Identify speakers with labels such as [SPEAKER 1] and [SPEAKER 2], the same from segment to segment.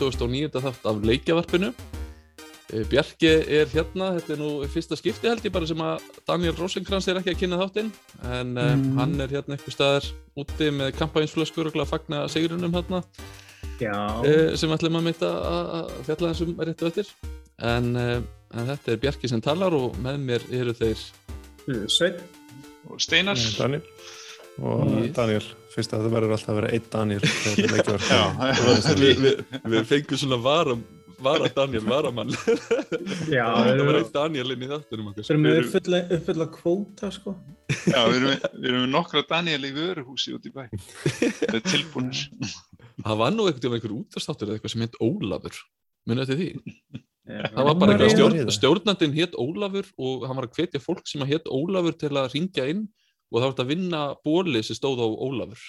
[SPEAKER 1] 29. þátt af leikjavarpinu. Eh, Bjarki er hérna, þetta er nú fyrsta skipti held ég bara sem að Daniel Rosenkrantz er ekki að kynna þáttinn en mm. hann er hérna eitthvað staðar úti með kampænsflöskur og fagna segurunum hérna
[SPEAKER 2] e,
[SPEAKER 1] sem ætlum að meita að fjalla þessum réttu öttir en, en þetta er Bjarki sem talar og með mér eru þeir
[SPEAKER 2] Svein
[SPEAKER 3] og Steinar
[SPEAKER 4] Daniel og yes. Daniel fyrst að það verður alltaf að vera einn Daniel
[SPEAKER 1] við, við, við fengum svona varum vara Daniel, varamann.
[SPEAKER 2] Já,
[SPEAKER 1] það var eitt Daniel inn í þáttunum
[SPEAKER 2] Við erum með uppfylla kvóta sko.
[SPEAKER 3] Já, við erum, við erum með nokkra Daniel í vöruhúsi út í bæ. Það er tilbúinir
[SPEAKER 1] Það var nú ekkert um einhver útastáttur eða eitthvað sem heit Ólafur. Munið þetta því? Já, það var bara eitthvað stjórn, stjórnandin hétt Ólafur og hann var að hvetja fólk sem að hétt Ólafur til að ringja inn og það vart að vinna bóli sem stóð á Ólafur.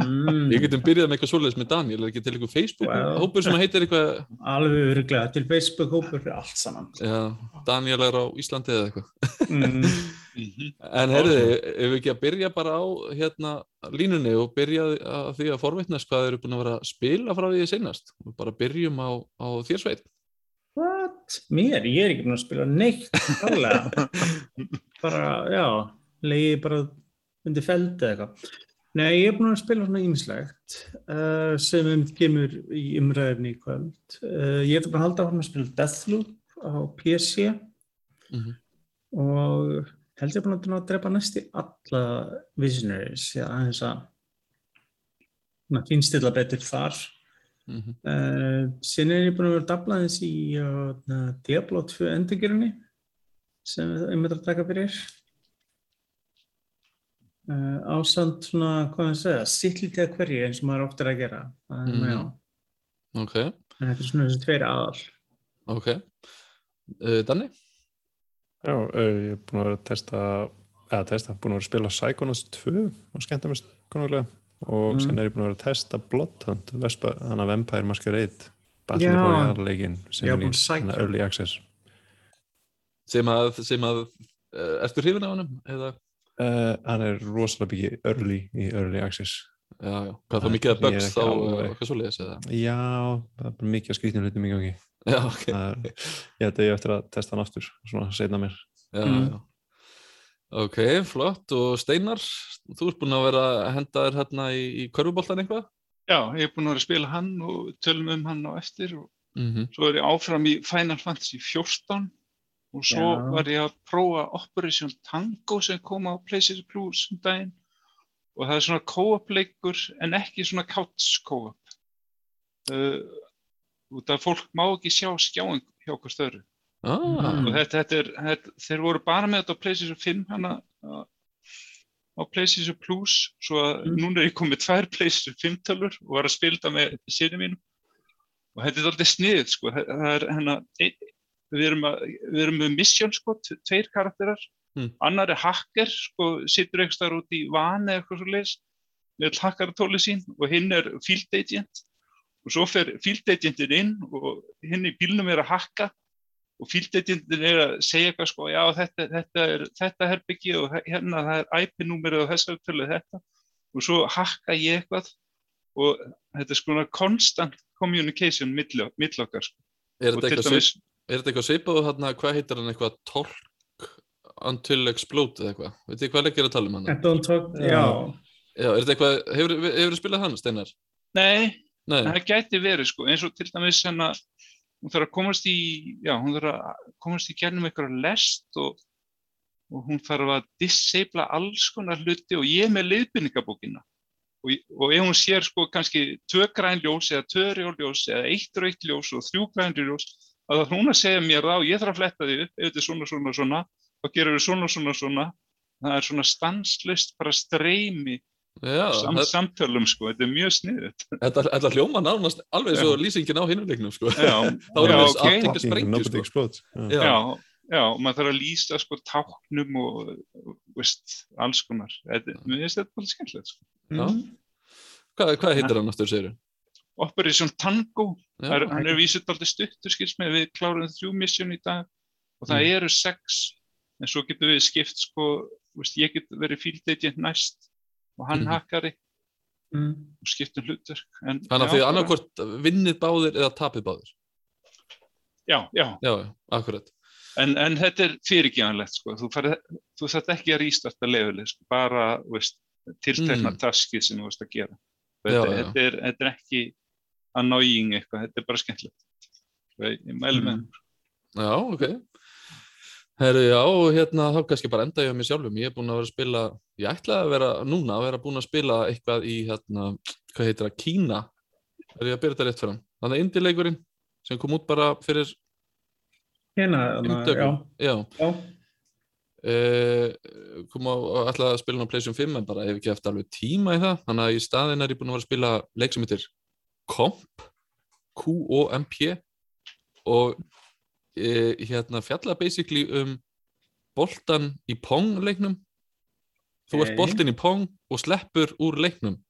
[SPEAKER 1] Mm. ég getum byrjað með eitthvað svolítið með Daniel er ekki til eitthvað Facebook-hópur sem heitir eitthvað?
[SPEAKER 2] Alveg öruglega, til Facebook-hópur fyrir allt saman.
[SPEAKER 1] Já, Daniel er á Íslandi eða eitthvað. Mm. en herriði, ef við ekki að byrja bara á hérna línunni og byrja að því að forveitnast hvað eru búin að vera að spila frá því senast og bara byrjum á, á þér sveit
[SPEAKER 2] What? Mér? Ég er ekki búin að spila neitt bara, já leiði bara undir feldi eða eitthvað. Nei, ég er búin að spila svona ímislegt uh, sem um kemur í umræðinni í kvöld. Uh, ég er bara að halda að spila Deathloop á PC mm -hmm. og held ég búin að drepa næst í alla Visionaries, já, þess að finnst þetta betur þar. Mm -hmm. uh, Sinn er ég búin að vera dablaðins í uh, Diablo 2 endurgerunni sem ég myndi að taka fyrir Uh, ásand svona, hvað það segja, sittlítið að hverju eins og maður oft er að gera. Það er mm.
[SPEAKER 1] já. Ok.
[SPEAKER 2] En þetta er svona þessi tveiri aðal.
[SPEAKER 1] Ok, uh, Danni?
[SPEAKER 4] Já, uh, ég er búin að vera að testa eða testa, búin að vera að spila Psychonauts 2 og skemmta mér konulega og mm. sen er ég búin að vera að testa Bloodhunt þannig að Vampire Masquerade Battle Royale leikin sem er í early access.
[SPEAKER 1] Sem að, sem að erstu hrifin á hann eða
[SPEAKER 4] Uh, hann er rosalega byggið early í early access
[SPEAKER 1] já, já. hvað þá mikið að bugs þá hvað svo leiðis eða?
[SPEAKER 4] já, það er bara mikið að skrýtnum hluti mikið
[SPEAKER 1] okay. já, ok
[SPEAKER 4] er, ég held að ég eftir að testa hann aftur svona setna mér
[SPEAKER 1] já, mm. ok, flott og Steinar, þú ert búinn að vera að henda þér hérna í, í körfuboltan eitthvað?
[SPEAKER 3] já, ég er búinn að vera að spila hann og tölum um hann á eftir og mm -hmm. svo er ég áfram í Final Fantasy 14 og svo Já. var ég að prófa Operation Tango sem kom á PlayStation Plus um daginn og það er svona co-op leikur en ekki svona couch co-op uh, út af fólk má ekki sjá skjáing hjá okkur störu
[SPEAKER 1] ah.
[SPEAKER 3] og þetta, þetta er, þetta, þeir voru bara með þetta á PlayStation 5 hana á PlayStation Plus svo að mm. núna er ég komið tvær PlayStation 5 tölur og var að spila það með sínum mínum og þetta er alltaf sniðið sko, það er hérna við erum, að, við erum með mission sko, tveir karakterar mm. annar er hacker, sko, sittur eitthvað út í vani eða eitthvað svo leiðis með hackaratóli sín og hinn er field agent og svo fer field agentin inn og hinn í bílnum er að hakka og field agentin er að segja eitthvað sko, já þetta, þetta er þetta herbyggi og hérna það er IP-númerið og þessar tölur þetta og svo hakka ég eitthvað og þetta er sko konstant communication mill okkar sko.
[SPEAKER 1] Er þetta eitthvað Er þetta eitthvað svipað og hérna, hvað heitir hann eitthvað Torque Until Explode eða eitthvað? Veit þið hvað leggir að tala um hann?
[SPEAKER 2] Don't talk, já.
[SPEAKER 1] Já, er þetta eitthvað, hefur þið spilað hann, Steinar?
[SPEAKER 3] Nei, Nei, það gæti verið sko, eins og til dæmis hérna, hún þarf að komast í, já, hún þarf að komast í gernum eitthvað lest og, og hún þarf að disabla alls konar hluti og ég með leiðbynningabókina. Og, og ef hún sér sko kannski tvö grænljós eða tvö rjóljós eða eitt rauðljós og þrjú grænljós að það hún að segja mér og ég þarf að fletta því upp ef þetta er svona svona svona þá gerum við svona svona svona. Það er svona stanslist bara streymi
[SPEAKER 1] Já,
[SPEAKER 3] sam, það... samtölum sko, þetta er mjög sniðið
[SPEAKER 1] Þetta, þetta hljóma nánast alveg svo lýsingin á hinuleiknum sko.
[SPEAKER 3] Já,
[SPEAKER 1] þá er það aftekka sprengju sko.
[SPEAKER 3] já. já, já, maður þarf að lýsa sko táknum og veist, alls konar. Þetta, mér finnst þetta alveg skemmtilegt sko.
[SPEAKER 1] Mm. Hvað, hvað heitir það náttúrulega séru?
[SPEAKER 3] Operation Tango Já, er, hann er vísut alltaf stuttur skils með við klárum þrjú missjón í dag og það mm. eru sex en svo getur við skipt sko, veist, ég get verið field agent næst og hann mm. hakkari
[SPEAKER 2] mm.
[SPEAKER 3] og skiptum hlutverk. En,
[SPEAKER 1] Þannig að þið annarkvort vinnið báðir eða tapið báðir.
[SPEAKER 3] Já, já,
[SPEAKER 1] Já, akkurat.
[SPEAKER 3] en, en þetta er fyrirgjöðanlegt, sko. Þú, þú þarf ekki að rístarta levelið, sko. bara, tiltekna
[SPEAKER 1] Mm.
[SPEAKER 3] taskið sem þú veist að gera. Þetta,
[SPEAKER 1] já.
[SPEAKER 3] þetta, er, þetta er ekki annoying eitthvað, þetta er bara skemmtilegt. Ég, mælu með.
[SPEAKER 2] Mm.
[SPEAKER 1] Já, ok. Herru, já, og hérna þá kannski bara enda ég á mér sjálfum. Ég er búinn að vera að spila, ég ætlaði að vera núna að vera búinn að spila eitthvað í hérna, hvað heitir það, Kína. Er ég að byrja þetta rétt fram? Þannig að indileikurinn sem kom út bara fyrir
[SPEAKER 2] Hérna,
[SPEAKER 1] dögum.
[SPEAKER 2] já,
[SPEAKER 1] Já.
[SPEAKER 2] já.
[SPEAKER 1] Uh, kom á ætlaði að spila á PlayStation 5 en bara hef ekki eftir alveg tíma í það þannig að í staðin er ég búinn að vera að spila leik sem heitir Comp Q-O-M-P og uh, hérna fjalla basically um boltan í Pong leiknum. Þú ert boltin í Pong og sleppur úr leiknum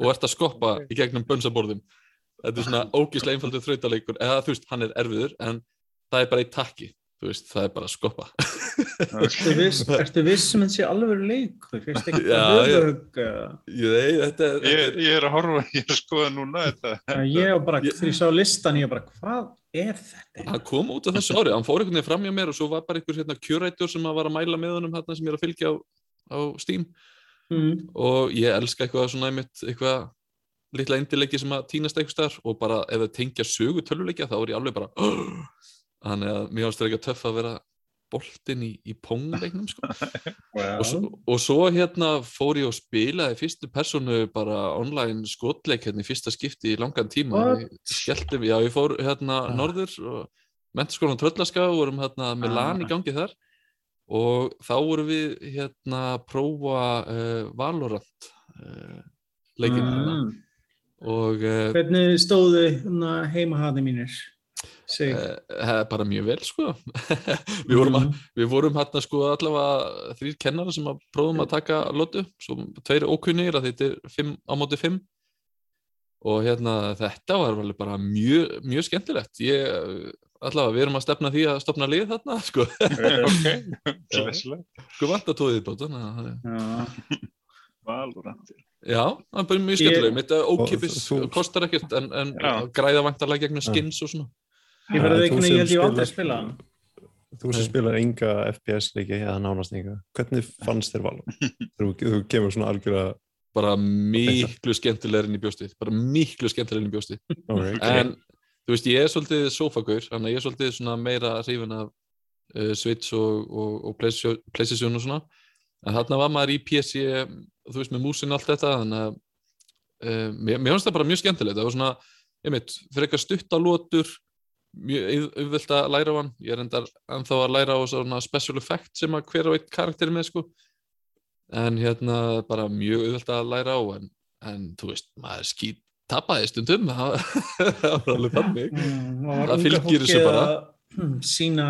[SPEAKER 1] og ert að skoppa í gegnum bönsaborðum þetta er svona ógislega einfaldur þrautaleikur. Eða þú veist, hann er erfiður en það er bara í takki. Þú veist, það er bara að skoppa
[SPEAKER 2] Ertu viss, ertu viss sem þetta sé alveg leikur?
[SPEAKER 1] Já,
[SPEAKER 2] það höfðug?
[SPEAKER 1] Ég, þetta er,
[SPEAKER 3] Ég, ég er að horfa, ég er að skoða núna þetta.
[SPEAKER 2] Ég var bara,
[SPEAKER 1] Ég-
[SPEAKER 2] þegar ég sá listan, ég bara, hvað er þetta?
[SPEAKER 1] hann kom út á þessu ári, hann fór einhvern veginn fram hjá mér og svo var bara einhver hérna kjörættur sem að var að mæla með honum hérna sem ég er að fylgja á, á Steam
[SPEAKER 2] Mm.
[SPEAKER 1] og ég elska eitthvað svona einmitt eitthvað litla indileiki sem að týnast eitthvað starf og bara ef það tengja sögu töluleikja þá er ég alveg bara þannig að mér ást það ekki að töff að vera boltinn í, í pongleiknum sko. og, svo, og svo hérna fór ég og spilaði fyrstu personu bara online skotleik hérna í fyrsta skipti í langan tíma mig, já ég fór hérna
[SPEAKER 4] Ah.
[SPEAKER 1] norður og mentaskólan Tröllaska og vorum hérna með
[SPEAKER 2] Ah.
[SPEAKER 1] LAN í gangi þar og þá vorum við hérna að prófa uh, Valorant uh, leikinn hérna
[SPEAKER 2] Mm.
[SPEAKER 1] og uh,
[SPEAKER 2] Hvernig stóðu hérna, heimahani mínir? Sig.
[SPEAKER 1] uh, bara mjög vel sko. Við vorum, að, við vorum hérna sko allavega þrýr kennara sem að prófum að taka lotu, svo tveir ókunnir að þetta er fimm, á móti fimm. Og hérna þetta var alveg bara mjög, mjög skemmtilegt. Ég, eh, allavega við erum að stefna því að stopna lið þarna sko,
[SPEAKER 3] ok, glæsilegt.
[SPEAKER 1] sko vant að tóðið bótt
[SPEAKER 2] Já.
[SPEAKER 3] Valorant.
[SPEAKER 1] já, það er bara mjög
[SPEAKER 2] Ég-
[SPEAKER 1] skemmtileg mitt ókipis
[SPEAKER 4] þú-
[SPEAKER 1] kostar ekkert en, en græða vantarlega gegnum skins og svona
[SPEAKER 2] Ég verði ekki,
[SPEAKER 4] sem
[SPEAKER 2] ég held ég aldrei að spila hann.
[SPEAKER 4] Þú sem spilar enga FPS leiki eða nánast enga, hvernig fannst þér Valor? þú, þú kemur svona algjörða
[SPEAKER 1] bara miklu skemmtilegur inn í bjóstið bara miklu skemmtilegur inn í bjóstið
[SPEAKER 4] okay.
[SPEAKER 1] en þú veist ég er svolítið sofagaur þannig að ég er svolítið svona meira hrifin af uh, Switch og, og, og PlayStation PlayStation og svona en þarna var maður í PC þú veist með músin og allt þetta þannig að uh, mér, mér finnst það bara mjög skemmtilegt það var svona, ég veit, fyrir eitthvað stuttalótur mjög auð- auðvelt að læra á hann. Ég er endar ennþá að læra á svona special effect sem að hver og einn karakter er með sko. En hérna bara mjög auðvelt að læra á en, en þú veist, maður skýt tapaði stundum. Það var alveg þannig.
[SPEAKER 2] Mm,
[SPEAKER 1] Það fylgir þessu bara.
[SPEAKER 2] sína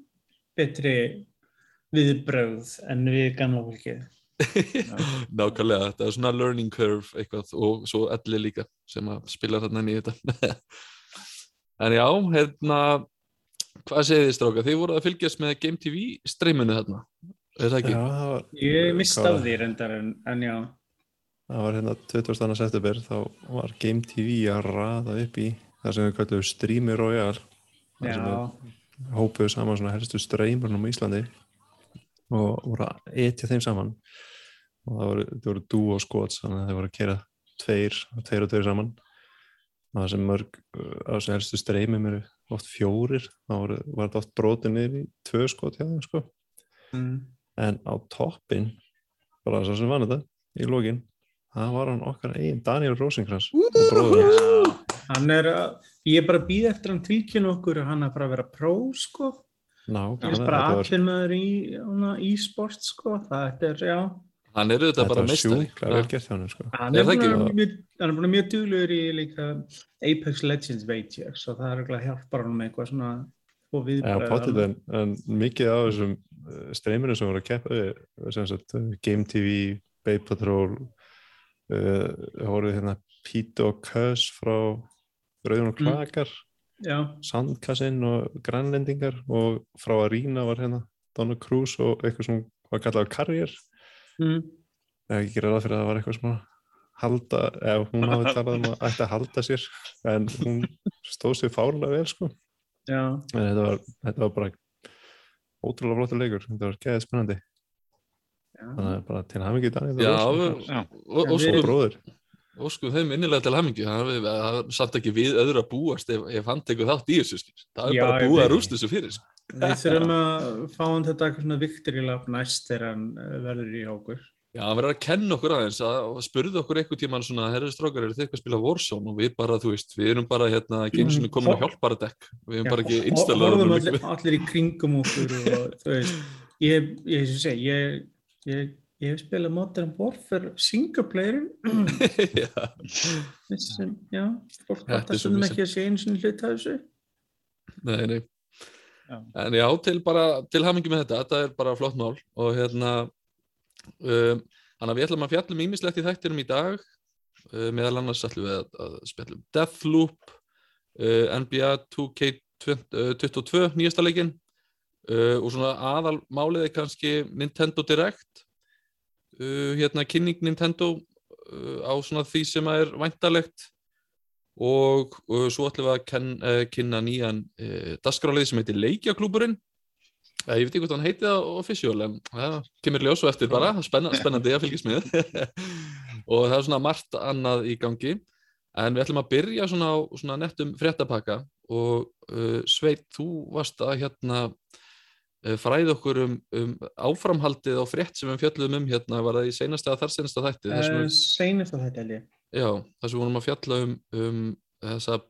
[SPEAKER 2] betri viðbrögð en við gamla fólkið.
[SPEAKER 1] nákvæmlega, þetta er svona learning curve eitthvað og svo elli líka sem að spila þarna inn í þetta en já, hérna hvað segið þið stráka, þið voruð að fylgjast með Game TV streaminu þarna er það ekki?
[SPEAKER 4] Já, það var,
[SPEAKER 2] Ég
[SPEAKER 4] Hvað
[SPEAKER 2] af því reyndar en, en já.
[SPEAKER 4] það var hérna 22. september þá var Game TV að raða upp í það sem við kallum Streamy Royale við hópuðu saman svona helstu streymurnum á Íslandi og voru að etja þeim saman og það voru, það voru dú og skots þannig að þeir voru að kera tveir tveir og tveir saman það sem mörg uh, á þessu helstu streymum eru oft fjórir þá voru, var þetta oft brotin niður í tvö skot hjá þeim sko
[SPEAKER 2] mm.
[SPEAKER 4] en á toppin bara svo sem vann þetta í lokin það var hann okkar eigin Daniel Rosenkrantz.
[SPEAKER 2] Hann er að, ég er bara að býða eftir hann tilkynna okkur að hann er bara að vera pró sko.
[SPEAKER 4] Ná,
[SPEAKER 2] Hann er bara atvinnmaður í hana, e-sport sko. Það er, já.
[SPEAKER 1] Hann er auðvitað bara
[SPEAKER 4] hann sko.
[SPEAKER 2] Hann
[SPEAKER 1] Er
[SPEAKER 2] er,
[SPEAKER 1] það ekki?
[SPEAKER 2] búin að mjög, er duglegur í líka Apex Legends veit ég, svo það er eitthvað hjálpar hann með eitthvað svona og
[SPEAKER 4] potið en, en mikið af þessum uh, streyminu sem voru að keppa sagt, uh, Game TV, Babe Patrol uh, voru hérna Pete og Cuss frá Rauðun og
[SPEAKER 2] Mm.
[SPEAKER 4] Klakar
[SPEAKER 2] Já,
[SPEAKER 4] Sandkassinn og Grænlendingar og frá Arena var hérna Donna Cruz og eitthvað sem var kallað Carrier
[SPEAKER 2] mm.
[SPEAKER 4] eða ekki gera það fyrir að það var eitthvað svona halda, eða hún hafi talað um að ætti að halda sér en hún stóð sér fárlega vel sko.
[SPEAKER 2] Já,
[SPEAKER 4] en þetta var, þetta var bara ótrúlega flottur leikur, þetta var geðið spennandi.
[SPEAKER 2] Já.
[SPEAKER 4] þannig að bara til hafingi Daniel
[SPEAKER 1] Já,
[SPEAKER 4] og
[SPEAKER 1] við-
[SPEAKER 3] Já.
[SPEAKER 1] og, og,
[SPEAKER 2] Já, við-
[SPEAKER 4] bróður
[SPEAKER 1] og sko þeim innilega til hamingju. Það er- samt ekki við öðru að búast ef, ef hann tekur þátt í þessu það er
[SPEAKER 2] Já,
[SPEAKER 1] bara
[SPEAKER 2] ég
[SPEAKER 1] búið að rústa þessu fyrir sko.
[SPEAKER 2] Við þurfum að fá hann þetta eitthvað svona viktorilap næst þegar hann eh, verður í okkur.
[SPEAKER 1] Já, hann verður að kenna okkur aðeins að og spurði okkur einhvern tímann svona herri strákar, eru þið eitthvað að spila Warzone og við bara, þú veist, við erum bara hérna eins og komin á hjálpara dekk við erum bara ekki
[SPEAKER 2] Já,
[SPEAKER 1] installað
[SPEAKER 2] horfum allir, í kringum okkur og þú veist, ég, ég, ég, ég, ég, hef spilað Modern Warfare single playerin
[SPEAKER 1] Já,
[SPEAKER 2] já, fólk að
[SPEAKER 1] svo
[SPEAKER 2] sem ekki að sé einu sinni hlut af þessu.
[SPEAKER 1] nei, nei. En já, til bara, til hamingi með þetta, þetta er bara flott mál. Og hérna um, þannig að við ætlum að fjallum ímislegt í þættinum í dag. Uh, meðal annars ætlum við að, að spjallum Deathloop uh, NBA 2K22 nýjasta leikinn. Uh, og svona aðal málið er kannski Nintendo Direct. Uh, hérna kynning Nintendo uh, á svona því sem er væntalegt og, og svo ætlum við að ken, uh, kynna nýjan uh, dasgrálið sem heitir Leikjaklúburinn Eh, ég veit ekki hvort hann heiti það official en það kemur ljós og eftir bara. Spennandi, spennandi að fylgjast með. Og það er svona margt annað í gangi. En við ætlum að byrja svona á svona nettum fréttapakka og uh, Sveit, þú varst að hérna uh, fræða okkur um, um áframhaldið á frétt sem við fjöldum um hérna, var það í seinasta þar seinasta þætti? Þar sem
[SPEAKER 2] Uh,
[SPEAKER 1] við. Já, það sem við vorum að fjalla um, um þessa,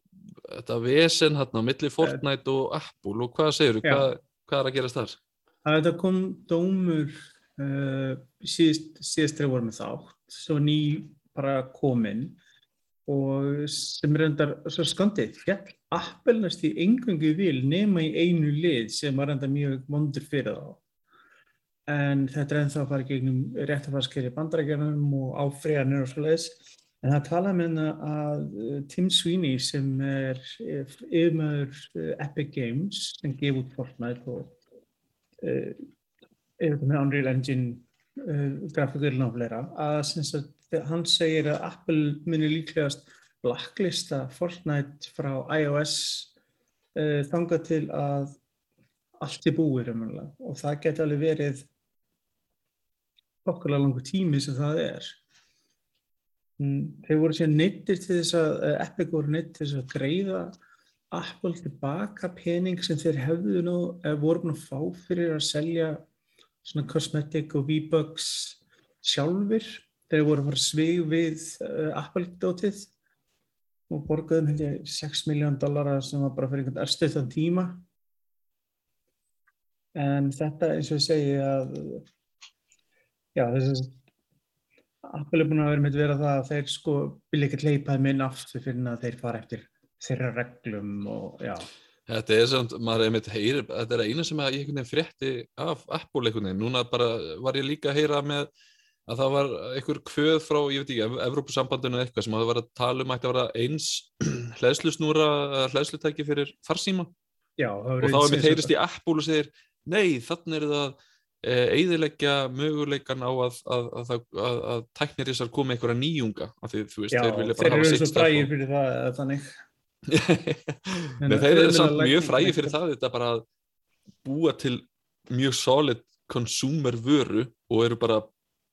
[SPEAKER 1] þetta vesen hérna á milli Fortnite og Apple og hvað segirðu,
[SPEAKER 2] Já.
[SPEAKER 1] hvað, hvað er að gerast þar?
[SPEAKER 2] að þetta kom dómur uh, síðast, síðast þegar við vorum með þátt var ný bara komin og sem reyndar svo skandið, fjall Apple næst í engangu vil nema í einu lið sem var reyndar mjög vondur fyrir þá en þetta er ennþá að fara gegnum réttafarskeri bandarækjarnum og áfriðanir og svoleiðis en það talaði með hérna að uh, Tim Sweeney sem er yfirmaður uh, Epic Games sem gef út Fortnite og uh, er þetta með Unreal Engine uh, grafíkurinn og fleira að hann segir að Apple muni líklegast blacklista Fortnite frá iOS uh, þangað til að allt er búið raunverulega. og það geti alveg verið okkurlega langur tími sem það er þeir voru sér neittir til þess að eh, Epic voru neittir til þess að greiða Apple tilbaka pening sem þeir hefðu nú, eh, voru búin að fá fyrir að selja svona cosmetic og V-Bucks sjálfur þeir voru að fara svig við uh, Apple-dótið og borgaðum held ég 6 miljón dollara sem var bara fyrir einhvern erstuðan tíma. En þetta eins og ég segi að já þessi Apple er búin að vera með að vera það að þeir sko vilja ekki leipa þeim inn aftur fyrir að þeir fara eftir þeirra reglum og já.
[SPEAKER 1] Þetta er samt, maður er með heyri, þetta er eina sem að ég einhvern veginn frétti af Apple einhvern veginn, núna bara var ég líka að heyra með að það var einhver kvöð frá, ég veit ekki, Evrópusambandinu eða eitthvað sem að það var að tala um að vera eins hlæðslusnúra, hlæðslutæki fyrir farsíma
[SPEAKER 2] Já,
[SPEAKER 1] og þá er mér heyrist í Apple og segir nei, þannig er það eiðilegja möguleikan á að, að, að, að, að tæknirísar komi einhverja nýjunga af því þú veist,
[SPEAKER 2] Já,
[SPEAKER 1] þeir
[SPEAKER 2] þeir
[SPEAKER 1] bara
[SPEAKER 2] eru og frægir fyrir það eða þannig.
[SPEAKER 1] Nei, þeir eru samt mjög frægir fyrir það þetta bara að búa til mjög solid consumer vöru og eru bara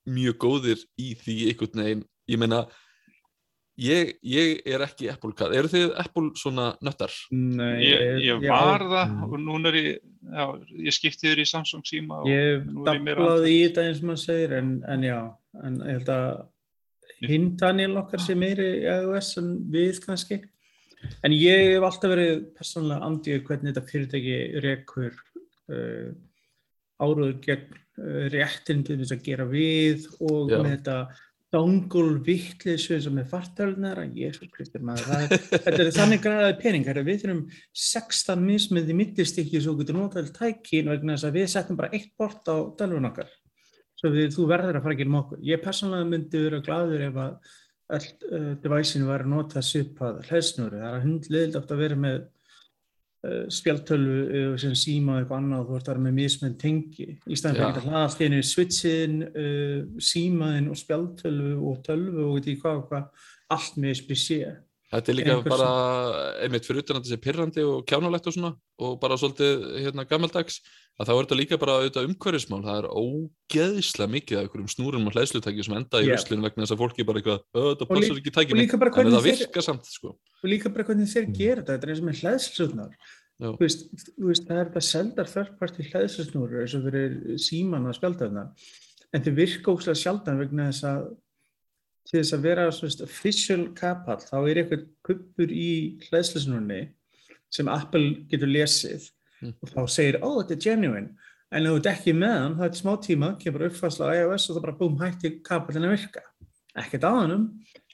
[SPEAKER 1] mjög góðir í því einhvern veginn, ég meina ég, ég er ekki Apple kat, eru þið Apple svona nöttar?
[SPEAKER 2] Nei,
[SPEAKER 3] Ég, ég var það og núna er ég, já, ég skipti þér í Samsung síma og
[SPEAKER 2] Ég
[SPEAKER 3] nú ég meira
[SPEAKER 2] dablaði í þetta eins og maður segir en, en já, en ég held að hinn Daniel okkar sé meiri í iOS en við kannski en ég hef alltaf verið persónulega andið hvernig þetta fyrirtæki rekur uh, áruður gegn uh, réttin til þess að gera við og
[SPEAKER 1] Já.
[SPEAKER 2] með þetta dangul vittleysu sem er fartölunar að svo kristur maður það er, þetta er þannig græðaði pening herra, við þurfum 16 mismið í millistikki svo getur notað tækin vegna þess að við settum bara eitt bort á dalvun okkar. Svo við, þú verður að fara að gera okkur. Ég persónulega myndi vera gladur ef að öll uh, deviceinu var að nota svipað hlæðsnúri, það er hundliðild oft að vera með spjaltölu sem síma eitthvað annað þú ert að vera með mismenn tengi. Í staðin fyrir að hlaða allt í einu switchin, uh, símaðin og spjaltölu og tölvu og ég hvað hvað allt með spísið
[SPEAKER 1] Þetta er líka bara einmitt fyrir utan að þetta sé pirrandi og kjánulegt og svona og bara svolítið hérna gammaldags að þá er þetta líka bara auðvitað umhverfismál. Það er ógeðslega mikið af einhverjum snúrum og hlæslutæki sem enda í vöslinu yeah. vegna þess að fólki bara eitthvað, þetta passar ekki tækinu en það virkar samt sko.
[SPEAKER 2] og líka bara hvernig þeir mm. gera þetta. Þetta er eins og með hlæslutnar þú veist, veist, það er þetta seldar þörfparti hlæslutnúru eins og fyrir síman og spjaldöfna en þeir virka óslega sjaldan vegna þess að til þess að vera svona official kapall þá er eitthvað kuppur í hlæðslisnurni sem Apple getur lesið mm. og þá segir, ó oh, þetta er genuine. En ef þú ekki með hann, það er smá tíma kemur uppfærsla á iOS og það bara búm hætti kapallin að virka, ekkert aðanum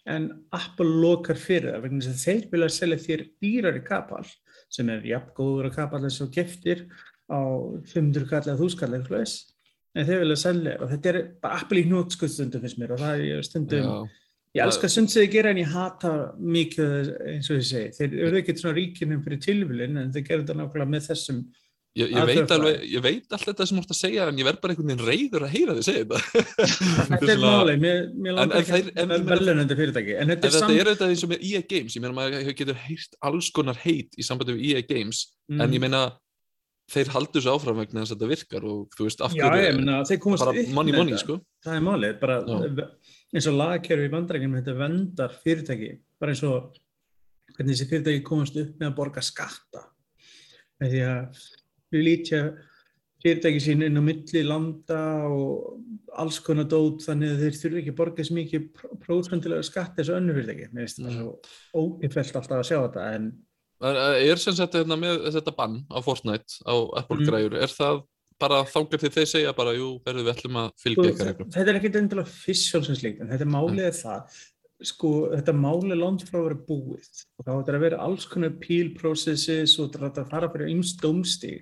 [SPEAKER 2] en Apple lokar fyrir það vegna þess að þeir vilja selja þér dýrari kapall sem er jafn góður að kapall þess að geftir á 500 kall eða 1000 kall eða hlust en þeir vilja selja og þetta er bara Apple í hnútskustundum finnst mér og það er stundum Já. ég elskar sundsiði gera en ég hata mikið eins og ég segi þeir eru ekkert svona ríkinum fyrir tilvílin en þeir þetta nákvæmlega með þessum
[SPEAKER 1] Ég, ég, veit alveg, ég veit alltaf þetta sem þú ætti að segja en ég verð bara einhvern veginn reyður að heyra þið segja
[SPEAKER 2] þetta. Þetta er máli, mér, langar ekki að vera velunandi fyrirtæki.
[SPEAKER 1] En þetta er, sam... er þetta eins og með EA Games. Ég meina maður getur heyrt alls konar heit í sambandi við EA Games mm. en ég meina þeir haldur svo áfram vegna þess að þetta virkar og þú veist, af
[SPEAKER 2] hverju
[SPEAKER 1] bara money money sko.
[SPEAKER 2] Það er málið, bara Já. eins og lagkerfi í vandrækjum þetta vendar fyrirtæki. Bara eins og hvernig þessi fyrirtæki komast upp með að borga skatta. Því að lítja fyrirtæki sín inn á milli landa og alls konar dót þannig að þeir þurfi ekki að borga svo mikið prófsvendilega skatt þessu önnu fyrirtæki mér finnst þetta mm. svo ógifelt alltaf að sjá þetta en
[SPEAKER 1] Er sem sagt hérna, með þetta bann á Fortnite á Apple mm. er það bara þangar til þeir segja bara, jú, verður við ætlum að fylgja
[SPEAKER 2] eitthvað? Þetta er ekkert endilega fissjálfsinslíkt, en þetta málið er það, sko, þetta málið langt frá að vera búið og þá ætlar að vera alls konar appeal processes og það ætlar að fara fyrir einst domstíg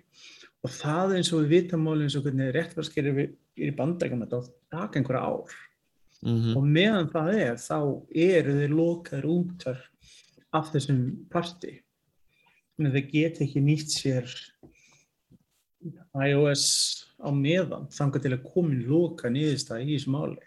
[SPEAKER 2] og það eins og við vitum málið eins og hvernig réttvarskerir er í bandækjum þetta á taka einhverja ár. Mm -hmm. og meðan það er, þá eru þeir lokaður útar af þessum parti. Að þeir geta ekki nýtt sér iOS á meðan þangar til að komin lóka nýðist í þessu máli.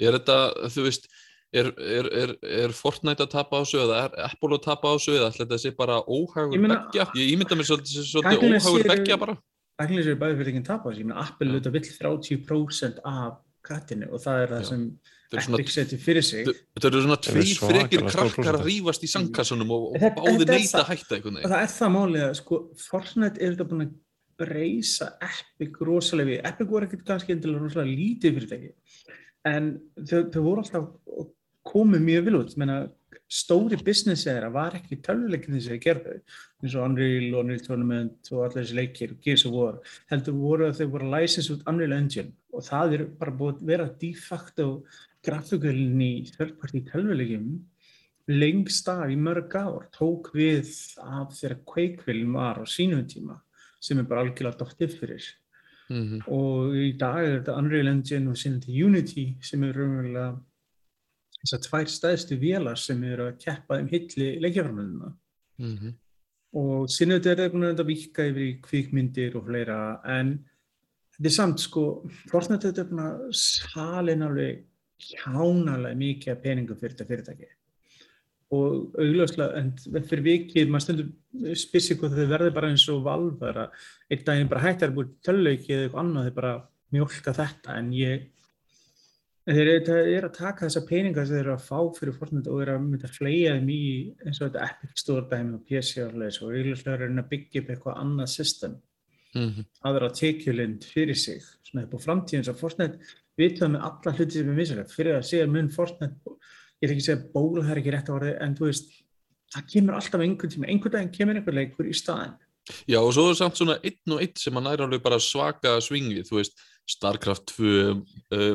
[SPEAKER 1] Er þetta, þú veist er, er, er, er Fortnite að tapa á þessu eða er Apple að tapa á þessu eða ætla þetta að sé bara óhagur begja ég ímynda mér svolítið, svolítið óhagur begja bara.
[SPEAKER 2] Ætla þess að bæði fyrir ekki að tapa á þessu. Ég meina Apple auðvitað vill 30% af kattinu og það er það Já. sem Epic seti fyrir sig.
[SPEAKER 1] Þetta eru svona tveir frekir krakkar að rýfast í sangkassunum og, og báði neyta að hætta eitthvað
[SPEAKER 2] Það er það málið að sko Fortnite er þetta búin að breysa Epic rosalega við. Epic voru ekkert kannski endilega rosalega lítið fyrirtæki en þau, þau voru alltaf komið mjög vil út. Menna, stóri business eða var ekki tölvuleikinu sem þau gerðu. Eins og Unreal og Unreal Tournament og allir þessi leikir og Gears of War heldur voru að þau voru að license út Unreal Engine. Og það er bara búin að vera de facto grafíkvölin í þörfparti tölvulegjum lengst af í mörg ár tók við af þegar Quake-vilin var á sínum tíma sem er bara algjörlega dóttið fyrir. Mm -hmm. og í dag er þetta Unreal Engine og síðan þetta Unity sem er raunverulega þess að tvær stæðstu vélar sem eru að keppa um hilli leikjaframöðuna mm -hmm. og síðan þetta er þetta vika yfir í kvíkmyndir og fleira en þetta er samt sko Fortnite þetta er bara salin alveg hjánalega mikið peningum fyrir þetta fyrirtæki. Og augljóslega, en fyrir vikið maður stundur spissi hvað þau verður bara eins og valvar að einn daginn bara hættar búið töluleiki eða eitthvað annað þau bara mjölka þetta. En ég þeir eru að taka þessa peninga sem þeir eru að fá fyrir Fortnite og eru að mynda að flega þeim í eins og þetta Epic Store dæmi og PC og augljóslega er að byggja upp eitthvað annað system. Mm -hmm. aðra tekjulind fyrir sig svona upp á framtíðin svo Fortnite vitaðu með alla hluti sem er misalegt fyrir að segja mun Fortnite ég er ekki að segja ból, það er ekki rétt að orði en þú veist, það kemur alltaf einhvern tíma. Einhvern daginn kemur einhver leikur í staðin
[SPEAKER 1] Já og svo er samt svona einn og einn sem að næra alveg bara svaka svingið þú veist, Starcraft 2 uh,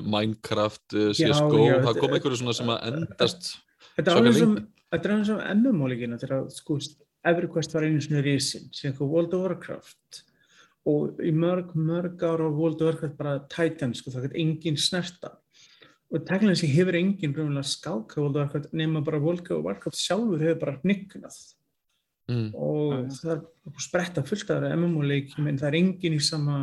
[SPEAKER 1] Minecraft, uh, CSGO já, já, það kom einhverju svona sem að endast
[SPEAKER 2] Þetta er alveg sem MMO-líkina þegar sko, EverQuest var einu svona risin, sem World of Warcraft og í mörg, mörg ára á World of Warcraft bara Titan, sko, það er engin snerta og teknilega sem hefur engin raunverulega skáka World of Warcraft nema bara World of Warcraft sjálfur hefur bara hnygnað
[SPEAKER 1] mm.
[SPEAKER 2] og
[SPEAKER 3] Já, já.
[SPEAKER 2] það er spretta fullt af MMO-leikjum en það er engin í sama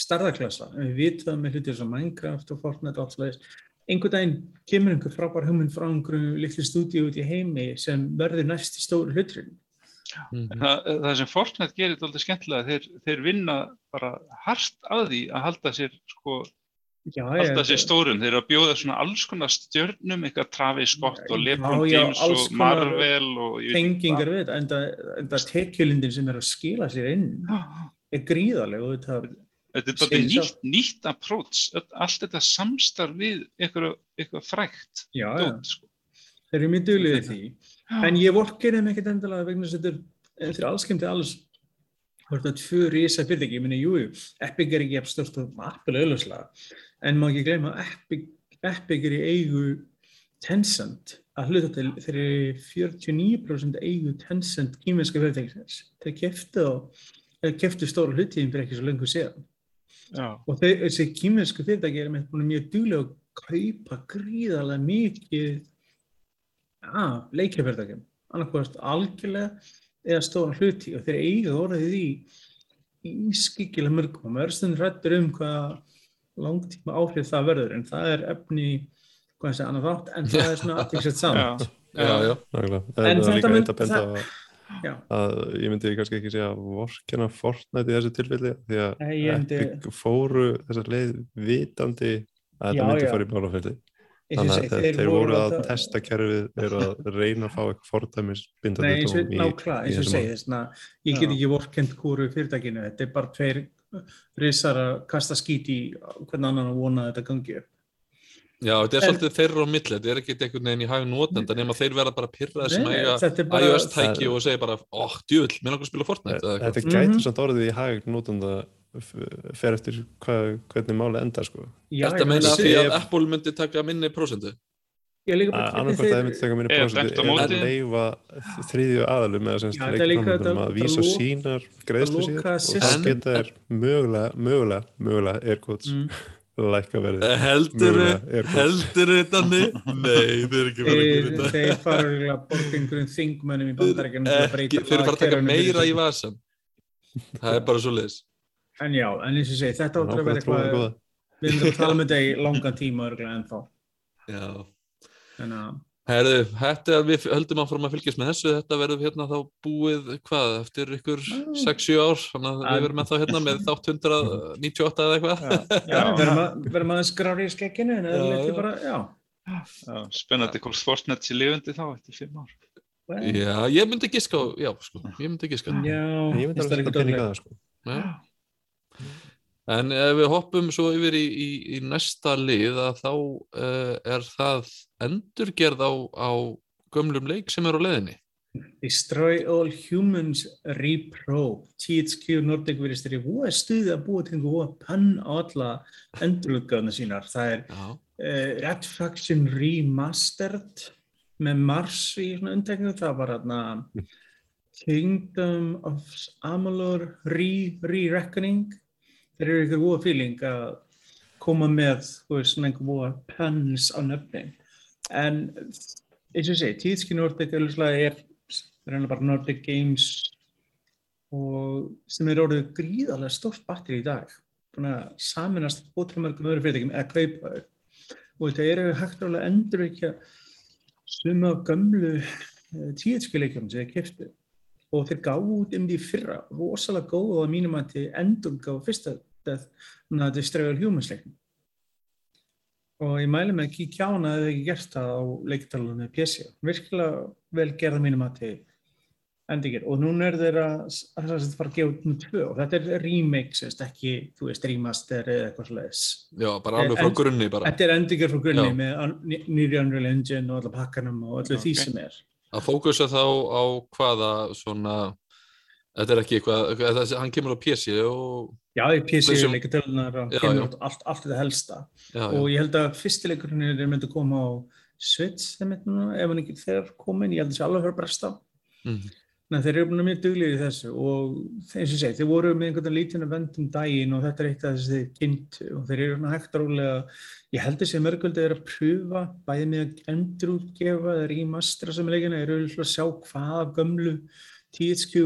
[SPEAKER 2] starðaklassa. Við vitum með hlutir sem Minecraft og Fortnite og allt slags. Einhvern daginn kemur einhver frábær hugmynd frá einhverju litlu stúdíu út í heimi sem verður næst í stóru hluturinn.
[SPEAKER 1] Mm.
[SPEAKER 3] Það, það sem Fortnite gerir þetta aldrei skemmtilega, þeir, þeir vinna bara hart að því að halda sér sko,
[SPEAKER 2] Já,
[SPEAKER 3] halda
[SPEAKER 2] ég-
[SPEAKER 3] sér stórum. Þeir eru að bjóða svona alls konar stjörnum, eitthvað Travis Scott og
[SPEAKER 2] Já,
[SPEAKER 3] LeBron
[SPEAKER 2] já,
[SPEAKER 3] James og Marvel og
[SPEAKER 2] tengingar við þetta, en það tekjulindin sem er að skila sér inn er gríðarlega og þetta,
[SPEAKER 3] Þetta er nýtt, nýtt approach, allt þetta samstarf við eitthvað, eitthvað frægt.
[SPEAKER 2] já, já,
[SPEAKER 3] dót, sko.
[SPEAKER 2] þeir eru mjög duglið því. En ég vorkir þeim ekkert endilega vegna þess að þetta er fyrir allskemmt alls Það er þetta tvö risa fyrirtæki, ég minni, jú, jú, Epic er ekki jafn stort og Apple auðvitað, en má ekki gleyma að Epic, Epic er í eigu Tencent, að hluta til þeir eru 49% eigu Tencent kýminska fyrirtækisins. Þeir keftu þá, þeir keftu stóra hlutíðin fyrir ekki svo lengur síðan.
[SPEAKER 3] Já,
[SPEAKER 2] Og þessi kýminsku fyrirtæki eru með búin mjög duglega að kaupa gríðarlega mikið af leikjafyrirtækjum, annarkvæmst algjörlega eða stóra hluti. Og þeir eiga orðið í í skikkilega mörgum. Og maður er stundin rættur um hvað langtíma áhrif það verður. En það er efni hvað þessi annað þátt. En það er svona aðtíksett samt.
[SPEAKER 3] Já,
[SPEAKER 1] Já, já.
[SPEAKER 4] Nákvæmlega.
[SPEAKER 2] En
[SPEAKER 4] er
[SPEAKER 2] þetta mynd-
[SPEAKER 4] eitt
[SPEAKER 2] það- Já.
[SPEAKER 4] að ég myndi kannski ekki segja vorkina Fortnite í þessu tilfelli því að
[SPEAKER 2] Nei, myndi-
[SPEAKER 4] Epic fóru þessar leið vitandi að þetta myndi fara í
[SPEAKER 2] og
[SPEAKER 4] þannig að þeir, þeir voru að
[SPEAKER 2] ta-
[SPEAKER 4] testa kerfið eru að reyna að fá eitthvað fordæmis
[SPEAKER 2] Nei,
[SPEAKER 4] bindandi
[SPEAKER 2] og
[SPEAKER 4] tóm í, í þessum
[SPEAKER 2] ég get ekki vorkend kúru fyrirtækinu, þetta er bara tveir risar að kasta skít í hvern annan að vona að þetta gangi upp.
[SPEAKER 1] Já, þetta er
[SPEAKER 2] En-
[SPEAKER 1] svolítið þeirra á milli, þetta er ekkert einhvern veginn í hag notenda nema þeir verða bara pyrraði sem eiga
[SPEAKER 2] þetta er bara-
[SPEAKER 1] iOS-tæki og segja bara, óh, djúvill, mér langar að spila Fortnite eða
[SPEAKER 4] Þetta
[SPEAKER 1] eitthvað.
[SPEAKER 4] gæti
[SPEAKER 2] Mhm.
[SPEAKER 4] samt orðið í hag notanda f- fer eftir hvað, hvernig máli endar sko.
[SPEAKER 2] Já,
[SPEAKER 1] Þetta meina
[SPEAKER 2] sé-
[SPEAKER 1] því að Apple myndi taka minni prósentu?
[SPEAKER 2] Ég líka bara hvernig
[SPEAKER 4] annarkvæmt að það myndi taka minni
[SPEAKER 3] á
[SPEAKER 4] er
[SPEAKER 3] móti.
[SPEAKER 4] að leifa þriðju aðalum
[SPEAKER 2] þetta er líka
[SPEAKER 4] leikframleiðendum
[SPEAKER 2] þetta-
[SPEAKER 4] að vísa
[SPEAKER 2] þetta
[SPEAKER 4] sínar greiðslu
[SPEAKER 2] loka
[SPEAKER 4] og
[SPEAKER 2] system.
[SPEAKER 4] geta þær mögulega, mögulega, mögulega
[SPEAKER 2] Mm.
[SPEAKER 4] Lækka verðið
[SPEAKER 1] Heldur
[SPEAKER 4] er gott.
[SPEAKER 1] heldur þetta niður? Nei, þeir eru ekki verið að
[SPEAKER 2] Þeir,
[SPEAKER 1] gera þetta.
[SPEAKER 2] þeir fara borga einhverjum þingmönnum í bandarækjum til að breyta
[SPEAKER 1] þeir eru fara að taka meira í vasan. Það er bara svo leiðis.
[SPEAKER 2] En já, en eins og segi, þetta áttur að vera eitthvað, við erum að tala um þetta í langan tíma örgulega ennþá.
[SPEAKER 1] Já.
[SPEAKER 2] Þannig að,
[SPEAKER 1] Herðu, þetta er, við höldum áfram að fylgjast með þessu, þetta verður hérna þá búið, hvað, eftir ykkur 6-7 ár, þannig að við verðum ennþá hérna með þátt 198 eða eitthvað.
[SPEAKER 2] já, verðum að, verðum aðeins skrári í skekkinu, en það
[SPEAKER 1] Já,
[SPEAKER 2] er
[SPEAKER 1] já.
[SPEAKER 2] ekki bara, já.
[SPEAKER 3] já, spennandi hvort Fortnite sé lifandi þá eftir fimm ár.
[SPEAKER 1] Já, ég myndi giska á, já, sko, ég myndi giska.
[SPEAKER 2] Já,
[SPEAKER 4] Ég myndi
[SPEAKER 2] finnst það
[SPEAKER 4] pening
[SPEAKER 2] dóðlega.
[SPEAKER 4] að það sko
[SPEAKER 1] Já. En ef við hoppum svo yfir í, í, í næsta lið að þá uh, er það endurgerð á, á gömlum leik sem er á leiðinni.
[SPEAKER 2] Destroy All Humans Repro THQ Nordic virðist þeirri voða stuði að búa til voða pann alla endurutgáðuna sínar. Það er uh, Red Faction Remastered með Mars í undtekningu. Það var hérna Kingdom of Amalur Re- Re-Reckoning. Þeir eru ykkur voða feeling að koma með þú veist, svona einhver voða panns á nöfnin. En eins og ég segi, THQ Nordic auðvitað er reyna bara Nordic Games og sem er orðið gríðarlega stórt batteri í dag. Búin að saminast ótrúlega mörgum öðru fyrirtækjum eða kaupa þau og þetta eru hægt að endur ekki suma af gömlu tíðskjuleikjum sem þeir keftu og þeir gáðu út um því fyrra rosalega góð og að mínum að til endur gáðu fyrsta þetta þetta er strefjál hjúminsleiknum og ég mæli með að kíkja á hana eða ekki gert það á leiktalunum með PC virkilega vel gerða mínum að til endigir og núna er þeir að að að fara að gefa út með tvö og þetta er remake, sérst, ekki, þú veist, remaster eða eitthvað slags.
[SPEAKER 1] Já, bara alveg frá grunni bara.
[SPEAKER 2] Þetta er endiger frá grunni
[SPEAKER 1] Já.
[SPEAKER 2] með nýri Unreal Engine og alla pakkanum og öllu því
[SPEAKER 3] Ok.
[SPEAKER 2] sem er.
[SPEAKER 1] Að fókusa þá á hvaða svona, þetta er ekki eitthvað, þetta, hann kemur á PC og,
[SPEAKER 2] Já, í PC
[SPEAKER 1] Þessum-
[SPEAKER 2] leikatölunar og
[SPEAKER 1] Já,
[SPEAKER 2] kemur
[SPEAKER 1] já.
[SPEAKER 2] allt, allt þetta helsta.
[SPEAKER 1] Já,
[SPEAKER 2] og ég held að fyrstileikurinn er myndi að koma á Switch eitthvað, ef hann ekki þegar komin, ég held að það sé alveg að bresta.
[SPEAKER 1] Mm,
[SPEAKER 2] Nei, þeir eru búin að mjög duglega í þessu og eins og segi, þeir voru með einhvern lítinn að vendum daginn og þetta er eitt af þessi þeir kynntu og þeir eru svona hægt rólega, ég held þessi mörgöldi er að pröfa bæði með að endurútgefa eða rýmastra sem leikina, þeir eru að sjá hvaða gömlu THQ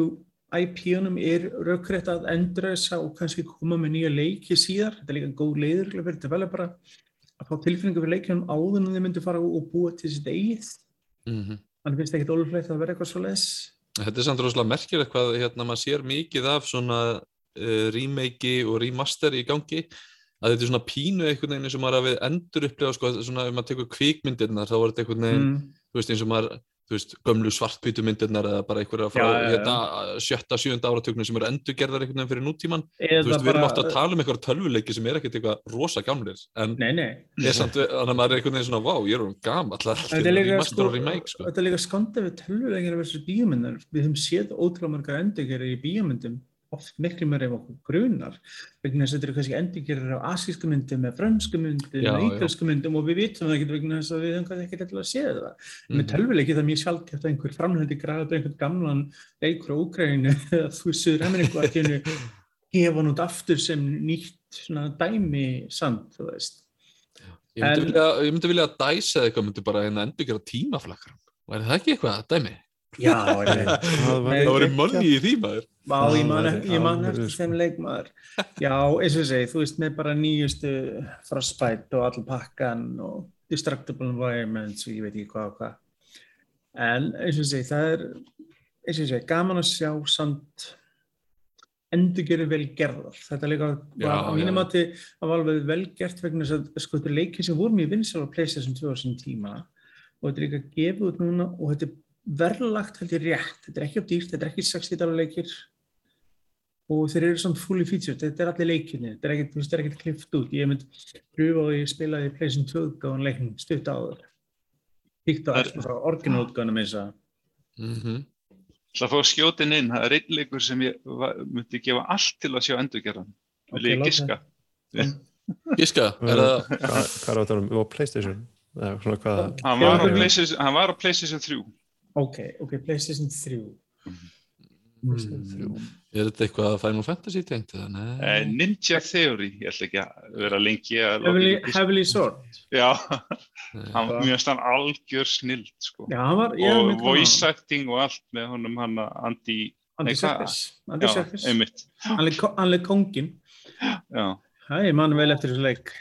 [SPEAKER 2] IP-unum er raukrætt að endra þessa og kannski koma með nýja leiki síðar, þetta er líka góð leiður fyrir developera. Að fá tilfinningu fyrir leikjunum áður en þeir myndu fara og búa til sitt eigið,
[SPEAKER 1] mm -hmm.
[SPEAKER 2] þannig finnst það ekkert óluflegt að vera eitthvað svo les
[SPEAKER 1] Þetta er samt rosalega merkilegt hvað hérna maður sér mikið af svona uh, remake og remaster í gangi. Að þetta er svona pínu einhvern veginn sem maður að við endur upplega sko, svona ef maður tekur kvíkmyndirnar þá er þetta einhvern veginn,
[SPEAKER 2] mm.
[SPEAKER 1] þú veist eins og maður þú veist, gömlu svartpítumyndirnar eða bara einhverja frá
[SPEAKER 2] Já,
[SPEAKER 1] hérna, sjötta, sjönda áratögnum sem eru endurgerðar einhvern veginn fyrir nútíman þú
[SPEAKER 2] eða
[SPEAKER 1] veist, við erum ofta að tala um einhverja tölvuleiki sem er ekkert eitthvað rosa gamlir en
[SPEAKER 2] Nei, nei,
[SPEAKER 1] samt, þannig að maður er einhvern veginn svona, vá, ég er um er alltaf
[SPEAKER 2] þetta er líka skondið við tölvuleikina versus bíómyndar. Við höfum séð ótrúlega margar endurgerir í bíómyndum, oft miklu meira ef okkur grunar, vegna þess að þetta eru kannski endurgerir af asísku myndum, með frönsku myndum,
[SPEAKER 1] já.
[SPEAKER 2] ítalsku myndum og við vitum það ekki vegna þess að við höfum ekki til að séð það. Með
[SPEAKER 1] Mhm.
[SPEAKER 2] tölvuleiki það er mjög sjálfgeft að einhver framhætti græða upp einhvern gamlan leikur á Úkrænu eða þú séður Ameríku að kynnu gefa hann út aftur sem nýtt svona dæmi samt, þú veist.
[SPEAKER 1] Ég myndi,
[SPEAKER 2] En-
[SPEAKER 1] vilja, ég myndi vilja að dæsa eða eitthvað myndi bara hérna endurgera tímaflakran væri það ekki eitthvað, dæmi?
[SPEAKER 2] Já,
[SPEAKER 4] Það
[SPEAKER 2] geggjað.
[SPEAKER 1] money í því maður
[SPEAKER 4] Það
[SPEAKER 2] ég man, eftir
[SPEAKER 4] sko.
[SPEAKER 2] þeim leikmaður. Já, eins og segi, þú veist, með bara nýjustu Frostbite og allir pakkan og Destructible Environments og ég veit ekki hvað og hvað. En eins og segi, það er, eins og segi, gaman að sjá samt endurgerði vel gerðar. Þetta líka
[SPEAKER 1] Já,
[SPEAKER 2] var, á mínum
[SPEAKER 1] já.
[SPEAKER 2] mati, það var alveg vel gert vegna þess að sko, þetta er leikið sem voru mjög vinsal á PlayStation 2 á sín tíma og þetta er líka gefið út núna og þetta er verðlagt held ég rétt, þetta er ekki á dýrt, þetta er ekki 60 dólar leikir og þeir eru svona fully featured, þetta er allir leikirni, þetta er ekkert, þú veist, þetta er ekkert klift út, ég mynd pröfa og ég spilaði PlayStation 2 gáðan leikning stutt á
[SPEAKER 3] Það er-
[SPEAKER 2] eftir frá orginalútgáðanum eins að
[SPEAKER 1] mm
[SPEAKER 3] Það fór skjótin inn, það er einn leikur sem ég myndi gefa allt til að sjá endurgerðan. Vil ég giska?
[SPEAKER 1] Giska, er það
[SPEAKER 4] Hvað er það um? Á Playstation? Eða svona hvað?
[SPEAKER 3] Á hann var á PlayStation 3.
[SPEAKER 2] ok, ok, PlayStation 3
[SPEAKER 4] PlayStation 3.
[SPEAKER 1] er þetta eitthvað Final Fantasy tengt eða? Nei.
[SPEAKER 3] Eh, Ninja Theory, ég ætla ekki að vera lengi að
[SPEAKER 2] Heavily, Sword
[SPEAKER 3] Já,
[SPEAKER 1] Nei.
[SPEAKER 3] hann var mjög stann algjör snild, sko.
[SPEAKER 2] já, hann var,
[SPEAKER 3] og
[SPEAKER 2] gaman
[SPEAKER 3] voice
[SPEAKER 2] á
[SPEAKER 3] acting og allt með honum hann Andy,
[SPEAKER 2] Andy? Serkis Andy
[SPEAKER 3] já,
[SPEAKER 2] Serkis,
[SPEAKER 3] einmitt,
[SPEAKER 2] hann leik- hann kongin
[SPEAKER 3] já,
[SPEAKER 2] það er mann vel eftir þessu leik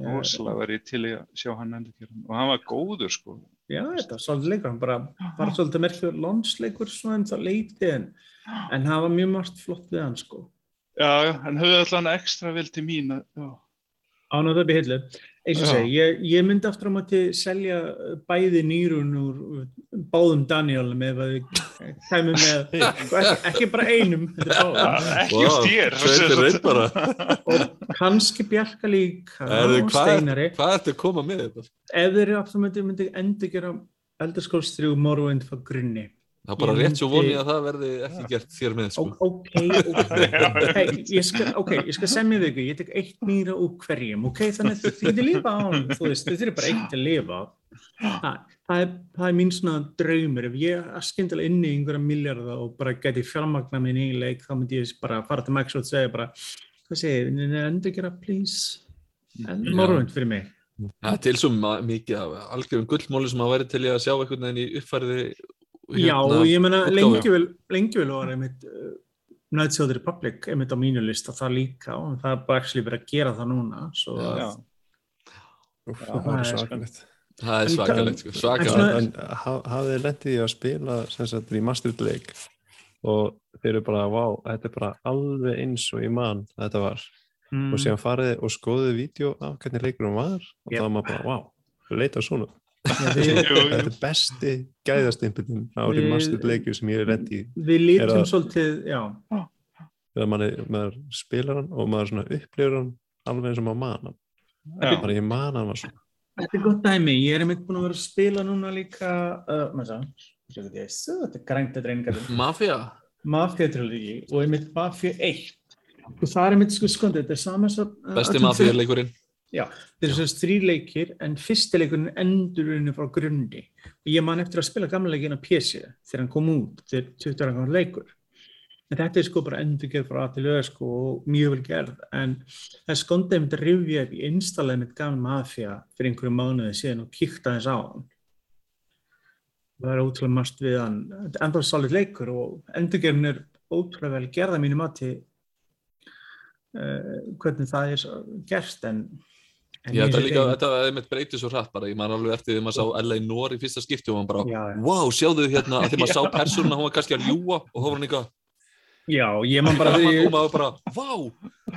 [SPEAKER 2] Eh,
[SPEAKER 3] rosalega var ég til að sjá hann endurgerðan og hann var góður, sko.
[SPEAKER 2] Já, þetta var svolítið leikur, hann bara, bara svolítið merkjur lonsleikur svona en það leiti en, en það var mjög margt flott við hann sko.
[SPEAKER 3] Já, já, hann höfði allan ekstra vel til mín, að- já.
[SPEAKER 2] Ánum það byrja hillu. Eins og segi, ég, ég myndi aftur á móti selja bæði nýrun úr báðum Danielum að við kæmum með, sko, ekki, ekki bara einum, er.
[SPEAKER 3] Ekki wow,
[SPEAKER 1] bara
[SPEAKER 2] Og kannski Bjarka líka
[SPEAKER 1] Erðu,
[SPEAKER 2] og
[SPEAKER 1] hvað,
[SPEAKER 2] Steinari.
[SPEAKER 1] hvað ertu að koma með þetta?
[SPEAKER 2] Ef þeir eru aftur á móti myndi endur gera Elderskóls 3 Morrowind frá grunni.
[SPEAKER 1] Það er bara
[SPEAKER 2] Ég
[SPEAKER 1] rétt svo
[SPEAKER 2] myndi-
[SPEAKER 1] voni að það verði ekki gert þér með sko.
[SPEAKER 2] Ok, ok, ok, ég skal, ok, ég skal semja ykkur, ég tek eitt nýra úr hverjum, ok, þannig að þið getur lifa á hann, þú veist, þið er bara eitt að lifa á. Það, það, er, það er mín svona draumur, ef ég er skyndilega inni í einhverja milljarða og bara geti fjármagna minn í leik, þá myndi ég bara fara til Microsoft og segja bara, hvað segir, þið, endur gera, please, en
[SPEAKER 1] Já.
[SPEAKER 2] morgund fyrir mig.
[SPEAKER 1] Það er til svo mikið af algjörum gullmóli sem að væri til í að sjá einhvern veginn í uppfæriði
[SPEAKER 2] Já, og ég
[SPEAKER 1] útgáfu.
[SPEAKER 2] lengi vel, lengi vel var einmitt uh, Knights of the Republic einmitt á mínu lista, það líka og það er bara actually verið að gera það núna svo
[SPEAKER 1] Já.
[SPEAKER 2] að
[SPEAKER 3] Já,
[SPEAKER 4] Úf,
[SPEAKER 3] Já,
[SPEAKER 4] það
[SPEAKER 2] er
[SPEAKER 4] svakalegt.
[SPEAKER 1] Það er svakalegt sko, svakalegt
[SPEAKER 4] hafið þið lendið í að spila sem sagt í mastered leik og þeir eru bara, vá, þetta er bara alveg eins og ég man að þetta var
[SPEAKER 2] mm,
[SPEAKER 4] og síðan farið og skoðið vídeo af hvernig leikurum var og
[SPEAKER 2] Yep.
[SPEAKER 4] þá var maður bara, vá, leita svona þetta er besti gæðastimpilin á
[SPEAKER 2] Við-
[SPEAKER 4] því mastered leikju sem ég er lendið í.
[SPEAKER 2] við lítum svolítið, já.
[SPEAKER 4] Þegar maður, maður spilar hann og maður svona upplifur hann alveg eins og maður man hann. Bara ég man hann
[SPEAKER 2] Þetta er gott dæmi, ég er einmitt búin að vera að spila núna líka uh, maður sé, þetta er grænt þetta reyningar
[SPEAKER 1] Mafia
[SPEAKER 2] Mafia trilogy og einmitt Mafia 1 og það er einmitt sko skondi, þetta er sama svo
[SPEAKER 1] Besti mafia leikurinn
[SPEAKER 2] Já, þetta er svona þrýleikir en fyrstileikurinn endur henni frá grunni. Og ég man eftir að spila gamla leikin á PC þegar hann kom út, þegar 20 ára gamla leikur. En þetta er sko bara endurgerð frá að til öð sko og mjög vel gerð. En það er skondið mitt að rifja upp í installið mitt gamla mafja fyrir einhverju mánuði síðan og kíkta þess á hann. Það er ótrúlega margt við hann. Þetta er enda svolít leikur og endurgerðin er ótrúlega vel gerða mínu mati uh, hvernig það er gert En
[SPEAKER 1] Já, þetta líka, þetta með breytið svo hratt bara, ég man alveg eftir því að maður sá L.A. Í fyrsta skipti og hann bara,
[SPEAKER 2] Já, já.
[SPEAKER 1] wow, sjáðu hérna, að því maður sá persónuna, hún var kannski að ljúa og þá var hann eitthvað,
[SPEAKER 2] Já, ég man bara
[SPEAKER 1] og
[SPEAKER 2] þegar
[SPEAKER 1] maður bara, vá,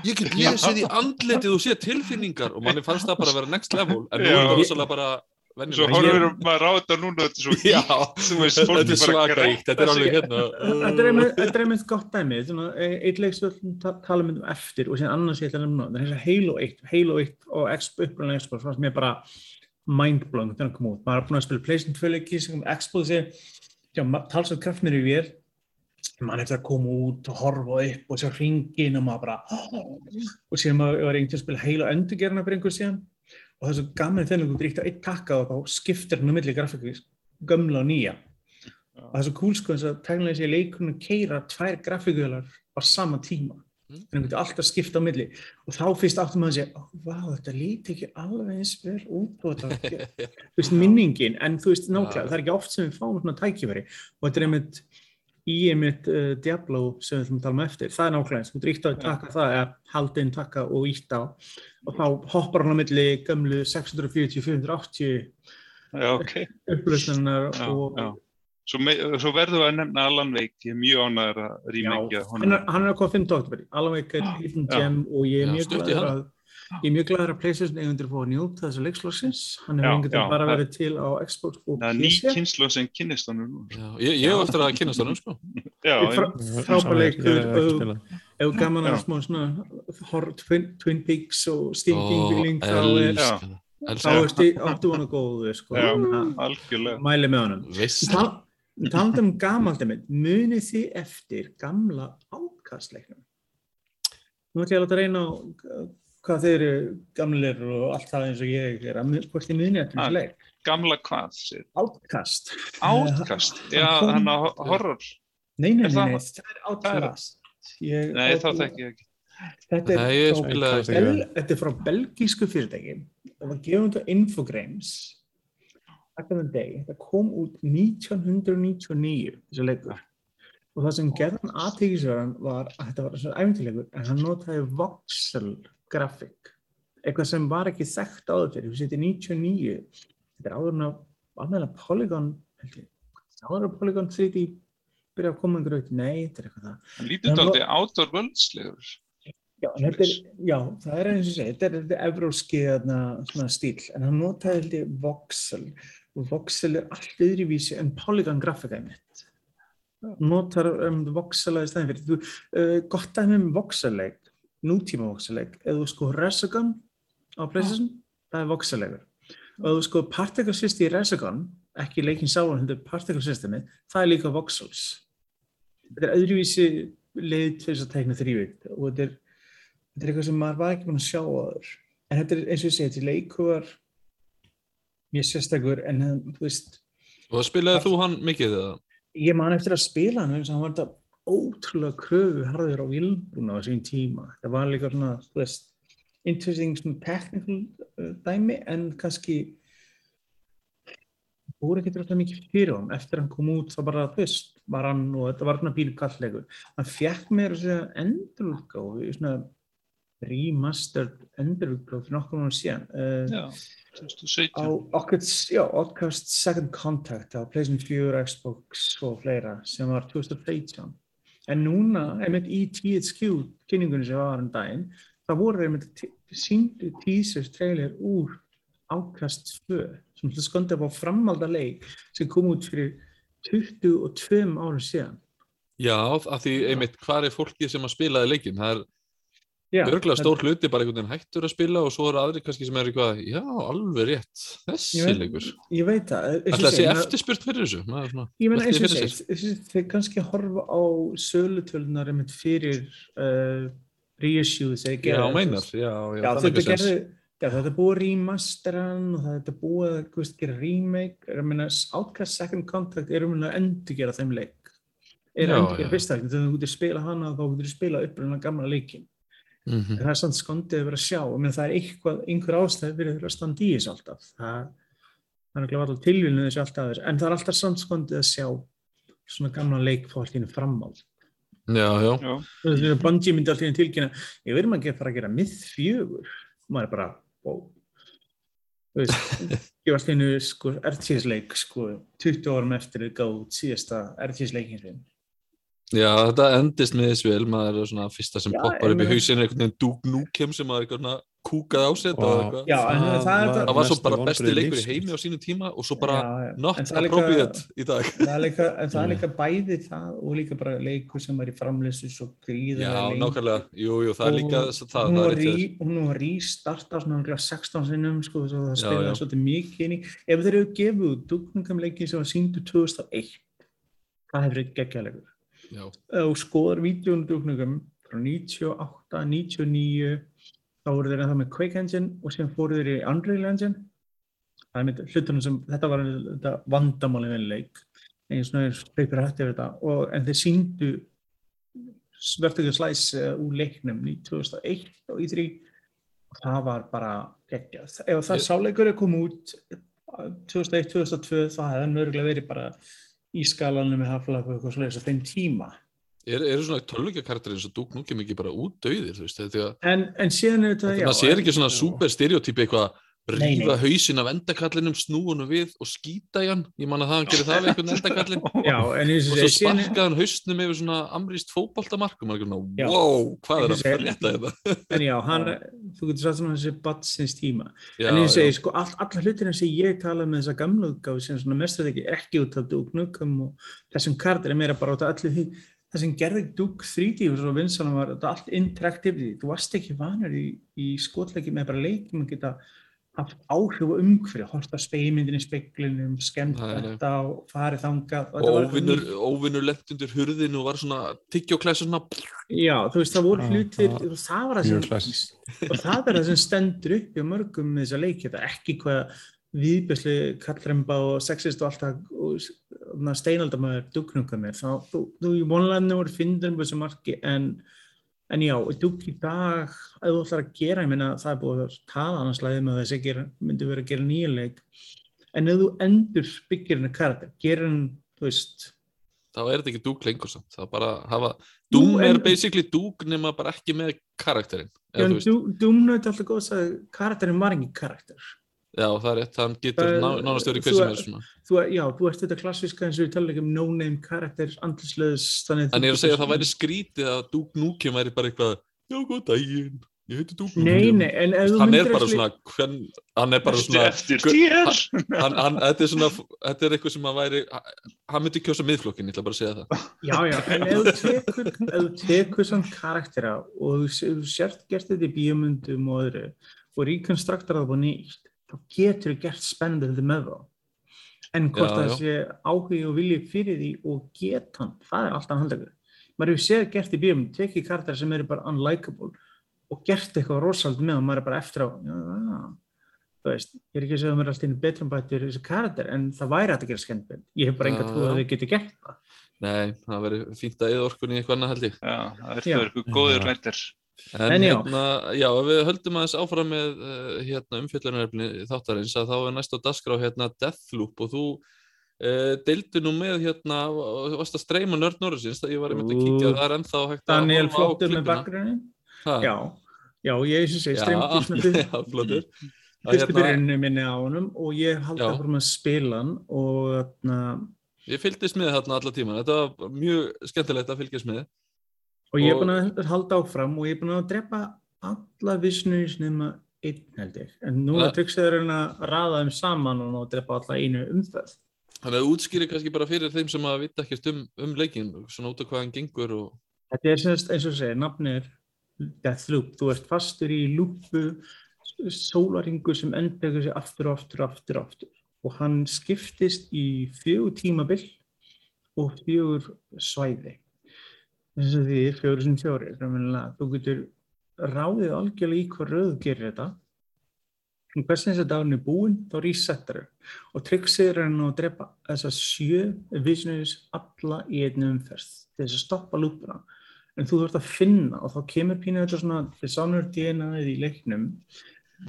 [SPEAKER 1] ég get lesið í andletið og sé tilfinningar og manni fannst það bara að vera next level, en nú er það rosalega bara
[SPEAKER 3] Svo horfir maður á þetta núna, þetta er svo ítt, þú veist,
[SPEAKER 1] þetta
[SPEAKER 3] fólk
[SPEAKER 1] er
[SPEAKER 3] bara
[SPEAKER 1] svaka
[SPEAKER 3] að
[SPEAKER 1] íkt, þetta er alveg hérna.
[SPEAKER 2] Þetta er einmitt- þetta er einmitt gott dæmi, svona, e- eitt leik sem við ta- tala um eftir og síðan annars ég ætla að nefna, það er þess að Halo 1, Halo 1 og upprænlega Xbox, sem er bara mindblowing þegar hann kom út. Maður er búin að spila PlayStation 2 leiki sem kom Xbox talsað kraftnir í vér, mann eftir að koma út og horfa upp og sjá hringin og maður bara, og síðan maður var einhvern að spila Halo endurgerna fyrir einhver síðan og er gaman þegar þú dríkt á eitt takka og þá skiptir hann um milli grafíkis, gömla og nýja. Og það er svo cool sko þess að tæknilega sé leikurinn að keira tvær grafíkuðlar á sama tíma. Þannig að það getur alltaf skipta á milli. Og þá fyrst áttum maður að segja oh, vá, þetta líti ekki alveg eins vel út og þetta, þú veist, minningin en þú veist, nákvæmlega, það er ekki oft sem við fáum svona tækifæri. Og þetta er einmitt í einmitt uh, Diablo sem við ætlum að tala um eftir, það er nákvæmlega eins, þú dríkt á að taka það eða halda inn taka og ítt á og þá hoppar hann á milli gömlu 640-480
[SPEAKER 3] Já, ok.
[SPEAKER 2] upplösnunar og
[SPEAKER 3] já. Svo, svo verðum við að nefna Alan Wake, ég er mjög ánægður að rýmengja
[SPEAKER 2] hann er, hann er að koma 5. oktober Alan Wake er
[SPEAKER 3] Já.
[SPEAKER 2] gem og ég er
[SPEAKER 1] Já,
[SPEAKER 2] mjög glæður að ég er mjög glæður að PlayStation eigundir fóða njóta þessu leikslóksins hann hefur einhvern veginn bara
[SPEAKER 3] það-
[SPEAKER 2] verið til á Xbox og
[SPEAKER 3] Það er ný
[SPEAKER 2] PC
[SPEAKER 3] kynslu sem kynnist hann.
[SPEAKER 1] Já, ég, ég hef eftir að kynast honum, sko.
[SPEAKER 3] Já,
[SPEAKER 2] Frá-
[SPEAKER 3] en-
[SPEAKER 2] frábær leikur
[SPEAKER 4] Ég hef ekki
[SPEAKER 2] og-
[SPEAKER 4] spilað.
[SPEAKER 2] ef gaman að smá svona Twin, Twin Peaks og Stinking
[SPEAKER 1] Ó,
[SPEAKER 2] Feeling þá er áttu hann að góðu sko. Mæli með honum
[SPEAKER 1] Veist
[SPEAKER 2] Tal- talandi um gamalt einmitt, munið þið eftir gamla átkastleiknum nú ætlum ég að láta reyna á hvað þeir eru gamlir og allt það eins og ég er að mun- hvort munið eftir
[SPEAKER 3] Ah.
[SPEAKER 2] þessu leik
[SPEAKER 3] Gamla hvað sér?
[SPEAKER 2] átkast
[SPEAKER 3] Átkast,
[SPEAKER 2] hann
[SPEAKER 3] já, hann á horror.
[SPEAKER 2] nei, nei, nei,
[SPEAKER 3] það-
[SPEAKER 2] nei, það er átkast ég,
[SPEAKER 3] Nei, þá þekki ég ekki.
[SPEAKER 2] þetta er,
[SPEAKER 1] Nei,
[SPEAKER 2] frá. Bel, þetta er frá belgísku fyrirtæki það var gefund á Infogrames back in the day það kom út 1999 þessi leikur og það sem gerðan aðtíkisverðan var að þetta var svona æfintilegur en hann notaði voxel grafík eitthvað sem var ekki þekkt áður fyrir við setjum 99 þetta er áður en að alveg Polygon held ég, áður en Polygon 3D byrja að koma einhverju út, nei, þetta er eitthvað það.
[SPEAKER 3] Hann
[SPEAKER 2] En
[SPEAKER 3] aldrei outdoor worldslegur.
[SPEAKER 2] Já, já, það er eins og segja, þetta er, þetta evróski stíl, en hann notaði ég voxel. Og voxel er allt öðruvísi en polygon grafika í mitt. Notar um, voxel að stæðin fyrir. Þú, uh, gott dæmi um voxelleik, nútíma voxelleik, eða þú sko Resogun á PlayStation, það er voxelleikur. Og ef þú sko Particle System í Resogun, ekki leikin þetta er Particle Systemi, það er líka voxels. Þetta er öðruvísi leið til þess að teikna þrývikt og þetta er þetta er eitthvað sem maður var ekki búin að sjá áður en þetta er eins og ég segi, þetta leikur mjög sérstakur en þú veist,
[SPEAKER 1] Og spilaði þú hann mikið eða?
[SPEAKER 2] ég man eftir að spila hann hann var þetta ótrúlega kröfu harður á vilbúna á sín tíma. Þetta var líka svona, þú veist interesting svona technical uh, dæmi en kannski voru ekki alltaf mikið fyrir hann eftir hann kom út þá bara, þú veist, var hann og þetta var svona pínu kallleikur hann fekk mér að segja endurútgáfu svona remastered endurútgáfu fyrir nokkur mánu síðan uh,
[SPEAKER 3] Já,
[SPEAKER 2] á
[SPEAKER 3] 2017.
[SPEAKER 2] Oddcast, já, Oddcast Second Contact á PlayStation 4, Xbox og fleira sem var 2018 en núna, einmitt í THQ kynningunni sem var um daginn það voru einmitt síndu teasers trailer úr Oddcast 2 sem upp á framalda leik sem kom út fyrir 22 árum síðan
[SPEAKER 1] Já, af því einmitt, hvað er fólkið sem að spilaði leikinn? Það er örgulega stór hluti bara einhvern veginn hættur að spila og svo eru aðri kannski sem er eitthvað, já, alveg rétt, þessi
[SPEAKER 2] Ég
[SPEAKER 1] leikur.
[SPEAKER 2] Ég veit það eins og
[SPEAKER 1] Ætla að sé eftirspurt fyrir þessu. maður
[SPEAKER 2] Ég meina eins og
[SPEAKER 1] fyrir
[SPEAKER 2] ég segi, þess- þeir kannski horfa á sölutölunar einmitt fyrir uh, reissues
[SPEAKER 1] Já, meinar, já, já,
[SPEAKER 2] Já,
[SPEAKER 1] það
[SPEAKER 2] þetta gerði, Já, þetta er búið að remasteran og þetta er búið að veist, gera remake. Að minna, Outcast Second Contact er um að endur gera þeim leik. Er að endur gera fyrsta leikin. Þegar þú getur spila hana þá getur þú spila upprunna gamla leikin.
[SPEAKER 1] Mhm.
[SPEAKER 2] En það er samt skondið að vera að sjá. Ég meina, það er eitthvað, einhver ástæð fyrir að standa í þessu alltaf. Það, það er ekki alltaf tilvílinu þessu alltaf. En það er alltaf samt skondið að sjá svona gamla leik fá allir framál.
[SPEAKER 1] Já, já.
[SPEAKER 3] Já,
[SPEAKER 2] Þegar Bungie myndi alltaf tilkynna, ég verðum að gera fara að gera mið fjögur. Maður er bara, wow. Þú veist, ég var alltaf einu sko, RTS-leik, sko, 20 árum eftir að gáð síðasta RTS-leikin sinn.
[SPEAKER 1] Já, þetta endist með þessu vel, maður er svona fyrsta sem
[SPEAKER 2] Já,
[SPEAKER 1] poppar
[SPEAKER 2] en
[SPEAKER 1] upp í hausinu einhvern veginn Duke Nukem sem maður eitthvað svona kúkað á
[SPEAKER 4] Vá.
[SPEAKER 1] og eitthvað.
[SPEAKER 2] Já, en það er þetta-
[SPEAKER 1] Það var svo bara besti leikur í heimi á sínum tíma og svo bara
[SPEAKER 2] Já, já.
[SPEAKER 1] not
[SPEAKER 2] það er
[SPEAKER 1] appropriate í dag.
[SPEAKER 2] Það er líka, en það er líka bæði það og líka bara leikur sem var í framleysu svo
[SPEAKER 1] Já,
[SPEAKER 2] gríðarlega lengi.
[SPEAKER 1] nákvæmlega, jú, jú, það er líka það,
[SPEAKER 2] hún
[SPEAKER 1] það
[SPEAKER 2] var
[SPEAKER 1] er
[SPEAKER 2] rístarta svona örugglega 16 sinnum sko, svo það
[SPEAKER 1] Já,
[SPEAKER 2] spilaði
[SPEAKER 1] já.
[SPEAKER 2] svolítið mikið inn í ef þeir eru gefið út dugningamleiki sem var síndu 2001 það hefur ekki geggjaðleikur
[SPEAKER 1] Já,
[SPEAKER 2] þú skoðar vídjónu dugningum frá 98, 99 þá voru þeir ennþá með Quake Engine og síðan fóru þeir í Unreal Engine. Það er með hlutunum sem þetta var þetta vandamáli við leik. Eins og er hleypur hætti við þetta og, en þeir síndu Vertical Slice uh, úr leiknum í 2001 og í 3 og það var bara geggjað. Ef það sáleikur er komið út 2001-2002 þá hefði hann örgulega verið bara í skalanum með Half-Life og eitthvað svoleiðis á þeim tíma
[SPEAKER 1] er, eru svona tölvugjakartir eins og Duke Nukem ekki bara út döðir, þú veist, þetta
[SPEAKER 2] En, en síðan er þetta, já.
[SPEAKER 1] maður sér
[SPEAKER 2] en-
[SPEAKER 1] ekki svona super stereotypi eitthvað rífa
[SPEAKER 2] nei.
[SPEAKER 1] hausinn af endakallinum, snúinu við og skýta í hann, ég man að það hann gerir það við einhvern endakallin og
[SPEAKER 2] Já, en og
[SPEAKER 1] svo sparkaði hann hausnum yfir svona amrýst fótboltamarkum og maður er svona, wow, hvað er
[SPEAKER 2] Eins
[SPEAKER 1] að
[SPEAKER 2] og
[SPEAKER 1] frétta þetta?
[SPEAKER 2] en já, hann, þú getur sagt svona þessi batsins tíma.
[SPEAKER 1] Já,
[SPEAKER 2] en og
[SPEAKER 1] já.
[SPEAKER 2] segja, sko, all, alla hlutina sem ég tala með þessa gamla útgáfi sem svona mest ekki, ekki út af Duke Nukem og þessum kardir er meira bara út af allir því það sem gerði Duke 3D og svo vinsanum var þetta allt interactivity, þú varst ekki vanur í, í skotleiki með bara leikum að geta haft áhrif og umhverju, horta speimindin í speklinum, skemmt þetta og farið þangað.
[SPEAKER 1] og
[SPEAKER 2] þetta var-
[SPEAKER 1] óvinnur, óvinnur lent undir hurðinu og var svona tyggjóklæs svona
[SPEAKER 2] Já, þú veist, það voru hlutir,
[SPEAKER 4] það-
[SPEAKER 2] og það var það sem, og það er það sem stendur upp í mörgum með þessa leiki, þetta er ekki hvað viðbjörslu kallremba og sexist og alltaf og steinaldamöður dugnunga með, þá, þú, þú í vonlæðinu voru fyndur um þessu marki, en, en já, dugg í dag, ef þú ætlar að gera, ég meina, það er búið að tala annars læðið með þess að gera, myndi verið að gera nýja leik, en ef þú endur byggir henni karakter, gerir hann, þú veist,
[SPEAKER 1] þá er þetta ekki dúk lengur samt. Það er bara að hafa, dúm er basically dúk nema bara ekki með karakterinn
[SPEAKER 2] Já, en
[SPEAKER 1] þú veist,
[SPEAKER 2] Doom Doom er alltaf góð að karakterinn var ekki karakter.
[SPEAKER 1] Já það er rétt, hann getur ná, nánast verið hver sem
[SPEAKER 2] er-
[SPEAKER 1] svona.
[SPEAKER 2] Þú, já, þú ert þetta klassíska eins og við tala ekki um no-name karakter, andlisleðis, þannig
[SPEAKER 1] en ég er að segja að það væri skrítið að dúk núkjum væri bara eitthvað, já góð daginn ég heiti dúk
[SPEAKER 2] Nei,
[SPEAKER 1] núkjum
[SPEAKER 2] nei, en ef þú
[SPEAKER 1] hann er
[SPEAKER 2] myndir
[SPEAKER 1] bara svona hvern, hann er bara svona
[SPEAKER 3] eftir þér?
[SPEAKER 1] hann, hann, þetta er svona þetta er eitthvað sem að væri hann myndi kjósa miðflokkin, ég ætla bara að segja það.
[SPEAKER 2] Já, já, en ef þú tekur, ef þú tekur svona karaktera og þú sé- þú sért gert þetta í bíomundum og öðru og reconstructar það á nýtt, þá getur þú gert spennandi þetta með þá. En hvort
[SPEAKER 1] Já,
[SPEAKER 2] það
[SPEAKER 1] já.
[SPEAKER 2] sé áhugi og vilji fyrir því og get hann, það er alltaf handlegur. Maður hefur séð gert í bíomundum, tekið karaktera sem eru bara unlikable og gert eitthvað rosald með og maður er bara eftir á, já, þú veist, ég er ekki að segja að maður er alltaf inn betrum bættur þessi karakter, en það væri að gera skemmtileg. Ég hef bara enga
[SPEAKER 1] Já,
[SPEAKER 2] trú að þau geti gert það.
[SPEAKER 1] nei, það væri fínt að eða orkunni í eitthvað annað held ég
[SPEAKER 3] Já, það er
[SPEAKER 2] Já.
[SPEAKER 3] fyrir
[SPEAKER 1] En,
[SPEAKER 2] En
[SPEAKER 1] hérna, já, við höldum aðeins áfram með uh, hérna, umfjöllunarefni þáttarins að þá er næst á dagskrá hérna Deathloop og þú uh, deildi nú með hérna, og varst að streyma nörd norðsins þegar ég var einmitt að kíkja það er ennþá hægt að
[SPEAKER 2] Daniel flottur með.
[SPEAKER 1] Ha?
[SPEAKER 2] Já, já, ég sem segi, streymdi svona
[SPEAKER 1] Já, flottur. Að
[SPEAKER 2] fyrstu
[SPEAKER 1] hérna,
[SPEAKER 2] byrjunni minni á honum og ég haldi að fórum að spila hann og þarna,
[SPEAKER 1] Ég fylgdist með þarna alla tíman, þetta var mjög skemmtilegt að fylgjast með
[SPEAKER 2] og ég er
[SPEAKER 1] Og-
[SPEAKER 2] búin að halda áfram og ég er búin að drepa alla vissnus nema einn held ég. En nú er tryggsæður að raða þeim saman og ná að drepa alla einu umferð.
[SPEAKER 1] Þannig að útskýri kannski bara fyrir þeim sem að vita ekkert um, um leikin, svona út af hvað hann gengur og
[SPEAKER 2] Þetta er semst eins og segir, nafnið er Deathloop. Þú ert fastur í lúpu sólaringu sem endur sig aftur og aftur og aftur og aftur. Og hann skiptist í fjögur tímabill og fjögur svæði. Þess að því fjögur sem fjórir. Þú getur ráðið algjörlega í hvað röð gerir þetta. Hversin þessi dagurinn er búinn? Þá resetar þau og tryggsið er hann að drepa þessa sjö visionaries alla í einni umferð til þess að stoppa lúpuna. En þú þurft að finna og þá kemur pínu þetta svona Dishonored DNA-ið í leiknum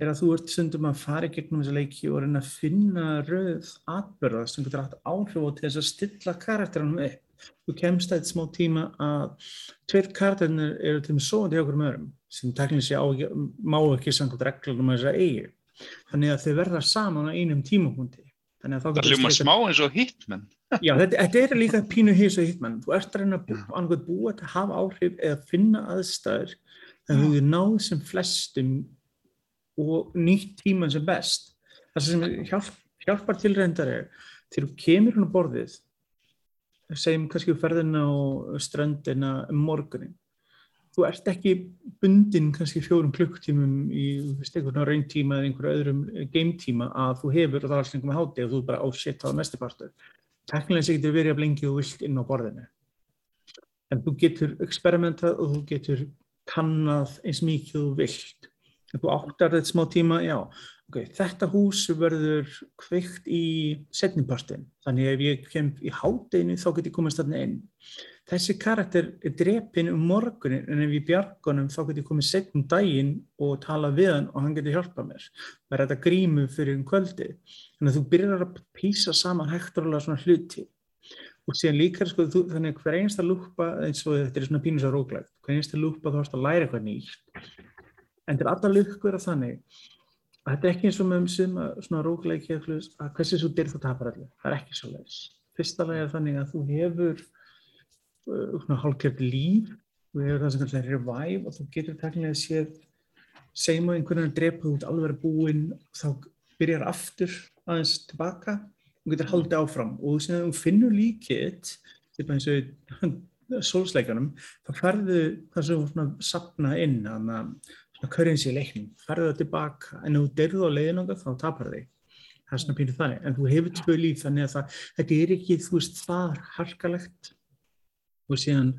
[SPEAKER 2] er að þú ert stundum að fara í gegnum þessa leiki og reyna að finna rauð atbyrða sem getur haft áhrif á til þess að stilla karakteranum upp þú kemst að eitt smá tíma að tveir karakterinir eru til og með svoandi hjá okkur um öðrum sem teknilega sé má ekki samkvæmt reglum að þess að eigi. Þannig að þau verða saman á einum tímapunkti.
[SPEAKER 3] Það hljóma smá eins og hitmenn
[SPEAKER 2] Já, þetta, þetta er líka pínu hins og hitmenn þú ert að reyna að búa, búa að hafa áhrif eða finna aðstæður að þú náðu sem flestum og nýtt tíman sem best. Það sem hjálp, hjálpar til reyndar er til þú kemur hún á borðið segjum kannski ferðina á strandina um morgunin þú ert ekki bundin kannski fjórum klukktímum í einhvern rauntíma eða einhverju öðrum gametíma að þú hefur og það er alltaf einhverjum háti og þú er bara á oh á mestu partur. Teknilega sé getur verið að blengi og vilt inn á borðinu. En þú getur experimentað og þú getur kannað eins mikið þú vilt. Ef þú áttar þetta smá tíma, já, ok, þetta hús verður kveikt í setnipartin, þannig ef ég kem í hátteginu þá getur ég komast þarna inn þessi karakter er drepin um morgunin en ef ég bjargunum þá getur ég komið setjum daginn og tala við hann og hann getur hjálpað mér. Það er þetta grímu fyrir um kvöldi. Þannig að þú byrjar að písa saman hekturlega svona hluti. Og síðan líka sko, þú, þannig að hver einsta lúpa, eins og þetta er svona pínus að róglægt, hver einsta lúpa þú harfst að læra eitthvað nýtt. En til alla lukkur að þannig þetta er ekki eins og með um suma svona róglægi að hversi svo dyrð þú tapar allir. Það er ekki svo leiðis. Fyrsta lega er þannig að þú hefur uh, hálfgerð líf við hefur það sem kallar revive og þú getur takkilega séð segjum að einhvern veginn drepa út alveg búinn þá byrjar aftur aðeins tilbaka og getur haldið áfram og þú finnur líkið til eins og solsleikanum þá ferðu það sem þú sapna inn svona currency leikning, ferðu það tilbaka en ef þú derðu á leiðinanga þá tapar þig. Það er svona pínuð þannig, en þú hefur tvö líf þannig að það, þetta er ekki þú veist það harkalegt. Og síðan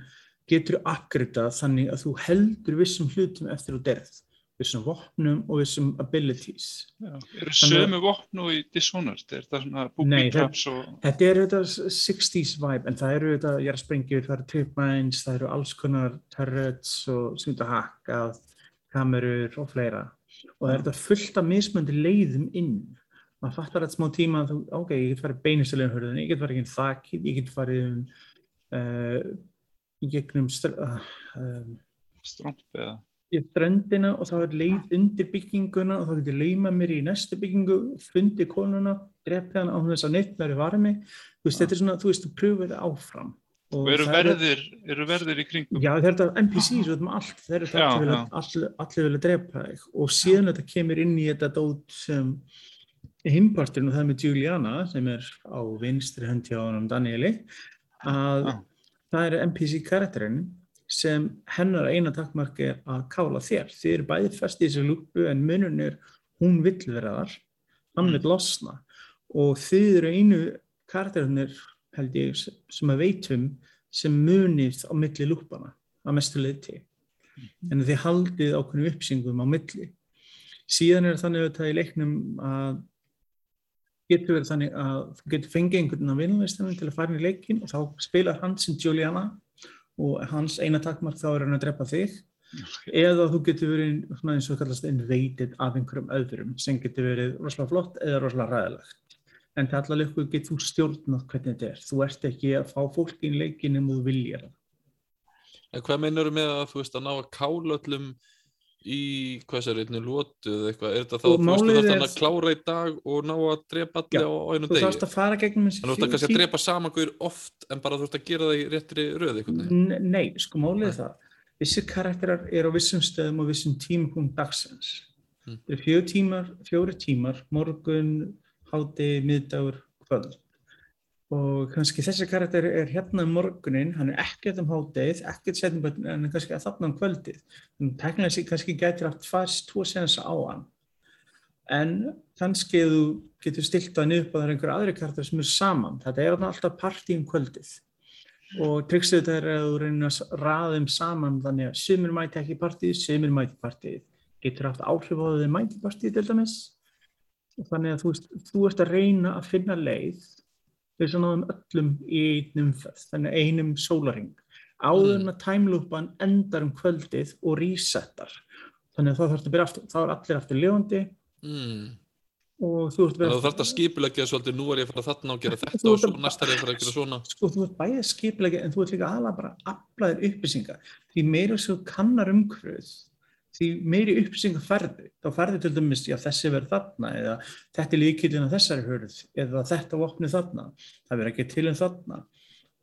[SPEAKER 2] getur þú uppgriðað þannig að þú heldur vissum hlutum eftir þú derð vissum vopnum og vissum abilities.
[SPEAKER 3] Já, eru sömu vopnu í Dishonored? Er þetta svona booby traps og...
[SPEAKER 2] Þetta eru þetta 60's vibe en það eru þetta jarðsprengjur, það eru tripmines það eru alls konar turrets og sem þetta hakkað, kamerur og fleira. Og það er þetta fullt af mismöndi leiðum inn. Maður fattar þetta smá tíma að þú, ok, ég get farið beinistilegum hörðun, ég get farið ekki þakkið, ég get farið um uh, gegnum uh, um,
[SPEAKER 3] strömp eða?
[SPEAKER 2] í ströndina og þá er leið undir bygginguna og þá getur leima mér í næstu byggingu fundi konuna, drefði hann á þess að neitt verður varmi. Þú veist, ja. þetta er svona, þú veist, þú pröfur þetta áfram
[SPEAKER 3] eru verðir eru verðir í kringum?
[SPEAKER 2] Já, þetta er NPCs um allt, þeir eru þetta allir, allir, vilja drepa þig og síðan þetta kemur inn í þetta dót sem himpartin og það með Juliana sem er á vinstri hönd hjá hann Danieli að ah. það er NPC karakterinn sem hennar eina takkmark er að kála þér. Þið eru bæðið fest í þessu lúpu en munun er hún vill vera þar, hann vil losna og þið eru einu karakterinir held ég sem að veitum sem munið á milli lúpana að mestu leiti. Mm. En þið haldið ákveðinu uppsingum á milli. Síðan er þannig að það í leiknum að getur verið þannig að þú getur fengið einhvern á vinnuveistunum til að fara inn í leikin og þá spilar hann sem Juliana og hans eina takkmark þá er hann að drepa þig okay. eða þú getur verið eins og kallast invaded af einhverjum öðrum sem getur verið rosalega flott eða rosalega ræðilegt en til allar leikur getur þú stjórnað hvernig þetta er. Þú ert ekki að fá fólk í leikin um þú vilja það
[SPEAKER 1] En hvað meinar þú með að þú veist að ná að kála öllum í hvað sér einnig lótu eða eitthvað, er þetta þá þú veist þú þarfst að klára í dag og ná að drepa allir á einum degi?
[SPEAKER 2] Já, þú þarfst að fara gegnum
[SPEAKER 1] þessi Þannig að þú þarfst að drepa samangur oft en bara þú þarfst að gera það í réttri röð eitthvað
[SPEAKER 2] Nei, sko málið er það. Vissir karakterar er á vissum stöðum og vissum hmm. Það eru fjóri tímar, fjóri tímar morgun, háti, miðdagur, kvöld. Og kannski þessi karakter er hérna um morgunin, hann er ekkert um háttegið, ekkert setjum en kannski að þarna um kvöldið. Þannig að teknilega sér kannski getur haft fast tvo senast á hann. En kannski þú getur stilt að niður upp að það er einhver aðri karakter sem er saman, þetta er alltaf partí um kvöldið. Og tryggstuð þetta er að þú reynir að raða þeim saman þannig að sumir mæti ekki partíð, sumir mæti partíð getur haft áhrif á því mæti partíð til dæmis þannig að þú, veist, þú ert að reyna að finna leið við svona um öllum í einum umferð, þannig að einum sólaring áður en að timeloopan endar um kvöldið og resetar. Þannig að þá þarfst að byrja aftur, þá er allir aftur ljóndi
[SPEAKER 1] mm.
[SPEAKER 2] og þú ert
[SPEAKER 1] að þú þarft að skipulegja svolítið, nú er ég að fara þarna og gera þetta
[SPEAKER 2] Þú
[SPEAKER 1] og svo
[SPEAKER 2] að-
[SPEAKER 1] næst er ég að fara að gera svona.
[SPEAKER 2] sko þú ert bæðið skiplega en þú ert líka aðalega bara aflaðir upplýsinga. Því meira sem þú kannar umhverfið því meiri upplýsinga ferði þá ferði til dæmis, já þessi verður þarna eða þetta er líkillin að þessari hörð eða þetta vopni þarna það verður ekki til en þarna.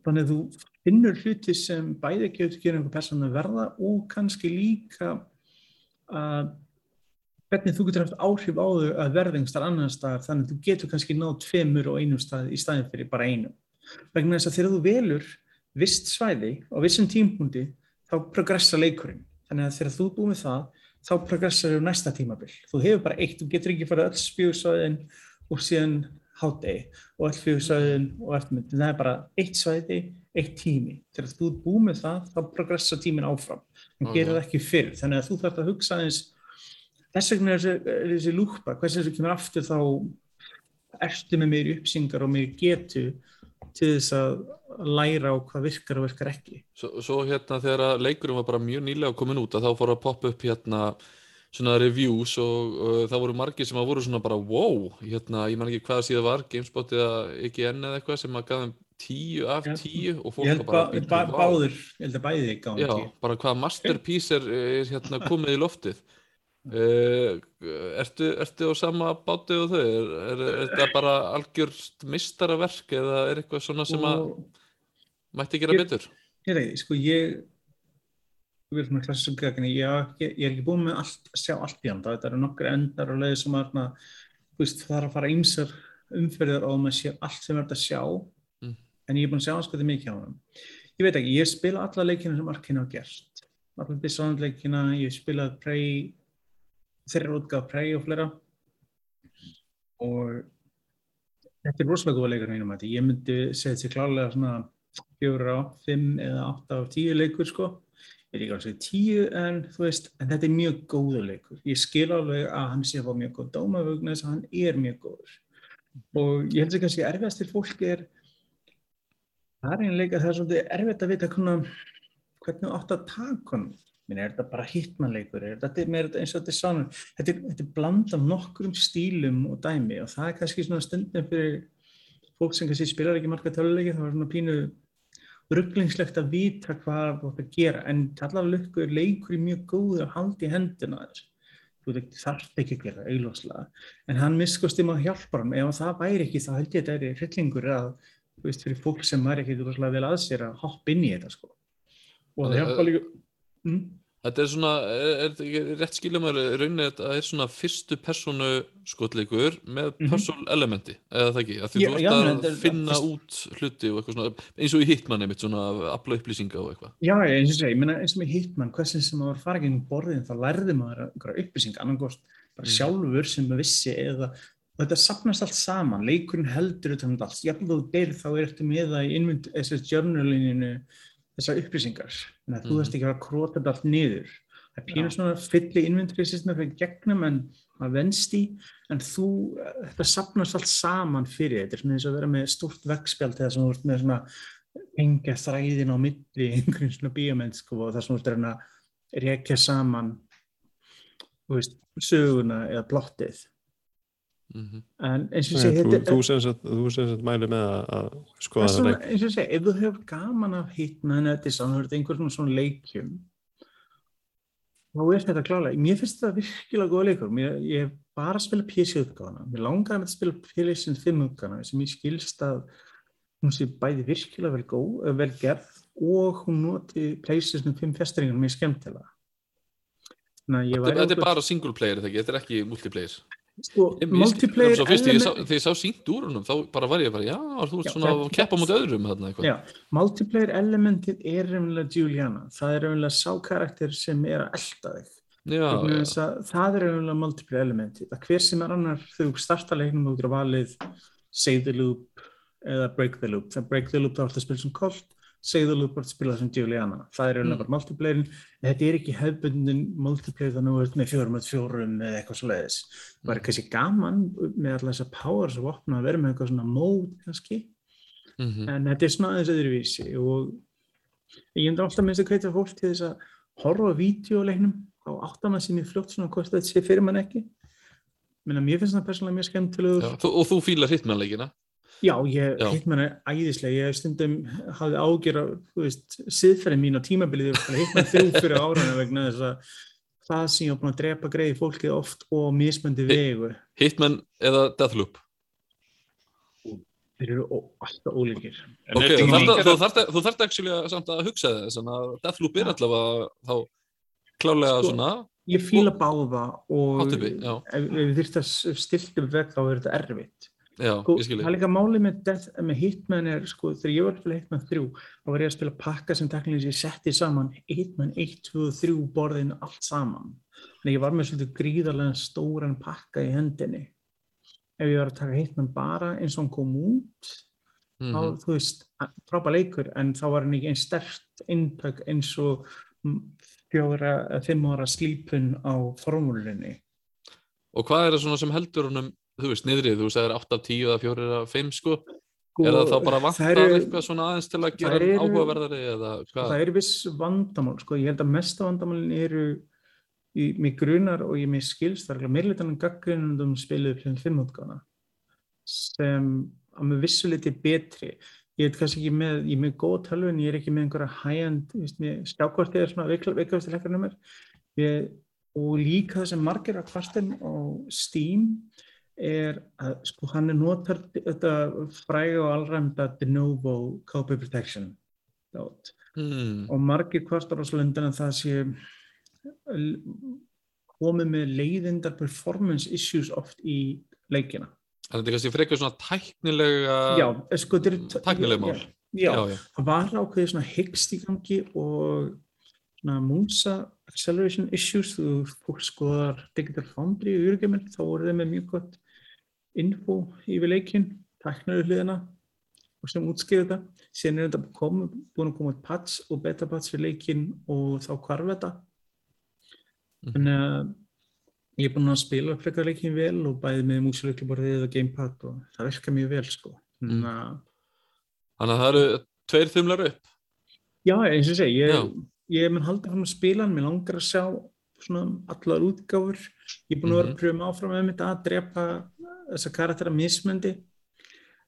[SPEAKER 2] Þannig að þú finnur hluti sem bæði getur gera einhver persónu verða og kannski líka að hvernig þú getur haft áhrif á þau að verða einhverstaðar annar staðar þannig að þú getur kannski náð tveimur og einum stað í staðin fyrir bara einum. Vegna þess að þegar þú velur vist svæði á vissum tímpundi þá progressa leikurinn þannig að þegar þú búið með það þá progressar þau næsta tímabil. Þú hefur bara eitt, þú getur ekki farið öll spjóðsvæðin og síðan hátegi og öll spjóðsvæðin og eftirmynd það er bara eitt svæði, eitt tími. Þegar þú búið með það þá progressa tímin áfram. En
[SPEAKER 1] Ok.
[SPEAKER 2] gerir það ekki fyrr. Þannig að þú þarf að hugsa eins þess vegna er þessi, lúpa hvers þessu kemur aftur þá ertu með meiri uppsingar og meiri getu til þess að læra á hvað virkar og virkar ekki
[SPEAKER 1] Svo, svo hérna þegar að leikurinn var bara mjög nýlega komin út að þá fór að poppa upp hérna svona reviews og uh, það voru margir sem að voru svona bara wow, hérna, ég man ekki hvaða síða var Gamespot eða IGN eða eitthvað sem að gaf þeim 10 af. 10 og fólk var bara
[SPEAKER 2] ba
[SPEAKER 1] "Bíddu,
[SPEAKER 2] ba
[SPEAKER 1] vá."
[SPEAKER 2] báður ég held að bæði gáði
[SPEAKER 1] Já,
[SPEAKER 2] ekki
[SPEAKER 1] bara hvað masterpiece er, er hérna komið í loftið uh, ertu, ertu á sama báti og þau? Er, er, er þetta bara algjört mistaraverk eða er eitthvað svona sem að mætti gera
[SPEAKER 2] Ég-
[SPEAKER 1] betur?
[SPEAKER 2] Ég veit, sko ég ég vil svona klassisum gagni ég, ég, ég er ekki búin með allt, að sjá allt í hann þetta eru nokkur endar og leiði sem að það er að fara ýmsar umferðir og maður sé allt sem er hægt að sjá.
[SPEAKER 1] Mm.
[SPEAKER 2] en ég er búin að sjá hans hvað þetta mikið á hann ég veit ekki, ég spila alla leikina sem Arkane hafa gert. Alla Dishonored leikina, ég spilaði Prey þeirra útgáð Prey og fleira. Og þetta er rosalega góða leikar mínum að ég myndi segja þetta klálega svona fjóra á fimm eða átta á tíu leikur sko. Ég ekki alveg að segja tíu en þú veist en þetta er mjög góða leikur. Ég skil alveg að hann sé að fá mjög góð dóma vegna þess að hann er mjög góður. Og ég held að kannski erfiðast til fólk er það er einlega það er svolítið erfitt að vita hvernig, átt að taka hann Minn, er þetta bara hitmanleikur, er þetta meira eins og þetta er svona, þetta er, þetta er bland af nokkrum stílum og dæmi og það er kannski svona stundum fyrir fólk sem kannski spilar ekki marga töluleiki, það var svona pínu rugglingslegt að vita hvað það er að gera, en allar lukku er leikur í mjög góðu að halda í hendina þess. Þú þarf ekki að gera augljóslega, en hann miskostum að hjálpa hann, ef það væri ekki þá held ég að þetta er hryllingur að, þú veist, fyrir fólk sem er ekki rosalega vel að sér að hoppa inn í þetta, sko. Og það
[SPEAKER 1] að-
[SPEAKER 2] hjálpa líka, mm,
[SPEAKER 1] Þetta er svona, er, er, þetta rétt skiljum að rauninni að það er svona fyrstu persónu skotleikur með
[SPEAKER 2] Mhm.
[SPEAKER 1] persól elementi, eða það ekki, því
[SPEAKER 2] Já,
[SPEAKER 1] þú
[SPEAKER 2] já,
[SPEAKER 1] ert
[SPEAKER 2] þetta
[SPEAKER 1] að
[SPEAKER 2] er-
[SPEAKER 1] finna
[SPEAKER 2] fyrst-
[SPEAKER 1] út hluti og eitthvað svona, eins og í Hitman einmitt svona afla upplýsinga og eitthvað.
[SPEAKER 2] Já, eins og segja, ég meina eins og með Hitman, hversin sem maður fara ekki inn borðin, þá lærði maður einhverja upplýsing, annarkost bara
[SPEAKER 1] Mm.
[SPEAKER 2] sjálfur sem maður vissi eða og þetta sapnast allt saman, leikurinn heldur utan um þetta allt, jafnveg þú deyr þá er þetta með það í þessar journalininu þessar upplýsingar, þannig að þú
[SPEAKER 1] Mhm.
[SPEAKER 2] veist ekki að króta þetta allt niður það er
[SPEAKER 3] Já.
[SPEAKER 2] svona fylli inventory system fyrir gegnum en að venst í en þú, þetta sapnast allt saman fyrir þetta, er svona eins og að vera með stórt vegspjald eða svona, ert með svona hengja þræðin á milli einhverjum svona bíómennsku og það þú ert að reyna að rekja saman þú veist, söguna eða plottið
[SPEAKER 1] Mm
[SPEAKER 2] en eins og ég segi,
[SPEAKER 4] þú,
[SPEAKER 2] þetta
[SPEAKER 4] þú sem sagt, þú sem sagt mæli með að, að skoða
[SPEAKER 2] er
[SPEAKER 4] það leik.
[SPEAKER 2] eins og ég segi, ef þú hefur gaman af hitman eða Dishonored, einhver svona, svona leikjum þá er þetta klálega, mér finnst þetta virkilega góða leikur, mér, ég hef bara að spila PC uppgáðana, mér langaði með að spila PlayStation 5 uppgáðana sem ég skilst að hún sé bæði virkilega vel góð, eh, vel gerð og hún noti PlayStation 5 festringar mjög skemmtilega. Þannig að ég
[SPEAKER 1] Þetta þetta er bara single player, þetta ekki, þetta er ekki multiplayer.
[SPEAKER 2] Sko, multiplayer
[SPEAKER 1] Svo fyrst, sá,
[SPEAKER 2] element-
[SPEAKER 1] þegar ég sá sínt úr húnum, þá bara var ég bara, já, þú ert svona að keppa mot öðrum þarna eitthvað.
[SPEAKER 2] Já, multiplayer elementið er raunverulega Juliana, það er raunverulega sá karakter sem er að elda þig.
[SPEAKER 1] Já, já.
[SPEAKER 2] að það er raunverulega multiplayer elementið, að hver sem er annar þú starta leiknum og þú getur valið save the loop eða break the loop, þegar break the loop þá er þetta að spila sem kolt segðu lúpart spila sem Juliana, það er
[SPEAKER 1] Mm.
[SPEAKER 2] bara multiplayerin, þetta er ekki hefbundin multiplayer þannig að þú ert með fjórum með fjórum eða eitthvað svo leiðis, það var kannski gaman með alla þessar powers og opna að vera með eitthvað svona mód kannski.
[SPEAKER 1] Mhm.
[SPEAKER 2] en þetta er svona aðeins öðruvísi og ég myndi alltaf minnst að hvetja fólk til þess að horfa á vídeoleiknum á áttamann sinni fljótt svona hvort þetta sé fyrir mann ekki. Menna, mér finnst það persónulega mjög skemmtilegur.
[SPEAKER 1] Já, þú, og þú fílar hitmannleikina
[SPEAKER 2] Já, ég hitt er æðislega, ég stundum hafði ágjör af, þú veist, siðferði mín á tímabilið. Þegar hitt mann þrjú fyrir árana vegna þess að það sem ég var búin að drepa greiði fólkið oft og mismöndi vegu,
[SPEAKER 1] Hitman eða Deathloop
[SPEAKER 2] þeir eru alltaf ólíkir.
[SPEAKER 3] En
[SPEAKER 1] Ok,
[SPEAKER 3] þetta
[SPEAKER 1] þú
[SPEAKER 3] ekki
[SPEAKER 1] þarft
[SPEAKER 3] líka
[SPEAKER 1] að- þú þarft að- þú þarft actually að samt að hugsa þess að Deathloop er allavega þá klálega
[SPEAKER 2] Sko,
[SPEAKER 1] svona
[SPEAKER 2] Ég fíla báða og ef, ef við þurft að stilt upp veg þá er þetta erfitt.
[SPEAKER 1] Já,
[SPEAKER 2] Sko,
[SPEAKER 1] ég skilji
[SPEAKER 2] það er líka máli með, Death, með Hitman er, sko, þegar ég var að spila Hitman 3 þá var ég að spila pakka sem taknilega ég setti saman Hitman 1, 2 og 3 borðinu allt saman. Þannig ég var með svolítið gríðarlega stóran pakka í hendinni. Ef ég var að taka Hitman bara eins og hann kom út þá,
[SPEAKER 1] Mhm.
[SPEAKER 2] þú veist, frábæð leikur en þá var hann ekki einn stert inntak eins og mm, fjóra, fimm ára slípun á formúlinni.
[SPEAKER 1] Og hvað er það svona sem heldur honum þú veist, niðrið, þú veist, það er 8 af 10 eða 4 af 5 sko, er það þá bara vantar eitthvað svona aðeins til að gera
[SPEAKER 2] eru-
[SPEAKER 1] áhugaverðari eða hvað?
[SPEAKER 2] það eru viss vandamál sko. ég held að mesta vandamálin eru í, mig grunar og ég mig skilst það er meirleitanum gaggrunundum spiluðu plinn 5 útgána sem að með vissu liti betri ég veit kannski ekki með, ég er með góð tölvun ég er ekki með einhverja high-end skjákvart eða svona veikvæðast lekkarnumir og líka það sem margir að kvartin á Steam er að sko hann er notar þetta fræga og allræmda de novo copy protection
[SPEAKER 1] Hmm.
[SPEAKER 2] og margir kvartar á slöndin að það sé komið með leiðindar performance issues oft í leikina.
[SPEAKER 1] Þannig að þetta er kannski frekar svona tæknilega
[SPEAKER 2] Já, sko, þetta eru...
[SPEAKER 1] tæknileg mál.
[SPEAKER 2] Já, já,
[SPEAKER 1] já,
[SPEAKER 2] það var ákveðið svona hyggst í gangi og svona Munsa acceleration issues, þú fólk skoðar Digital Foundry og Jurgeminn, þá voru þeir með mjög gott info yfir leikin, tæknaðu hliðina og sem útskýrðu þetta. Síðan er þetta kom, búin að koma patch og beta patch fyrir leikin og þá hvarf þetta.
[SPEAKER 1] Mhm.
[SPEAKER 2] Þannig að ég er búin að spila frekar leikin vel og bæði með músilökluborðið og gamepad og það virkar mjög vel sko. Þannig að
[SPEAKER 1] Þannig að það eru tveir þumlar upp.
[SPEAKER 2] Já, eins og segi, ég, ég mun halda fram að spila hann, mér langar að sjá svona allar útgáfur, ég er búin að vera
[SPEAKER 1] Mhm.
[SPEAKER 2] að pröfa áfram með mitt að drepa þessa karaktera mismöndi,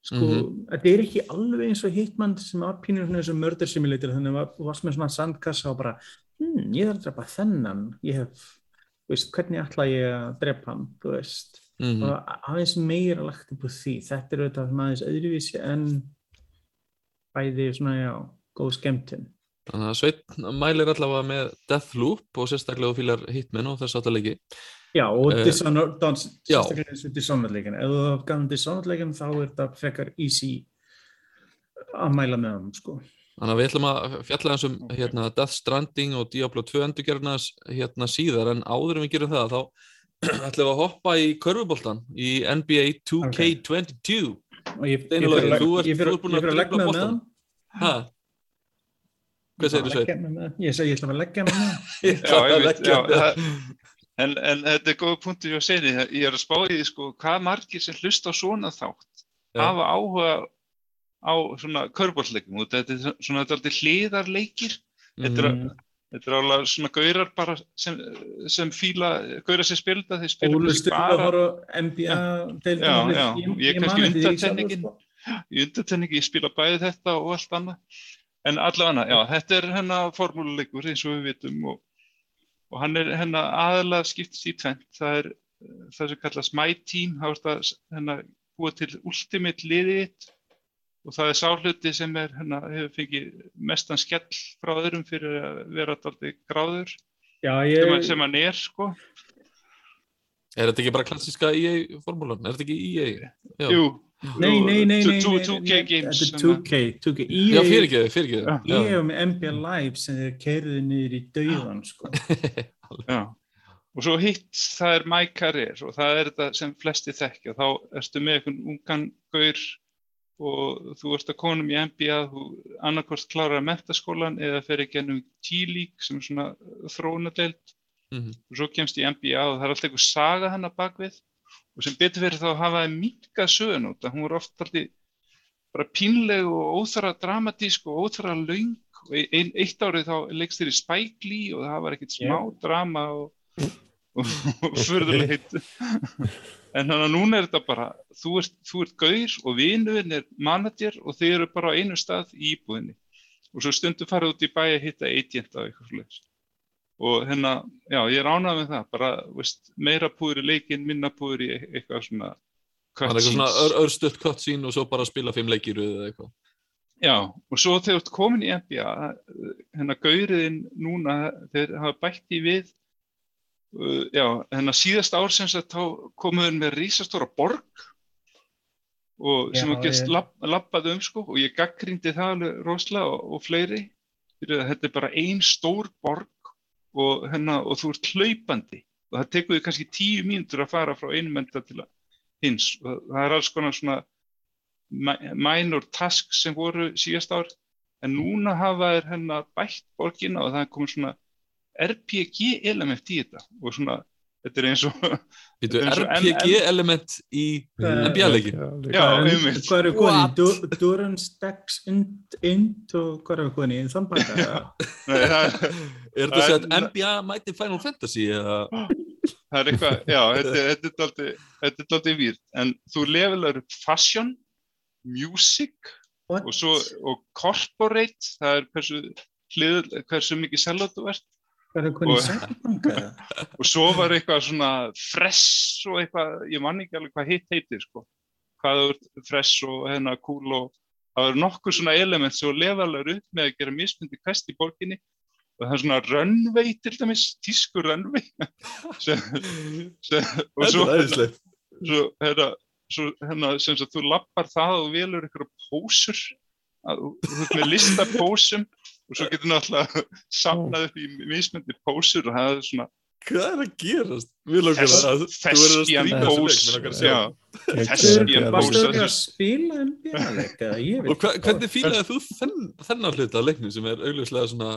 [SPEAKER 2] sko,
[SPEAKER 1] Mhm.
[SPEAKER 2] þetta er ekki alveg eins og Hitman sem var pínur svona og murder simulator, þannig að þú varst með svona sandkassa og bara, hm, ég þarf að drepa þennan, ég hef, veist, hvernig ætla ég að drepa hann, þú veist,
[SPEAKER 1] Mm
[SPEAKER 2] og aðeins meira lagt upp úr því, þetta er auðvitað svona aðeins öðruvísi en bæði svona, já, góð skemmtun.
[SPEAKER 1] Þannig að Sveinn mælir allavega með Deathloop og sérstaklega þú fílar Hitman og þess aftalegi.
[SPEAKER 2] Já, og
[SPEAKER 1] já.
[SPEAKER 2] sérstaklega eins og Dishonored-leikin. Ef þú hafði gafin Dishonored-leikin þá er þetta frekar easy að mæla með hann, sko.
[SPEAKER 1] Þannig að við ætlum að fjalla eins um hérna, Death Stranding og Diablo 2 endurgerðina hérna síðar en áður en við gerum það þá ætlum við að hoppa í körfuboltan í NBA 2K22.
[SPEAKER 2] Og ég, ég, ég
[SPEAKER 1] þú ert
[SPEAKER 2] fyrir að leggja með hann.
[SPEAKER 1] Ha? Hvað segir þú
[SPEAKER 2] hann. Ég segi ég ætla að leggja með hann.
[SPEAKER 1] Ég
[SPEAKER 3] Já,
[SPEAKER 1] ætla að
[SPEAKER 3] ég veit,
[SPEAKER 1] leggja
[SPEAKER 3] já,
[SPEAKER 1] með-
[SPEAKER 3] það, en, en þetta er góð punktur hjá Seini, ég er að spá í því sko, hvað margir sem hlusta á svona þátt
[SPEAKER 1] Já.
[SPEAKER 3] hafa áhuga á svona körbólleikum og þetta er svona alltaf hliðarleikir, þetta er, er alveg svona gaurar bara sem, sem fíla, gaurar sem spilda, þeir spila
[SPEAKER 2] Ólu
[SPEAKER 3] kannski
[SPEAKER 2] styrla að
[SPEAKER 3] bara
[SPEAKER 2] fara NBA deildina.
[SPEAKER 3] Já, já, ég er kannski
[SPEAKER 2] því sjálfur,
[SPEAKER 3] undantekningin.
[SPEAKER 2] sko.
[SPEAKER 3] í undartenningi, ég spila bæði þetta og allt annað. En allavega, já, þetta er hennar formúluleikur eins og við vitum og, og hann er hennar aðalega skiptist í tvent. Það er eh, það sem kallast My Team, þá er það hennar búið til ultimate liðið og það er sáhluti sem er hennar hefur fengið mestan skell frá öðrum fyrir að vera alltaf gráður
[SPEAKER 2] Já, ég...
[SPEAKER 3] sem hann er, sko.
[SPEAKER 1] Er þetta ekki bara klassiska EA formúlan? Er þetta ekki EA? Já,
[SPEAKER 3] Jú.
[SPEAKER 2] Nei, nei, nei, nei,
[SPEAKER 3] Two-
[SPEAKER 2] nei,
[SPEAKER 3] two-
[SPEAKER 2] nei,
[SPEAKER 3] 2K
[SPEAKER 2] nei,
[SPEAKER 3] games.
[SPEAKER 2] Þetta er
[SPEAKER 3] sem að-
[SPEAKER 2] 2K, 2K.
[SPEAKER 1] já
[SPEAKER 2] EA
[SPEAKER 1] fyrir ekki, fyrir ekki.
[SPEAKER 3] Já.
[SPEAKER 2] Ég hef með NBA Live sem þeir keirðu niður í dauðan sko.
[SPEAKER 3] Já, og svo hitt það er My Career og það er þetta sem flesti þekkja þá ertu með einhvern ungan gaur og þú ert að konum í NBA, þú annarkvæmst klárar að mentaskólan eða fer ekki ennum G-League sem er svona þróunadeild
[SPEAKER 1] mm -hmm.
[SPEAKER 3] og svo kemst í NBA og það er alltaf einhver saga hann að bakvið og sem betur fyrir þá hafaði minkað sögun út að hún voru oft alltaf bara pínleg og óþara dramatísk og óþara laung og ein, eitt árið þá leikst þér í Spike Lee og það var ekkert smá
[SPEAKER 2] Yeah.
[SPEAKER 3] drama og, og, og fyrðulegt en þannig að núna er þetta bara þú ert, þú ert gaur og vinuðin er manager og þið eru bara á einu stað í íbúðinni. Og svo stundu farið út í bæ að hitta agent á eitthvað slags og hérna, já, ég er ánægð með það bara, veist, meira púður í leikinn minna púður í e- eitthvað svona
[SPEAKER 1] Það er eitthvað svona
[SPEAKER 3] cutscenes.
[SPEAKER 1] ör, örstutt cutscene og svo bara spila fimm leikir eða eitthvað.
[SPEAKER 3] Já, og svo þegar þú ert komin í NBA, hérna gauriðin núna, þeir hafa bætt í við, uh, já, hérna síðast ár sem sagt þá komuður með rísastóra borg og sem að gest
[SPEAKER 2] ég-
[SPEAKER 3] lapp, lappað um sko og ég gaggrindi það alveg rosalega og, og fleiri, að þetta er bara ein stór borg og, hérna, og þú ert hlaupandi. Og það tekur þig kannski tíu mínútur að fara frá einum enda til hins. Og það er alls konar svona mi- minor tasks sem voru síðast ár. En núna hafa þær hennar bætt borgina og það er komið svona RPG element í þetta. Og svona þetta er eins og
[SPEAKER 1] Býtu,
[SPEAKER 3] Eins og
[SPEAKER 1] RPG element í NBA-leiki.
[SPEAKER 3] já,
[SPEAKER 2] Hvað er-
[SPEAKER 3] einmitt
[SPEAKER 2] Hvað eru konið? Du- Durance, Dex, Int, og hvað eru konið? Þann baka?
[SPEAKER 3] Nei, það,
[SPEAKER 1] Er þetta að segja að NBA mæti Final Fantasy eða?
[SPEAKER 3] það er eitthvað, já, þetta, er- þetta er þetta er dálítið výrt en þú levelar fashion music og svo og corporate, það er hversu mikið selot þú ert? Og- og svo var eitthvað svona fresh og eitthvað, ég man ekki alveg hvað hitt heitir sko, hvað þú ert fresh og hérna cool og það eru nokkur svona element sem þú lefalar upp með að gera mismundi quest í borginni. Og það er svona runway til dæmis, tísku runway. Sem, sem, og
[SPEAKER 1] Þetta
[SPEAKER 3] svo,
[SPEAKER 1] er
[SPEAKER 3] hérna, svo hérna, sem sagt, þú lappar það og velur ykkur pósur að, þú ert með lista pósum og svo getur náttúrulega safnað upp í mismundi pósur og það er svona
[SPEAKER 1] Hvað er að gerast? Við lókar
[SPEAKER 3] Þess-
[SPEAKER 1] að þú verður að
[SPEAKER 3] thespian
[SPEAKER 1] strípa þessu leik,
[SPEAKER 3] pose,
[SPEAKER 1] mér langar að sjá.
[SPEAKER 3] já.
[SPEAKER 4] Geggjað.
[SPEAKER 3] Thespian
[SPEAKER 2] Varstu ekki að spila? Ég veit
[SPEAKER 1] Og hvernig fílaði þú þenn, þennan hluta af leiknum sem er augljóslega svona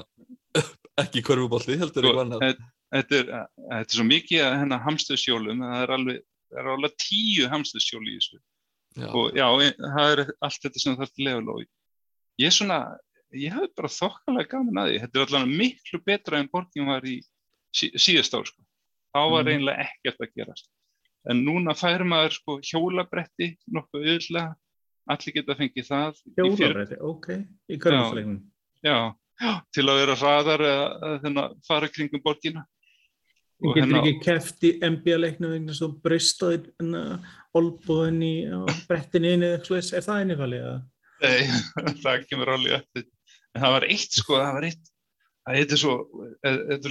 [SPEAKER 1] ekki körfubolti, heldur
[SPEAKER 3] Sko,
[SPEAKER 1] eitthvað annað?
[SPEAKER 3] þetta er, þetta er svo mikið að hennar hamstöðsjólum, það er alveg, það er alveg tíu hamstöðsjóli í þessu
[SPEAKER 1] Já,
[SPEAKER 3] og já, e- það er allt þetta sem það þarf til level og ég er svona, ég hafði bara þokkalega gaman að því, þetta er allavega miklu betra en borgin var í sí, síðast ár sko, þá var
[SPEAKER 2] Mhm.
[SPEAKER 3] eiginlega ekkert að gerast, en núna fær maður sko hjólabretti nokkuð auðvitað, allir geta fengið það í fyrir-
[SPEAKER 2] Hjólabrætti, ok, í körfusleiknum.
[SPEAKER 3] já, já, til að vera hraðar eða að fara kringum borgina Og
[SPEAKER 2] getur
[SPEAKER 3] hérna-
[SPEAKER 2] ekki keft í NBA-leiknum vegna svo bristaði olbúðin í á brettinu inn eða eitthvað er það innifalið? eða?
[SPEAKER 3] Nei, það kemur alveg eftir. En það var eitt sko, það var eitt, þetta er svo,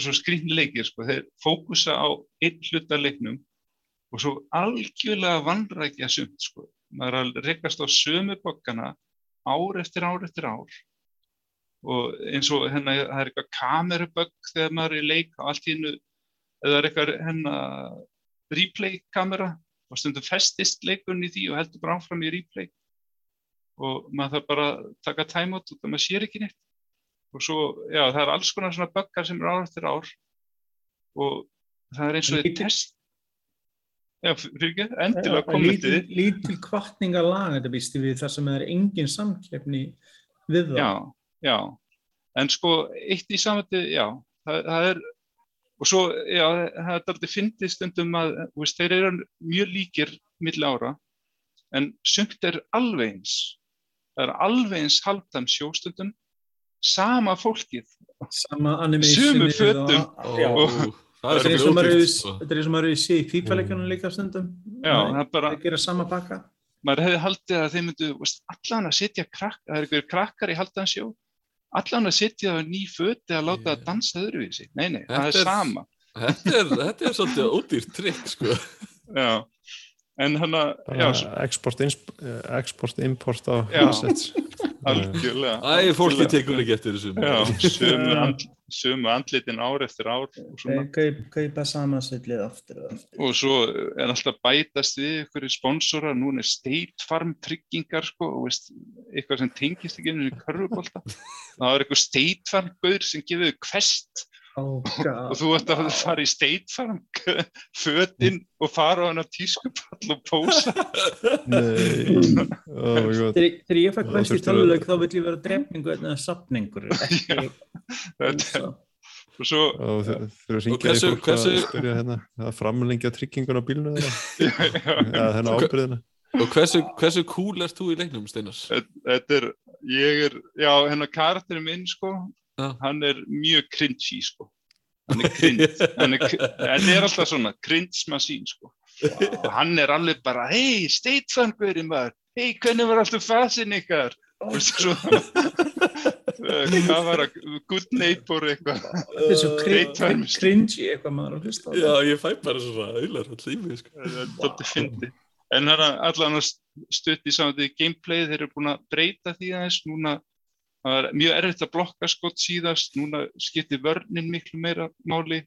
[SPEAKER 3] svo skrýnleikir sko, þeir fókusa á einn hluta leiknum og svo algjörlega vanrækja sumt sko. Maður er að rekast á sömu bokkana ár eftir ár eftir ár. Og eins og hérna, það er eitthvað kamerubögg þegar maður er í leik og allt í hennu, eða er eitthvað hérna replay kamera og stundum festist leikurinn í því og heldur bara áfram í replay og maður þarf bara að taka timeout og það maður sér ekki neitt. Og svo, já, það er alls konar svona böggar sem er ár eftir ár. Og það er eins og þetta test já, fyrir ekki, endilega komið
[SPEAKER 2] lítil,
[SPEAKER 3] til
[SPEAKER 2] lítil kvartningalag þetta býst við þar sem það er engin samkeppni við það.
[SPEAKER 3] já, já. En sko, eitt í samvætti, já það, það er og svo, já, það er aldrei fyndið stundum að, þú veist, þeir eru mjög líkir milli ára en sumt er alveg eins það er alveg eins halvdæm sjóstundum sama fólkið
[SPEAKER 2] Sama animation.
[SPEAKER 3] Sömu fötum.
[SPEAKER 1] Ó,
[SPEAKER 2] Já,
[SPEAKER 1] það
[SPEAKER 2] Þetta
[SPEAKER 1] er
[SPEAKER 2] eins
[SPEAKER 1] svo
[SPEAKER 2] og maður
[SPEAKER 1] ódýrt,
[SPEAKER 2] hefur-
[SPEAKER 1] sko.
[SPEAKER 2] þetta er eins og maður séð í FIFA-leikunum líka stundum.
[SPEAKER 3] já, það er bara,
[SPEAKER 2] Það gera sama pakka.
[SPEAKER 3] maður hefði haldið að þeir myndu allan að setja krakk, það er einhverjir krakkar í haldansjó, allan að setja það ný föti að láta það dansa öðruvísi. Nei, nei, það
[SPEAKER 1] Þetta
[SPEAKER 3] er
[SPEAKER 1] er-
[SPEAKER 3] sama.
[SPEAKER 1] Þetta er, þetta er svolítið ódýrt trikk, sko.
[SPEAKER 3] Já, en hann að, já,
[SPEAKER 4] Bara
[SPEAKER 3] s-
[SPEAKER 4] export, insp- eh, export import á assets
[SPEAKER 3] algjörlega.
[SPEAKER 1] Æ, fólki tekur ekki eftir þessu.
[SPEAKER 3] Sömu andlitin ár eftir ár og svona.
[SPEAKER 2] Kaup, kaupa samansvillið aftur og aftur.
[SPEAKER 3] Og svo er alltaf bætast við ykkur sponsorar, núna er State Farm tryggingar, sko, og veist, eitthvað sem tengist ekki inn í körfubólta. Það er eitthvað State Farm gaur sem gefur kvest og þú ætti að fara í State Farm fötinn og fara á hann á tískupall og pósa.
[SPEAKER 4] Nei, oh.
[SPEAKER 2] Þegar ég fæk
[SPEAKER 4] Það
[SPEAKER 2] best í
[SPEAKER 4] að-
[SPEAKER 2] tölvuleik þá vill ég vera drefningu eða sapningur, ekki
[SPEAKER 3] Þetta-
[SPEAKER 2] púsa.
[SPEAKER 3] Og svo,
[SPEAKER 4] Og að
[SPEAKER 1] hversu-
[SPEAKER 4] fólk
[SPEAKER 1] hversu-
[SPEAKER 4] að spyrja hérna að framlengja tryggingun á eða þennan ábyrðina
[SPEAKER 1] Og hversu, hversu cool ert þú í leiknum, Steinar?
[SPEAKER 3] þetta er, ég er, já, hennar karakterinn minn, sko,
[SPEAKER 1] Já.
[SPEAKER 3] hann er mjög cringy, sko. Hann er cringe, hann er, þetta er alltaf svona, cringe masín, sko. Og hann er alveg bara, hei, guðurinn maður, hei, hvernig var alltaf fasin ykkar? Og svo, eh, hvað var það, good neighbor eitthvað.
[SPEAKER 2] Þetta er svo crin- cringy eitthvað maður að hlusta
[SPEAKER 1] Já, ég fæ bara svona auðlar all lífið, sko.
[SPEAKER 3] Það er svolítið fyndi. En það er allan að stutt í saman því gameplay, þeir eru búin að breyta því aðeins, núna það er mjög erfitt að blokka skott síðast, núna skiptir vörnin miklu meira máli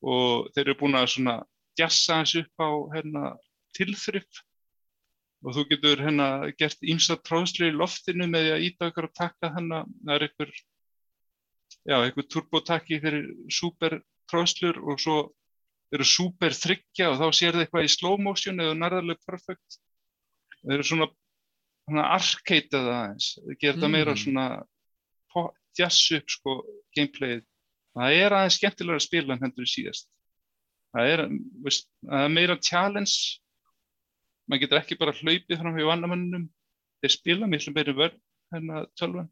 [SPEAKER 3] og þeir eru búin að svona djassa hans upp á hérna, tilþryff og þú getur hérna gert ímsa tróðslu í loftinu með að íta ykkur að taka hérna, það er ykkur já, ykkur turbotakki fyrir super tróðslur og svo eru super þryggja og þá sér það eitthvað í slow motion eða nærðarlega perfect. Þeir eru svona, svona arcade eða aðeins, gera þetta meira
[SPEAKER 1] Mm.
[SPEAKER 3] svona po- jazz upp sko gameplayið það er aðeins skemmtilega að spila en hendur síðast það er, veist, það er meira challenge maður getur ekki bara hlaupið fram hjá annamannum þeir spila miklu meiri vörn hérna tölvan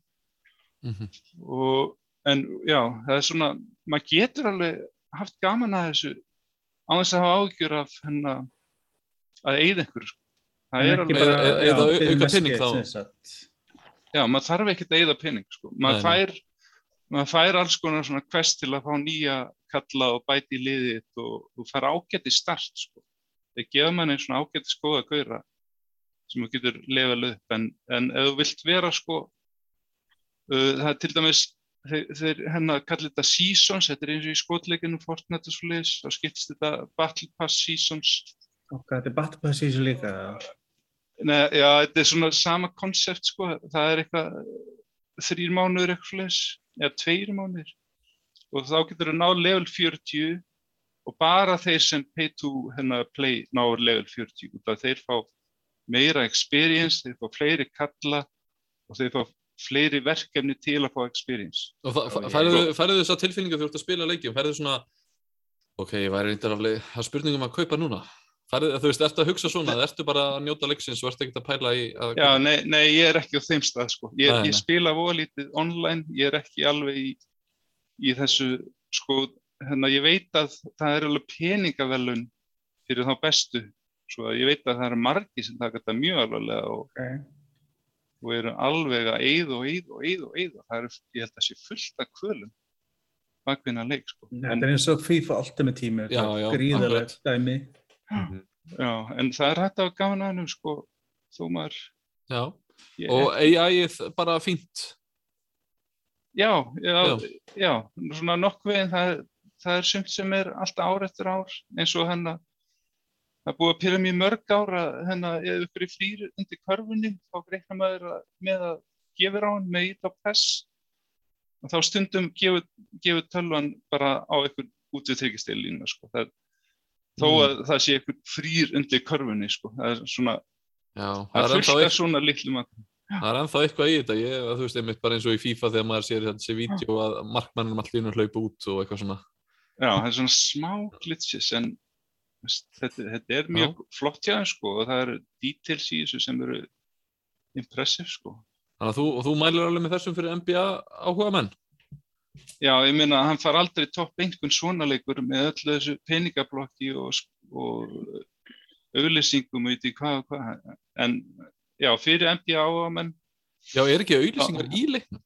[SPEAKER 1] Mhm.
[SPEAKER 3] og, en já, það er svona maður getur alveg haft gaman að þessu á þess að hafa ágjör af hennar að eigða einhverju sko. Það er alveg,
[SPEAKER 1] bara- eða- eða
[SPEAKER 2] fyrir
[SPEAKER 1] auka pening þá.
[SPEAKER 3] já, maður þarf ekkert að eigða pening sko. maður fær maður fær alls konar svona quest til að fá nýja kalla og bæti í liðið og, og fara ágæti start sko. þeir gefa manni svona ágæti skoða gauðra sem þú getur lefað upp en, en ef þú vilt vera sko uh, það er til dæmis þeir, hennar kallir þetta seasons þetta er eins og í skotleikinu Fortnite og svo leiðis þá skiptist þetta Battle Pass seasons
[SPEAKER 2] Ok, þetta er Batpass í þessu líka.
[SPEAKER 3] Nei, já, þetta er svona sama konsept sko, það er eitthvað þrýr mánuður eitthvað leiðis eða tveir mánuður og þá getur þú náð level 40 og bara þeir sem pay to hennar play náður level 40 út af þeir fá meira experience, þeir fá fleiri kalla og þeir fá fleiri verkefni til að fá experience.
[SPEAKER 1] Og færðu færðu þess að tilfinningu þú ert að spila leikjum, færðu svona ok, ég væri reyndar af leið, það er spurningum að kaupa núna færðu, þú veist, ertu að hugsa svona ertu bara að njóta leiksins og ertu ekkert að pæla í að
[SPEAKER 3] Já, nei, nei, ég er ekki á þeim stað sko. Ég,
[SPEAKER 1] Nei, nei.
[SPEAKER 3] ég spila volítið online, ég er ekki alveg í, í þessu sko, hérna ég veit að það er alveg peningavelun fyrir þá bestu, svo að ég veit að það eru margi sem taka þetta mjög alvarlega og,
[SPEAKER 2] Okay.
[SPEAKER 3] og eru alveg að eyða og eyða og eyða og eyða. Það er, ég held að það sé fullt af kvölum bakvinna leik sko. En,
[SPEAKER 2] Þetta er eins og FIFA Ultimate Team,
[SPEAKER 1] Já, já,
[SPEAKER 2] gríðalegt dæmi.
[SPEAKER 3] Já, en það er hægt að að hennum sko, þó maður
[SPEAKER 1] Já,
[SPEAKER 3] ég,
[SPEAKER 1] og AI-ið bara fínt
[SPEAKER 3] Já, já,
[SPEAKER 1] Já.
[SPEAKER 3] já, svona nokkuð veginn það, er- það er sumt sem er alltaf ár eftir ár eins og hennar það er búið að pyrra mér mörg ár að hennar ef ykkur er frýr undir körfunni þá greikna maður að, með að gefur á hann með ít á press og þá stundum gefur, gefur tölvan bara á ykkur út við tryggistilínu sko. það, þó
[SPEAKER 1] Mm.
[SPEAKER 3] að það sé ykkur frýr undir körfunni sko. það er svona,
[SPEAKER 1] Já,
[SPEAKER 3] það er fullt af svona litlum að
[SPEAKER 1] Það er ennþá eitthvað í þetta, ég, þú veist, einmitt bara eins og í FIFA þegar maður sér þessi vídeo að markmannum allir inn og hlaupa út og eitthvað svona.
[SPEAKER 3] Já, það er svona smá glitches en þetta, þetta er mjög flott hjá þeim sko og það eru details í þessu sem eru impressive sko.
[SPEAKER 1] Þannig að þú, þú mælir alveg með þessum fyrir NBA áhuga menn.
[SPEAKER 3] Já, ég meina að hann far aldrei topp einhvern svona leikur með öllu þessu peningablokki og, og auðlýsingum og eitthvað hvað og hvað. En já, fyrir NBA áhuga menn,
[SPEAKER 1] Já, er ekki auðlýsingar í leiknum?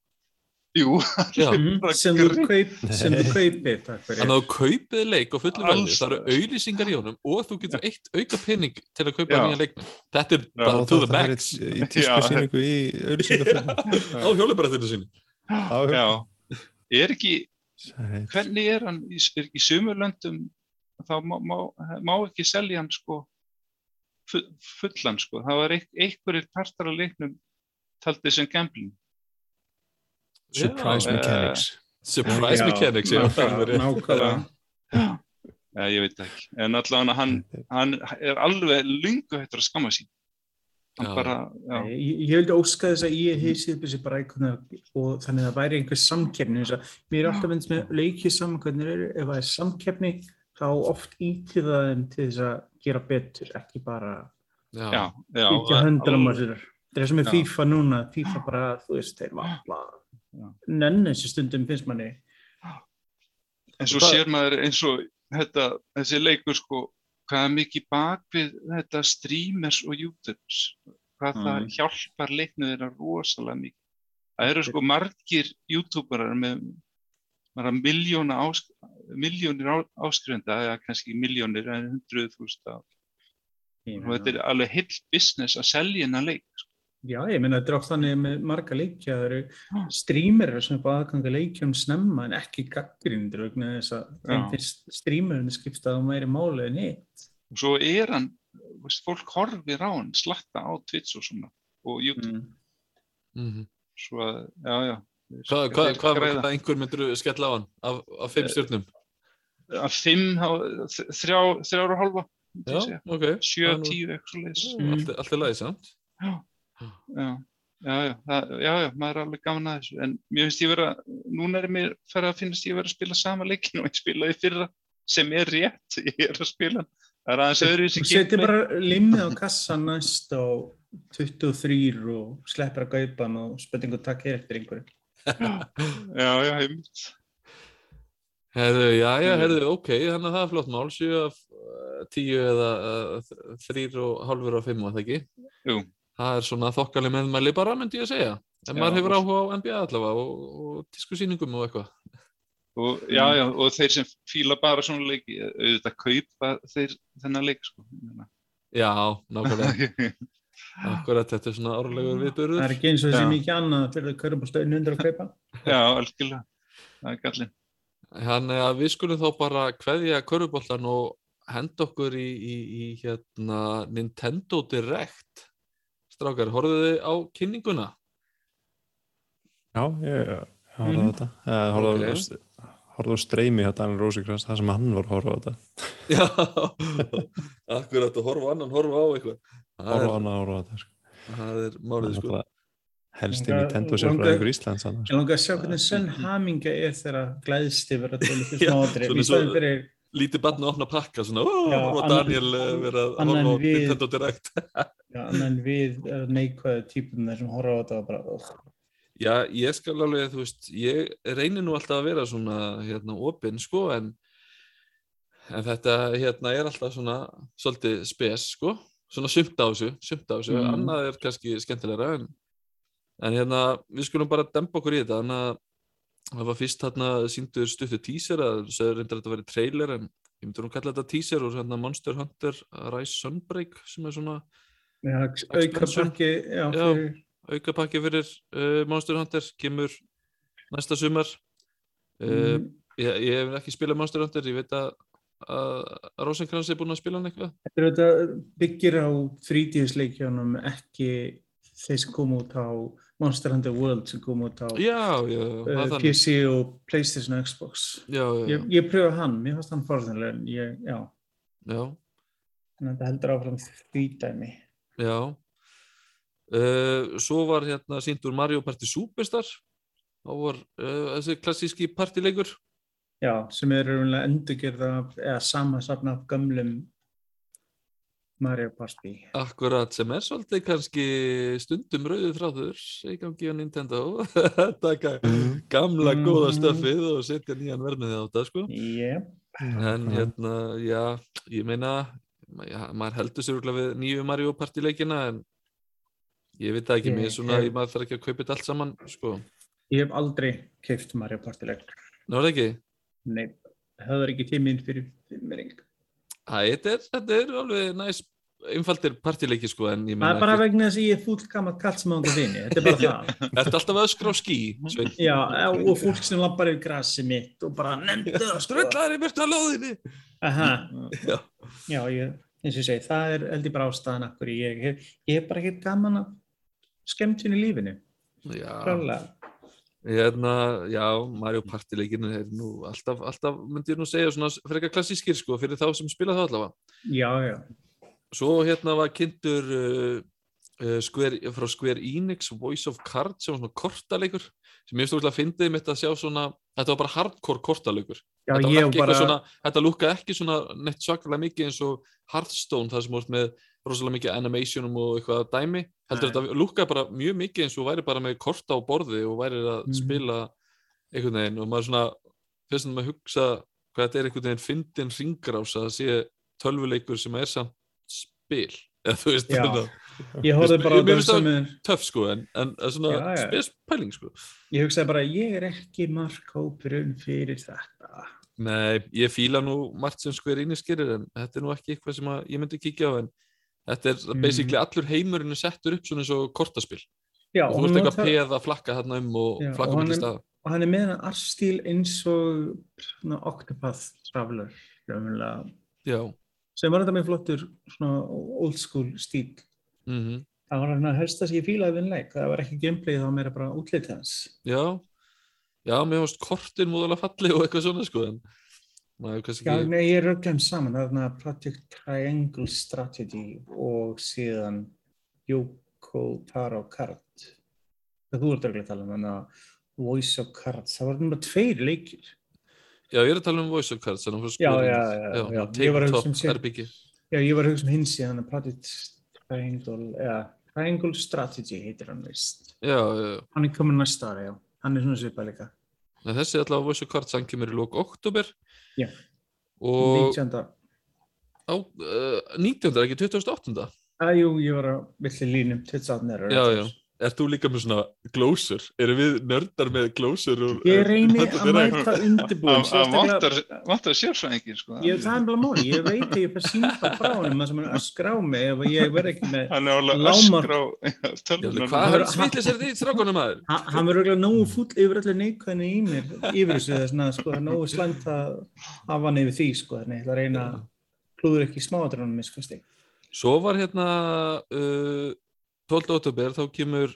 [SPEAKER 3] Jú,
[SPEAKER 1] Já.
[SPEAKER 2] Mhm, sem þú kaup, sem þú kaupir takk fyrir.
[SPEAKER 1] Þannig að þú kaupið leik á fullu verði,
[SPEAKER 3] Alls
[SPEAKER 1] það eru auðlýsingar í honum og þú getur eitt auka pening til að kaupa
[SPEAKER 3] Já.
[SPEAKER 1] nýja leikmenn. Þetta er
[SPEAKER 3] Já,
[SPEAKER 1] bara
[SPEAKER 4] Og
[SPEAKER 1] to the
[SPEAKER 4] þetta er
[SPEAKER 1] max
[SPEAKER 4] í
[SPEAKER 3] Já.
[SPEAKER 4] tísku síningu í auðlýsingafilm
[SPEAKER 1] á hjólubrættinu sinni.
[SPEAKER 3] já. Er ekki, hvernig er hann, í, er í sumurlöndum, þá má, má, má ekki selja hann sko fu- fullan sko. Það var einhverjir partar af leiknum taldið sem gambling.
[SPEAKER 4] Surprise
[SPEAKER 3] Já,
[SPEAKER 4] Mechanics
[SPEAKER 1] Surprise
[SPEAKER 2] Já,
[SPEAKER 1] Mechanics, já.
[SPEAKER 2] nákvæmlega.
[SPEAKER 3] Já. Ég veit ekki. En allavega hann, hann er alveg lungu hættur að skamma sín.
[SPEAKER 1] Já.
[SPEAKER 3] bara, já,
[SPEAKER 2] Ég, ég vildi óska þess að ég upp þessi bara veginn og þannig að það væri einhver samkeppni að mér er alltaf finnst með leikið saman hvernig er, ef það er samkeppni þá oft ítið það þeim til þess að gera betur, ekki bara
[SPEAKER 3] já,
[SPEAKER 1] Já.
[SPEAKER 3] já.
[SPEAKER 2] ekki höndunum á sér. Það er sem er. FIFA núna, FIFA bara, þú veist, þeir valla
[SPEAKER 3] Já.
[SPEAKER 2] nenni þessi stundum finnst manni.
[SPEAKER 3] En svo
[SPEAKER 1] Það-
[SPEAKER 3] sér maður eins og þetta, þessi leikur sko, hvað mikið bak við þetta streamers og youtubers, hvað það
[SPEAKER 2] Mm.
[SPEAKER 3] hjálpar leiknum þeirra rosalega mikið. Það eru sko margir youtuberar með ásk, miljónir á, áskrifenda, eða kannski miljónir en hundruð þúsund og þetta er alveg heill business að selja hennar leik. Sko.
[SPEAKER 2] Já, ég þetta er oft þannig með marga leikja, það eru streamerar sem er bara aðganga leikjum snemma en ekki gaggrindur vegna þess að þeim
[SPEAKER 3] Já.
[SPEAKER 2] finnst streamerinn skipta á meiri máli en hitt.
[SPEAKER 3] Og svo er hann, veist, fólk horfir á hann, slatta á Twitch og svona og YouTube,
[SPEAKER 2] Mm.
[SPEAKER 1] Mhm.
[SPEAKER 3] svo að, já, já.
[SPEAKER 1] Hvað hva,
[SPEAKER 3] Þeir
[SPEAKER 1] hva,
[SPEAKER 3] græða.
[SPEAKER 1] hva einhver myndur skella á hann af, af fimm stjórnum?
[SPEAKER 3] að fimm, þrjá, þrjár og
[SPEAKER 1] ok.
[SPEAKER 3] sjö,
[SPEAKER 1] Það
[SPEAKER 3] tíu, eitthvað svo leiðis.
[SPEAKER 2] Mm.
[SPEAKER 1] Allt, allt er lagi samt.
[SPEAKER 3] Já, já, já, það, já, já, maður er alveg gaman að þessu, en mér finnst ég vera, núna er mér fyrir að finnast ég vera að spila sama leikin og ég spilaði fyrra sem er rétt, ég er að spila það er aðeins öðru
[SPEAKER 2] Þú
[SPEAKER 3] sem
[SPEAKER 2] setur bara limið á kassan næst á 23 og sleppur að gaupa hann og spurningu takk er eftir einhverju.
[SPEAKER 3] já, já, einmitt.
[SPEAKER 1] Herðu, já, já, herðu, ok, þannig að það er flott mál, 7 af uh, 10 eða uh, 3 og halvur af 5, var það ekki?
[SPEAKER 3] Jú.
[SPEAKER 1] Það er svona þokkaleg meðmæli bara, myndi ég að segja. En
[SPEAKER 3] Já,
[SPEAKER 1] maður hefur áhuga á NBA allavega og, og tískusýningum og eitthvað.
[SPEAKER 3] Og, já, já, og þeir sem fíla bara svona leiki, auðvitað kaupa þeir þennan leik, sko.
[SPEAKER 1] Já, nákvæmlega. Akkurat, þetta er svona árlegur
[SPEAKER 2] Það er
[SPEAKER 1] viðbörður.
[SPEAKER 2] ekki eins og þessi mikið annað fyrir að kaupa stöðin undir að kaupa.
[SPEAKER 3] já, algjörlega, það er gallin.
[SPEAKER 1] Þannig að við skulum þá bara kveðja körfuboltan og henda okkur í, í, í hérna Nintendo Direct. Strákar, horfðu þið á kynninguna?
[SPEAKER 4] Já, ég á
[SPEAKER 2] Mhm.
[SPEAKER 4] þetta Eða horfði
[SPEAKER 1] Ok.
[SPEAKER 4] á- streymi hjá Daniel Rosenkrantz það sem hann var að horfa á þetta
[SPEAKER 1] Já, akkurat að horfa á annan, horfa á eitthvað.
[SPEAKER 4] Horfa að horfa á þetta sko.
[SPEAKER 1] það er málið, sko.
[SPEAKER 4] Helsti
[SPEAKER 2] Langar-
[SPEAKER 4] Nintendo sérfræðingur Íslands
[SPEAKER 2] Ég langar að sjá hvernig sönn haminga er þegar glæðst yfir að tala fyrir
[SPEAKER 1] svona
[SPEAKER 2] Í staðin fyrir,
[SPEAKER 1] Lítið barn að opna pakka, svona, ó,
[SPEAKER 2] annan-
[SPEAKER 1] Daniel eh, vera að horfa á Nintendo Direct.
[SPEAKER 2] já, annan við uh, neikvæðu típum þar sem horfa á þetta og bara.
[SPEAKER 1] Já, ég skal alveg, þú veist, ég reynir nú alltaf að vera svona, hérna, opinn, sko, en, en þetta, hérna, er alltaf svona, svolítið spes, sko, svona sumt á þessu, sumt á þessu,
[SPEAKER 2] Mm.
[SPEAKER 1] annað er kannski skemmtilegra, en, en hérna, við skulum bara dempa okkur í þetta, þannig að það var fyrst hérna síndur stuttu teaser, að sögur reyndar að þetta væri trailer, en ég myndi nú kalla þetta teaser og hérna Monster Hunter Rise Sunbreak, sem er svona
[SPEAKER 2] Já, auka
[SPEAKER 1] Expansion.
[SPEAKER 2] pakki, já,
[SPEAKER 1] Já.
[SPEAKER 2] fyrir,
[SPEAKER 1] aukapakki fyrir uh, Monster Hunter, kemur næsta sumar. Uh,
[SPEAKER 2] mm,
[SPEAKER 1] Ég, ég hef ekki spilað Monster Hunter, ég veit að, að Rosenkrantz er búinn að spila hann eitthvað.
[SPEAKER 2] þetta byggir á 3DS-leikjónum, ekki þeir sem kom út á Monster Hunter World sem kom út á
[SPEAKER 1] Já, já,
[SPEAKER 2] uh,
[SPEAKER 1] það þannig.
[SPEAKER 2] PC og Playstation og Xbox.
[SPEAKER 1] Já, já,
[SPEAKER 2] Ég, ég pröfa hann, mér fannst hann forðanlega, en ég, já,
[SPEAKER 1] já,
[SPEAKER 2] en þetta heldur áfram því dæmi.
[SPEAKER 1] já. Uh, svo var hérna síndur Mario Party Superstar. Þá var uh, þessi klassíski partileikur.
[SPEAKER 2] Já, sem er raunlega endurgerða eða samansafna af gömlum Mario Party.
[SPEAKER 1] Akkurat sem er svolítið kannski stundum rauðið þráður í gangi á Nintendo. Taka gamla góða
[SPEAKER 2] Mhm.
[SPEAKER 1] stöfið og setja nýjan vermiði á þetta, sko.
[SPEAKER 2] Yep.
[SPEAKER 1] En hérna, já, ég meina, já, maður heldur sér örugglega við nýju Mario Party leikina en ég veit ekki, mér svona, ég maður þarf ekki að kaupa þetta allt saman, sko.
[SPEAKER 2] Ég hef aldrei keift Mario Party leik.
[SPEAKER 1] Ná, er það ekki?
[SPEAKER 2] Nei, það er ekki tíminn fyrir fimmering.
[SPEAKER 1] Æ, þetta er, þetta er alveg næs einfaldir partileiki sko en ég
[SPEAKER 2] Það er bara vegna þess að ég er fúll gammalt kall sem ánga vini. Þetta er bara það.
[SPEAKER 1] Ertu alltaf að öskra á skí, Svein?
[SPEAKER 2] Já, og fólk sem lappar yfir grassi mitt og bara nefndu það.
[SPEAKER 1] Ströllar í myrta lóðinni!
[SPEAKER 2] Aha,
[SPEAKER 1] Já.
[SPEAKER 2] já, ég, eins og ég segi, það er heldur bara ástæðan akkur ég, ég, ég hef bara ekkert gaman að skemmtun í lífinu.
[SPEAKER 1] Já, hérna, já, Mario Party-leikin er nú alltaf, alltaf myndi ég nú segja svona frekar klassískir sko fyrir þá sem spila það allavega.
[SPEAKER 2] Já, já.
[SPEAKER 1] Svo hérna var kynntur uh, uh, Square, frá Square Enix Voice of Cards sem var svona kortaleikur sem ég stóðslega fyndið mitt að sjá svona þetta var bara hardcore kortaleikur
[SPEAKER 2] Já,
[SPEAKER 1] þetta,
[SPEAKER 2] bara,
[SPEAKER 1] svona, þetta lúkaði ekki svona neitt svakalega mikið eins og Hearthstone það sem voru með rosalega mikið animationum og eitthvað dæmi heldur
[SPEAKER 2] Nei.
[SPEAKER 1] þetta lúkaði bara mjög mikið eins og væri bara með korta á borði og væri að
[SPEAKER 2] Mhm.
[SPEAKER 1] spila einhvern veginn og maður svona fyrst að maður hugsa hvað þetta er einhvern veginn fyndin ringrás að það sé tölvuleikur sem er samt spil. Eða þú veist þetta,
[SPEAKER 2] ég horfði bara á er,
[SPEAKER 1] töff sko en, en svona
[SPEAKER 2] Já, já.
[SPEAKER 1] spes pæling sko.
[SPEAKER 2] Ég hugsaði bara, ég er ekki markhópurinn fyrir þetta.
[SPEAKER 1] Nei, ég fíla nú margt sem Square Enix gerir en þetta er nú ekki eitthvað sem að ég myndi kíkja á en þetta er
[SPEAKER 2] Mm.
[SPEAKER 1] basically allur heimurinn er settur upp svona eins og kortaspil.
[SPEAKER 2] Já,
[SPEAKER 1] og þú veist eitthvað
[SPEAKER 2] það-
[SPEAKER 1] peð að flakka þarna um og flakka um til
[SPEAKER 2] er-
[SPEAKER 1] staða
[SPEAKER 2] og hann er með hann artstíl eins og Octopath Traveler
[SPEAKER 1] Já,
[SPEAKER 2] sem var þetta með flottur svona old school stíl
[SPEAKER 1] mm
[SPEAKER 2] það var hann að helsta sem ég fílaði við leik. Það var ekki gameplay, það var meira bara útlitið hans.
[SPEAKER 1] Já. Já, mér finnst kortin múðalega falli og eitthvað svona sko en maður kannski
[SPEAKER 2] Já,
[SPEAKER 1] ekki
[SPEAKER 2] nei, ég er rögglum saman, það er þarna Project Triangle Strategy og síðan Yoko Taro Card það þú ert rögglum að tala um Voice of Cards, það var bara tveir leikir
[SPEAKER 1] Já, ég er að tala um voice of cards
[SPEAKER 2] Já, já, já, Ég var hugsa um um hins í þannig að Project Triangle, Strategy heitir hann veist.
[SPEAKER 1] Já, já, já
[SPEAKER 2] Hann er komin næsta ára, já. Hann er svona svipað líka.
[SPEAKER 1] En þessi er allavega voice of cards hann kemur í lók oktober
[SPEAKER 2] Já.
[SPEAKER 1] og
[SPEAKER 2] 19.
[SPEAKER 1] á uh, 19. ekki 28.
[SPEAKER 2] Að, jú, ég var að villi línum 28. er
[SPEAKER 1] Já, já. Ert þú líka með svona glósur? Erum við nördar með glósur?
[SPEAKER 2] Ég reyni
[SPEAKER 1] Þetta
[SPEAKER 2] að
[SPEAKER 1] er-
[SPEAKER 2] mæta undirbúin.
[SPEAKER 3] Það vantar, sérsvæðingin sko.
[SPEAKER 2] Ég, það er bara máli, ég veit að ég fær símpa frá hann sem hann öskra á mig ef ég verð ekki með
[SPEAKER 3] Hann er alveg
[SPEAKER 2] Lágmark.
[SPEAKER 3] öskra á
[SPEAKER 1] Já,
[SPEAKER 3] tölvunar.
[SPEAKER 1] Hvað er svillis er þið strákunum maður?
[SPEAKER 2] Ha- hann verður örugglega nógu fúll yfir öllu neikvæðinu í mér yfir þessu þess að sko, það er nógu slæmt að hafa hann yfir því sko, þannig að reyna að klúður ekki miskvæmst
[SPEAKER 1] Svo var hérna uh, 12. oktober þá kemur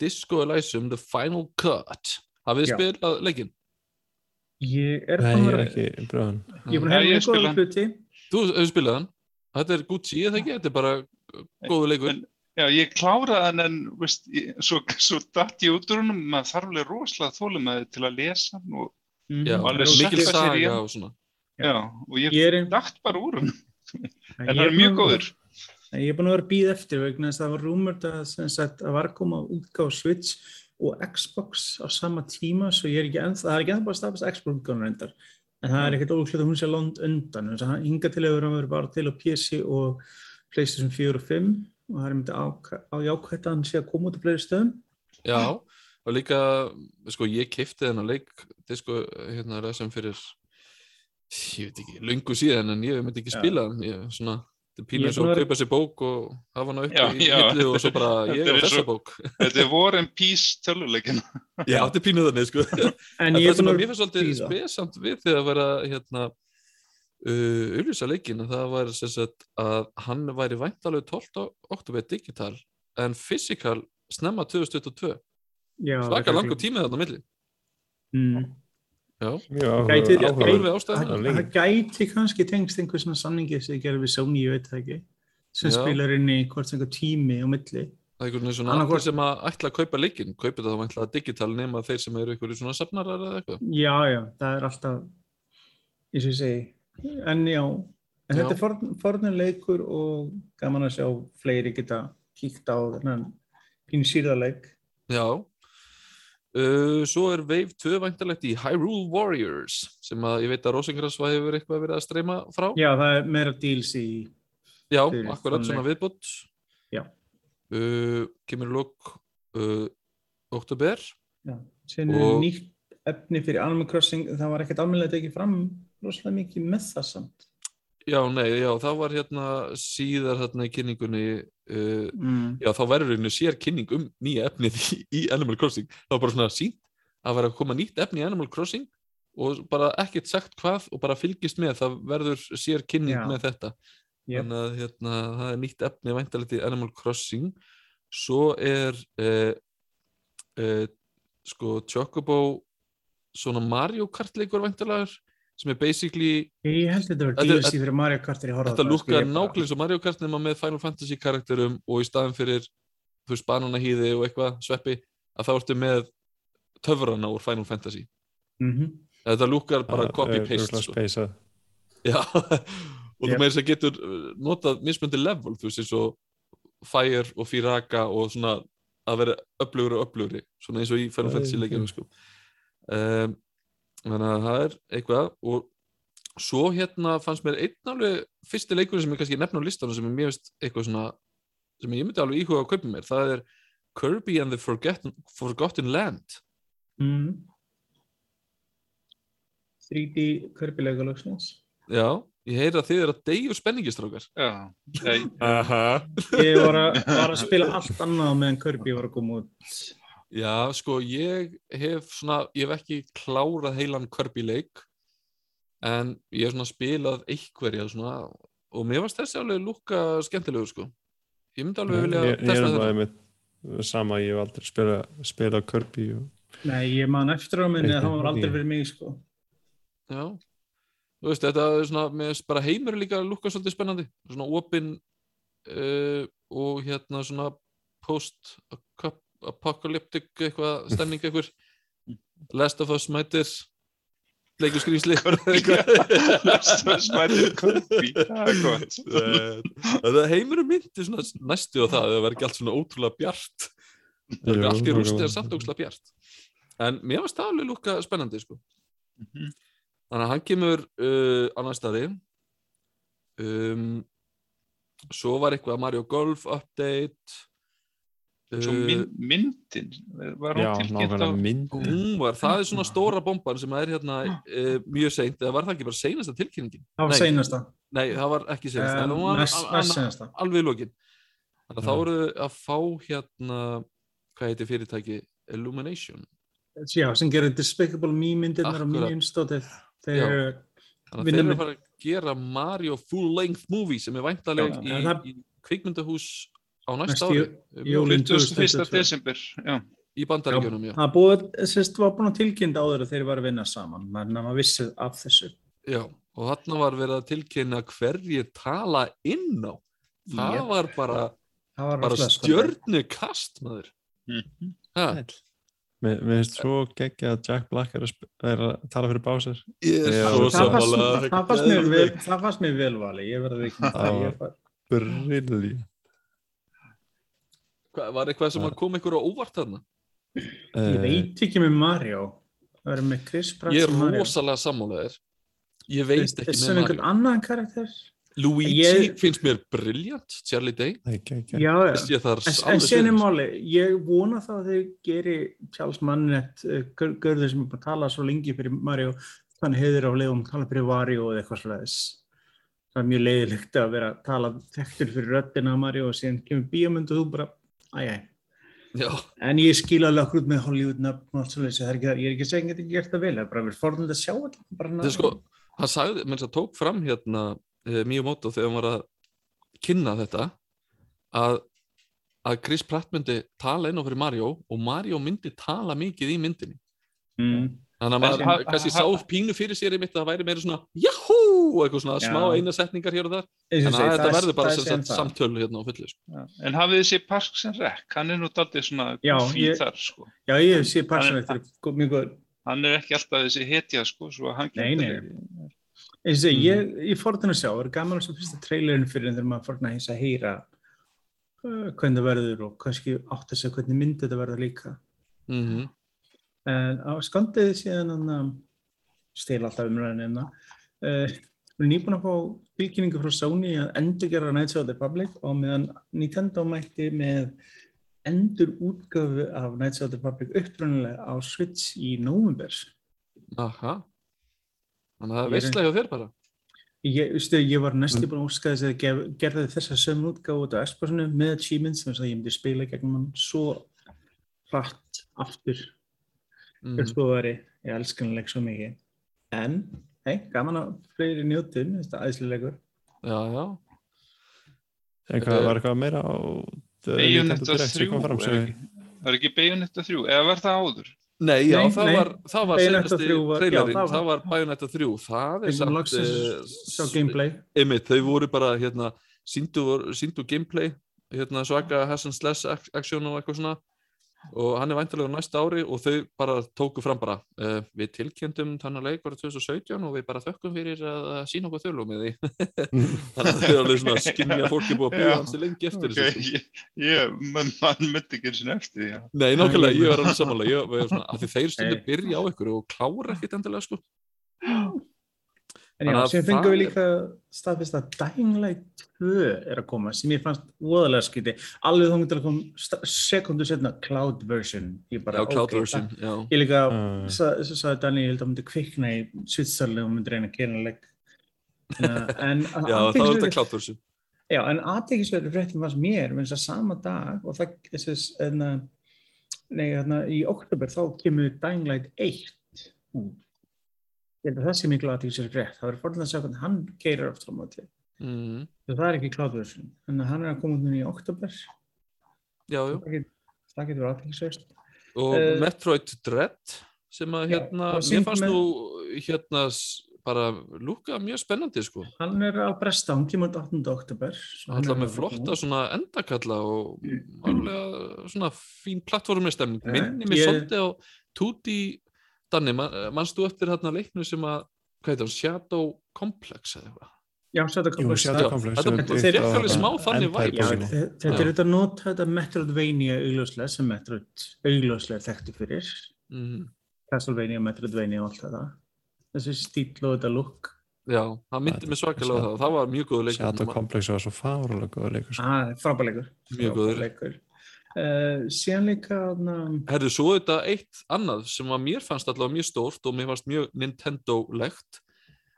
[SPEAKER 1] Disco Elysium The Final Cut Hafið þið spilað leikinn?
[SPEAKER 2] ég er
[SPEAKER 4] Nei, ég
[SPEAKER 2] að
[SPEAKER 4] er ekki bröðan.
[SPEAKER 2] ég er búin að
[SPEAKER 3] ég
[SPEAKER 2] hefða góða
[SPEAKER 3] hann.
[SPEAKER 2] hluti
[SPEAKER 1] Þú hefur spilað hann? Þetta er Gucci, eða ekki? Þetta er bara góðu leikur
[SPEAKER 3] Já, ég kláraði hann en veist, ég, svo, svo datt ég út úr húnum, maður þarf alveg rosalega þólumæði til að lesa hann og,
[SPEAKER 2] Mhm,
[SPEAKER 1] Já,
[SPEAKER 3] Og alveg
[SPEAKER 2] það
[SPEAKER 1] mikil
[SPEAKER 3] sökka sér í
[SPEAKER 1] saga
[SPEAKER 3] hann.
[SPEAKER 1] og svona
[SPEAKER 3] já, og ég,
[SPEAKER 2] Ég er
[SPEAKER 3] datt bara úr hann, en
[SPEAKER 2] Ég
[SPEAKER 3] hann er mjög
[SPEAKER 2] að-
[SPEAKER 3] góður.
[SPEAKER 2] Ég er búin að vera að býða eftir vegna þess að það var rúmurt að, sem sagt, að var koma útgáð Switch og Xbox á sama tíma svo ég er ekki ennþá, það er ekki ennþá bara að stafast Xbox útgáðan reyndar. En það er ekkert ólíklegt að hún sé langt undan. Þess að hann hinga til að vera bara til á PC og PlayStation 4 og 5 og það er myndið á, jákvætt að hann sé að koma út á fleiri stöðum.
[SPEAKER 1] Já, og líka, sko, ég keipti þennan leik Disco, hérna, ræðsum fyrir ég veit ekki, löngu síðan en ég myndi ekki spila ég, svona, þetta er pínu
[SPEAKER 2] er
[SPEAKER 1] eins og
[SPEAKER 2] að
[SPEAKER 1] kaupa sér bók og hafa hana upp
[SPEAKER 3] Já,
[SPEAKER 1] í hillu og svo bara ég
[SPEAKER 3] er
[SPEAKER 1] og þessa bók
[SPEAKER 3] Þetta er War and Peace tölvuleikin.
[SPEAKER 1] Já, þetta er pínu þannig, sko
[SPEAKER 2] en
[SPEAKER 1] það sem mér finnst svolítið spesamt við þegar að vera hérna uh, auðvisa leikin að það var sagt að hann væri væntalega 12. oktober digital en physical snemma 2022
[SPEAKER 2] Já,
[SPEAKER 1] svaka
[SPEAKER 2] það er
[SPEAKER 1] langur tími þarna milli
[SPEAKER 2] Mm. Það það gæti kannski tengst einhver svona samningi sem ég gerði við Sony, ég veit það ekki sem
[SPEAKER 1] Já.
[SPEAKER 2] spilar inn í hvort sem einhver tími á milli
[SPEAKER 1] Það er einhvern veginn svona allir sem að ætla að kaupa leikinn, kaupa þetta þá væntalega digital nema þeir sem eru einhverju svona safnarar eða eitthvað.
[SPEAKER 2] Já, já, það er alltaf eins og ég segi en já, en
[SPEAKER 1] Já.
[SPEAKER 2] þetta er forn- fornur leikur og gaman að sjá fleiri geta kíkt á þennan pínu sýrðarleik
[SPEAKER 1] Já. Uh, svo er Wave 2 væntalegt í Hyrule Warriors sem að ég veit að Rosengrans hefur eitthvað verið að streyma frá.
[SPEAKER 2] Já, það er meira deals í
[SPEAKER 1] Já, akkurat svona viðbútt.
[SPEAKER 2] Já.
[SPEAKER 1] Uh, kemur lók uh, oktober.
[SPEAKER 2] Já, síðan er nýtt efni fyrir Animal Crossing, það var ekkert almennilega tekið fram rosalega mikið með það samt.
[SPEAKER 1] Já, nei, já, það var hérna síðar þarna í kynningunni uh,
[SPEAKER 2] Mm.
[SPEAKER 1] já, þá verður einu sér kynning um nýja efnið í, í Animal Crossing það var bara svona sínt að vera að koma nýtt efni í Animal Crossing og bara ekkert sagt hvað og bara fylgist með það verður sér kynning
[SPEAKER 2] Já.
[SPEAKER 1] með þetta
[SPEAKER 2] Yep.
[SPEAKER 1] þannig að hérna, það er nýtt efni væntalegt í Animal Crossing svo er uh, uh, sko Chocobo svona Mario Kart leikur væntalega sem er basically
[SPEAKER 2] Ég held þetta var
[SPEAKER 1] Þetta-
[SPEAKER 2] DLC fyrir Mario Kart
[SPEAKER 1] Þetta
[SPEAKER 2] bara-
[SPEAKER 1] nákvæmlega og Mario Kart nema með Final Fantasy karakterum og í staðin fyrir þú veist bananahýði og eitthvað sveppi að þá ertu með töfrana úr Final Fantasy
[SPEAKER 2] Mhm.
[SPEAKER 1] þetta lúkkar bara copy-paste
[SPEAKER 4] örugglega
[SPEAKER 1] sko. Já, og þú meira þess að getur uh, notað mismundi level þú veist eins og Fire og Firaka og svona að vera öflugri og öflugri svona eins og í Final Fantasy leikjum sko. um, þannig að það er eitthvað og svo hérna fannst mér einn alveg fyrsti leikurinn sem ég kannski nefna á listanum sem er mér veist eitthvað svona sem ég myndi alveg íhuga að kaupa mér það er Kirby and the Forgotten, Forgotten Land
[SPEAKER 2] Mhm. 3D Kirby-lega loksins.
[SPEAKER 1] já, ég heyri að þið er að deyju spenningistrákar
[SPEAKER 3] Já, ég,
[SPEAKER 1] Aha.
[SPEAKER 2] Ég var að, var að spila allt annað meðan Kirby var að koma út.
[SPEAKER 1] Já, sko, ég hef svona, ég hef ekki klárað heilan Kirby leik en ég hef svona spilað einhverja svona og mér varst þessi alveg lúkka skemmtilegur, sko. Ég myndi alveg vilja
[SPEAKER 4] Ég, ég er
[SPEAKER 1] testa
[SPEAKER 4] alveg
[SPEAKER 1] þetta.
[SPEAKER 4] með sama, ég hef aldrei spilað spila Kirby og
[SPEAKER 2] Nei, ég man eftir á minni að það var aldrei fyrir mig, sko.
[SPEAKER 1] Já, þú veist, þetta er svona, mér finnst bara heimur líka lúkka svolítið spennandi. Svona opin uh, og hérna svona post-apocalyptic eitthvað, stemning eitthvað. Last of Us mætir, leikur
[SPEAKER 3] smættir Kirby, það er gott.
[SPEAKER 1] Það heimurum myndi svona næstu á það að það verði allt svona ótrúlega bjart. Það verði allt í rústi en samt ótrúlega bjart. En mér varst það alveg lúkka spennandi sko.
[SPEAKER 3] Mhm.
[SPEAKER 1] þannig að hann kemur uh, á næstaði um, svo var eitthvað Mario Golf update
[SPEAKER 3] Svo
[SPEAKER 1] uh,
[SPEAKER 3] mynd, myndin, var
[SPEAKER 4] já,
[SPEAKER 3] hún tilkynnt á...
[SPEAKER 1] hún var, það er svona stóra bomban sem er hérna uh, mjög seint, eða var það ekki bara seinasta tilkynningin?
[SPEAKER 2] Það var
[SPEAKER 1] Nei.
[SPEAKER 2] seinasta.
[SPEAKER 1] Nei, það var ekki seinasta,
[SPEAKER 2] Um,
[SPEAKER 1] var
[SPEAKER 2] næst
[SPEAKER 1] an-
[SPEAKER 2] næst seinasta.
[SPEAKER 1] alveg í lokin þannig að þá voru að fá hérna hvað heitir fyrirtæki Illumination
[SPEAKER 2] Já, sem gerir Despicable Me myndirnar og
[SPEAKER 1] Akkurat.
[SPEAKER 2] Minions stótið.
[SPEAKER 1] Já.
[SPEAKER 2] Þeir eru
[SPEAKER 1] þannig að eru fara að gera Mario full length movie sem er væntaleg í, í kvikmyndahús á næsta ári
[SPEAKER 2] jólin
[SPEAKER 3] 21.
[SPEAKER 2] 2022.
[SPEAKER 3] desember, já.
[SPEAKER 1] í bandaríkjunum.
[SPEAKER 2] Það búið, sérst, var búin að tilkynna áður að þeir var að vinna saman, þannig að maður vissi af þessu.
[SPEAKER 1] já og þarna var verið að tilkynna hverjir tala inn á það
[SPEAKER 2] Jep.
[SPEAKER 1] var bara,
[SPEAKER 2] Það var
[SPEAKER 1] bara stjörnukast maður
[SPEAKER 3] Mhm.
[SPEAKER 1] ha,
[SPEAKER 4] Mér mér finnst svo geggja að Jack Black er að, er að tala fyrir básir
[SPEAKER 1] ég er
[SPEAKER 4] Já,
[SPEAKER 1] svo
[SPEAKER 2] Það fannst, það, mér vel, það fannst mér vel vali, ég verði ekki með það. Ég var,
[SPEAKER 4] Brilli
[SPEAKER 1] Hvað- var eitthvað sem að kom ykkur á óvart þarna
[SPEAKER 2] ég veit ekki með Mario. Það verður með Chris Pratt
[SPEAKER 1] ég er
[SPEAKER 2] sem Mario.
[SPEAKER 1] rosalega sammálaðir ég veit ekki
[SPEAKER 2] Sem
[SPEAKER 1] með
[SPEAKER 2] einhvern
[SPEAKER 1] Mario
[SPEAKER 2] annan karakter.
[SPEAKER 1] Luigi
[SPEAKER 2] Ég-
[SPEAKER 1] finnst mér briljant Charlie Day,
[SPEAKER 4] Geggja
[SPEAKER 2] Já, já.
[SPEAKER 1] Ég þar
[SPEAKER 2] En, síðan er máli, ég vona það að þeir geri Charles Mannett, uh, görður sem er búin að tala svo lengi fyrir Mario, þannig heiður á leiðum að tala fyrir Wario og eitthvað slags. Það er mjög leiðilegt að vera að tala þekktur fyrir röddina á Mario og síðan kemur bíómynd og þú bara, æjæ.
[SPEAKER 1] Já,
[SPEAKER 2] En ég skil alveg okkur út með Hollywood nöfn og svolítið, það er ekki það, ég er ekki að segja að ekki gert það vel, það er bara verið forðund að sjá þetta.
[SPEAKER 1] Það sko hann sagði, menn sem tók fram hérna uh, Miyamoto þegar hann var að kynna þetta að, að Chris Pratt myndi tala inn á fyrir Mario og Mario myndi tala mikið í myndinni
[SPEAKER 2] mm.
[SPEAKER 1] Þannig að
[SPEAKER 3] En
[SPEAKER 1] maður kannski sá pínu fyrir sér einmitt að það væri meira svona Yahoo! og eitthvað svona
[SPEAKER 2] Já.
[SPEAKER 1] smá eina setningar hér og þar þetta
[SPEAKER 2] það er-
[SPEAKER 1] verður bara
[SPEAKER 2] það
[SPEAKER 1] sem sagt
[SPEAKER 2] það.
[SPEAKER 1] samtölu hérna á fullu sko.
[SPEAKER 3] En hafið þið séð Parks and Rec, hann er nú daldið svona
[SPEAKER 2] ég-
[SPEAKER 3] þar, sko.
[SPEAKER 2] Já, ég sé persónlegt, þetta er mjög góð.
[SPEAKER 3] Hann er ekki alltaf þessi hetja, sko,
[SPEAKER 2] Nei, nei.
[SPEAKER 1] Mm.
[SPEAKER 2] ég, ég fór þennan að sjá, það er gaman að sjá fyrsta trailerin fyrir en þegar maður fór þennan að heyra uh, hvernig það verður og kannski átt að segja hvernig myndi þetta verður líka.
[SPEAKER 1] mm
[SPEAKER 2] En á skandið síðan að stila alltaf umræðinina, uh, við erum nýbúin að fá tilkynningu frá Sony að endur gera Knights of the Republic og meðan Nintendo mætti með endur útgafu af Knights of the Republic uppdrönulega á Switch í november.
[SPEAKER 1] Aha. Þannig að það er veistlega hjá þér bara.
[SPEAKER 2] Ég, veistu, ég var
[SPEAKER 1] Mm.
[SPEAKER 2] næstu búin að óska þess að gerði þessa sömu útgáfu út á Xboxinu með achievements þess að ég myndi spila gegnum hann svo hratt aftur
[SPEAKER 1] Mm.
[SPEAKER 2] mm. veri, ég elskan hann leik svo mikið en, hei, gaman að fleiri njóttum, þetta er æðslilegur
[SPEAKER 1] Já, já.
[SPEAKER 4] Eitthvað,
[SPEAKER 1] Eh,
[SPEAKER 4] var eitthvað meira á
[SPEAKER 3] Bayonetta
[SPEAKER 4] Nintendo Direct sem
[SPEAKER 3] 3
[SPEAKER 4] kom fram
[SPEAKER 3] er ekki, var ekki Bayonetta 3 eða var það áður?
[SPEAKER 1] Nei, já,
[SPEAKER 2] Nei,
[SPEAKER 1] það
[SPEAKER 2] nei.
[SPEAKER 1] var, það var
[SPEAKER 2] Bayonetta
[SPEAKER 1] senasti
[SPEAKER 2] 3 var- já,
[SPEAKER 1] trailerinn,
[SPEAKER 2] það var-
[SPEAKER 1] það Bayonetta 3, það er samt, eh,
[SPEAKER 2] sjá gameplay
[SPEAKER 1] einmitt, þau voru bara, hérna, síndu, síndu gameplay, hérna, svaka Hassan Slash ac- action og eitthvað svona, og hann er væntalega á næsta ári og þau bara tóku fram bara, uh, við tilkynntum þannig leik bara 2017 og við bara þökkum fyrir að sína okkur þölu með því. Þannig að þau er alveg svona skynja fólki búið að
[SPEAKER 3] Já,
[SPEAKER 1] hans lengi eftir
[SPEAKER 3] Ok,
[SPEAKER 1] þessu. sko.
[SPEAKER 3] ég, ég mann man myndi ekki eins og eftir já.
[SPEAKER 1] Nei, nákvæmlega, ég var alveg samanlega, ég var svona, að því þeir stundu byrja á ykkur og klára ekkit endilega, sko.
[SPEAKER 2] En já,
[SPEAKER 1] að
[SPEAKER 2] sem fengum við líka staðfist að Dying Light 2 er að koma sem ég fannst voðalega skiti alveg þá myndi að koma sekundu setna cloud version ég bara,
[SPEAKER 1] Já, cloud
[SPEAKER 2] ok,
[SPEAKER 1] version,
[SPEAKER 2] það-
[SPEAKER 1] já.
[SPEAKER 2] ég líka,
[SPEAKER 4] Uh.
[SPEAKER 2] sa- sa- sagði Daniel ég held að myndi kvikna í svitsarlega og myndi reyna að gera uh, en
[SPEAKER 1] Já, það var þetta cloud version.
[SPEAKER 2] Já, en aðtekisverður fréttum fannst mér þess að sama dag og það, en, nei, þarna, í oktober þá kemur Dying Light 1 út. Ég held að það sé miklu aðtekisverður frétt. Það verður forðan að sjá hvernig hann keirir aftur á móti.
[SPEAKER 1] Mm.
[SPEAKER 2] Það er ekki kláðverðsum. Þannig að hann er að koma út núna í oktober.
[SPEAKER 1] Já, já.
[SPEAKER 2] Það get- það getur verið aðtekisverð.
[SPEAKER 1] Og
[SPEAKER 2] Eh,
[SPEAKER 1] Metroid Dread sem að
[SPEAKER 2] Já,
[SPEAKER 1] hérna,
[SPEAKER 2] það
[SPEAKER 1] mér fannst nú hérna bara lúka mjög spennandi sko.
[SPEAKER 2] Hann er að bresta, hann kemur út 8. oktober. hann er
[SPEAKER 1] með flotta svona endakalla og alveg svona fín plattformistemming.
[SPEAKER 2] Eh,
[SPEAKER 1] Minni
[SPEAKER 2] ég-
[SPEAKER 1] svolítið á Tutti Danni, man, mannst þú eftir hérna leiknu sem að, hvað heitir hann, Shadow Complex eða eitthvað?
[SPEAKER 2] Já, svo þetta
[SPEAKER 4] Jú. Shadow
[SPEAKER 1] Já,
[SPEAKER 4] Complex
[SPEAKER 1] þetta-
[SPEAKER 4] er
[SPEAKER 1] er
[SPEAKER 4] á
[SPEAKER 1] alveg smá þannig
[SPEAKER 2] þe- þetta er þetta nota þetta Metroidvania augljóslega sem Metroid augljóslega þekktu fyrir.
[SPEAKER 1] Mm.
[SPEAKER 2] Castlevania, Metroidvania og allt þetta. Þessi stíl og þetta look.
[SPEAKER 1] Já, það myndi mig svakalega á það. Það var mjög góður
[SPEAKER 4] Shadow
[SPEAKER 1] leikur.
[SPEAKER 4] Complex var svo fárulega góður leikur sko.
[SPEAKER 2] Ah, frábæleikur.
[SPEAKER 1] Mjög góður.
[SPEAKER 2] Frábærleikur. Uh, síðan líka,
[SPEAKER 1] Herðu, svo þetta eitt annað sem að mér fannst allavega mjög stórt og mér fannst mjög Nintendo-legt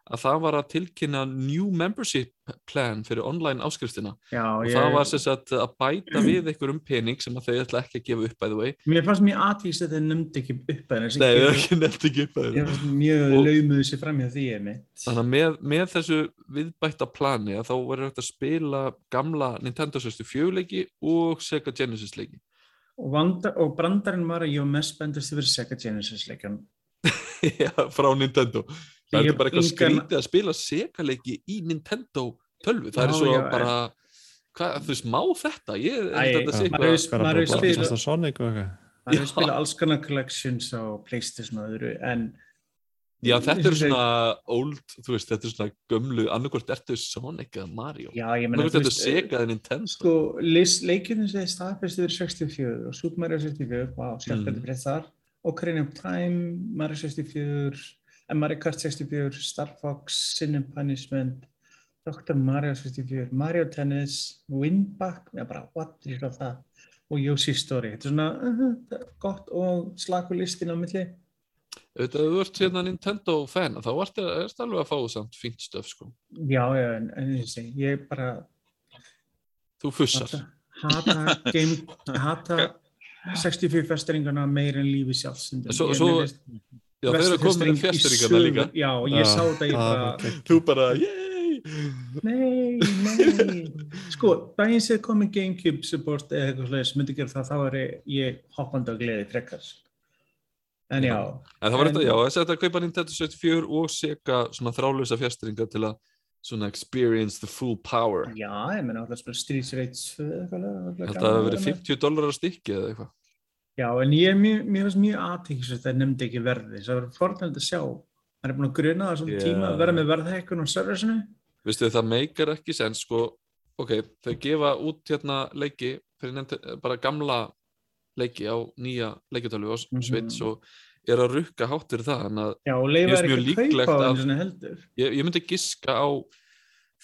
[SPEAKER 1] að það var að tilkynna new membership plan fyrir online áskriftina.
[SPEAKER 2] Já,
[SPEAKER 1] og
[SPEAKER 2] ég,
[SPEAKER 1] það var sem sagt að bæta við einhverjum pening sem að þau ætla ekki að gefa upp by the way.
[SPEAKER 2] Mér fannst mjög aðvíks að þetta nefndi ekki upp að þessi
[SPEAKER 1] Nei, ekki nefnt ekki upp the
[SPEAKER 2] Ég
[SPEAKER 1] way
[SPEAKER 2] fannst mjög laumuðu sér fram hjá því einmitt.
[SPEAKER 1] Þannig að með, með þessu viðbætta plani að þá verður hægt að spila gamla Nintendo 64 leiki og Sega Genesis leiki.
[SPEAKER 2] Og, vanda, og brandarinn var að ég var mest spendast yfir Sega Genesis leikan.
[SPEAKER 1] Já, frá Nintendo Það er bara eitthvað
[SPEAKER 2] engan-
[SPEAKER 1] skrítið að spila Sega leiki í Nintendo tölvu það er
[SPEAKER 2] Já,
[SPEAKER 1] svo
[SPEAKER 2] já,
[SPEAKER 1] bara hvað, þú veist, má þetta? Ég að þetta sé
[SPEAKER 2] maður hefur- spilað- er alls konar collections á Playstation og öðru en
[SPEAKER 1] Já, þetta er svona old, þú veist, þetta er svona gömlu, annarkvort ertu Sonic eða Mario.
[SPEAKER 2] Já, ég meina,
[SPEAKER 1] Annarkvort
[SPEAKER 2] þú veist,
[SPEAKER 1] Sega eða Nintendo.
[SPEAKER 2] sko, leikjurinn sem staðfæst yfir 64 og Super Mario 64, wow, skemmtilegt
[SPEAKER 1] Mm.
[SPEAKER 2] breytt þar Ocarina of Time, Mario 64 Kart 64 Star Fox, Sin and Punishment Dr. Mario 64 Mario Tennis, Winback já bara, what er það og Yoshi's Story, þetta er svona uh, gott og slakur listin á milli
[SPEAKER 1] Auðvitað, þú ert hérna Nintendo fan, þá ertu ertu alveg að fá samt fínt stöf, sko.
[SPEAKER 2] já, já, en, en ég ég bara
[SPEAKER 1] Þú fussar.
[SPEAKER 2] hata, hata game, hata 64 festringana meir en lífi sjálfsundum
[SPEAKER 1] Svo- svo- Já, þeir eru komin með fjasteringarna líka.
[SPEAKER 2] Já, ég
[SPEAKER 4] Já,
[SPEAKER 2] sá þetta ég
[SPEAKER 4] það
[SPEAKER 1] Þú bara, yey!
[SPEAKER 2] nei, nei. Sko, daginn sem komið Gamecube support eða eitthvað slags myndi gera það, þá er ég hoppandi á gleði frekar. En já,
[SPEAKER 1] En það var þetta, já, þess að þetta kaupa Nintendo 64 og Sega svona þrálusa fjastringa til að svona experience the full power.
[SPEAKER 2] já, ég menna alltaf að spila Streets Rage 2 eða eitthvað.
[SPEAKER 1] Þetta
[SPEAKER 2] að
[SPEAKER 1] verið
[SPEAKER 2] vera með.
[SPEAKER 1] 50 dólarar stykki eða eitthvað.
[SPEAKER 2] Já, en ég er mjög, mér finnst mjög aðtækis að það nefndi ekki verði. Það var fornægt að sjá. Það er búin að gruna það svona
[SPEAKER 1] Já.
[SPEAKER 2] tíma að vera með verðhækkun á serversinu.
[SPEAKER 1] Vistu það meikar ekki sens sko, ok, þau gefa út hérna leiki nefndi, bara gamla leiki á nýja leikjartölu á
[SPEAKER 2] Mhm.
[SPEAKER 1] Switch og er að rukka hátt fyrir það en að
[SPEAKER 2] Já, og leifa
[SPEAKER 1] finnst
[SPEAKER 2] er
[SPEAKER 1] mjög líklegt að- ég, ég myndi giska á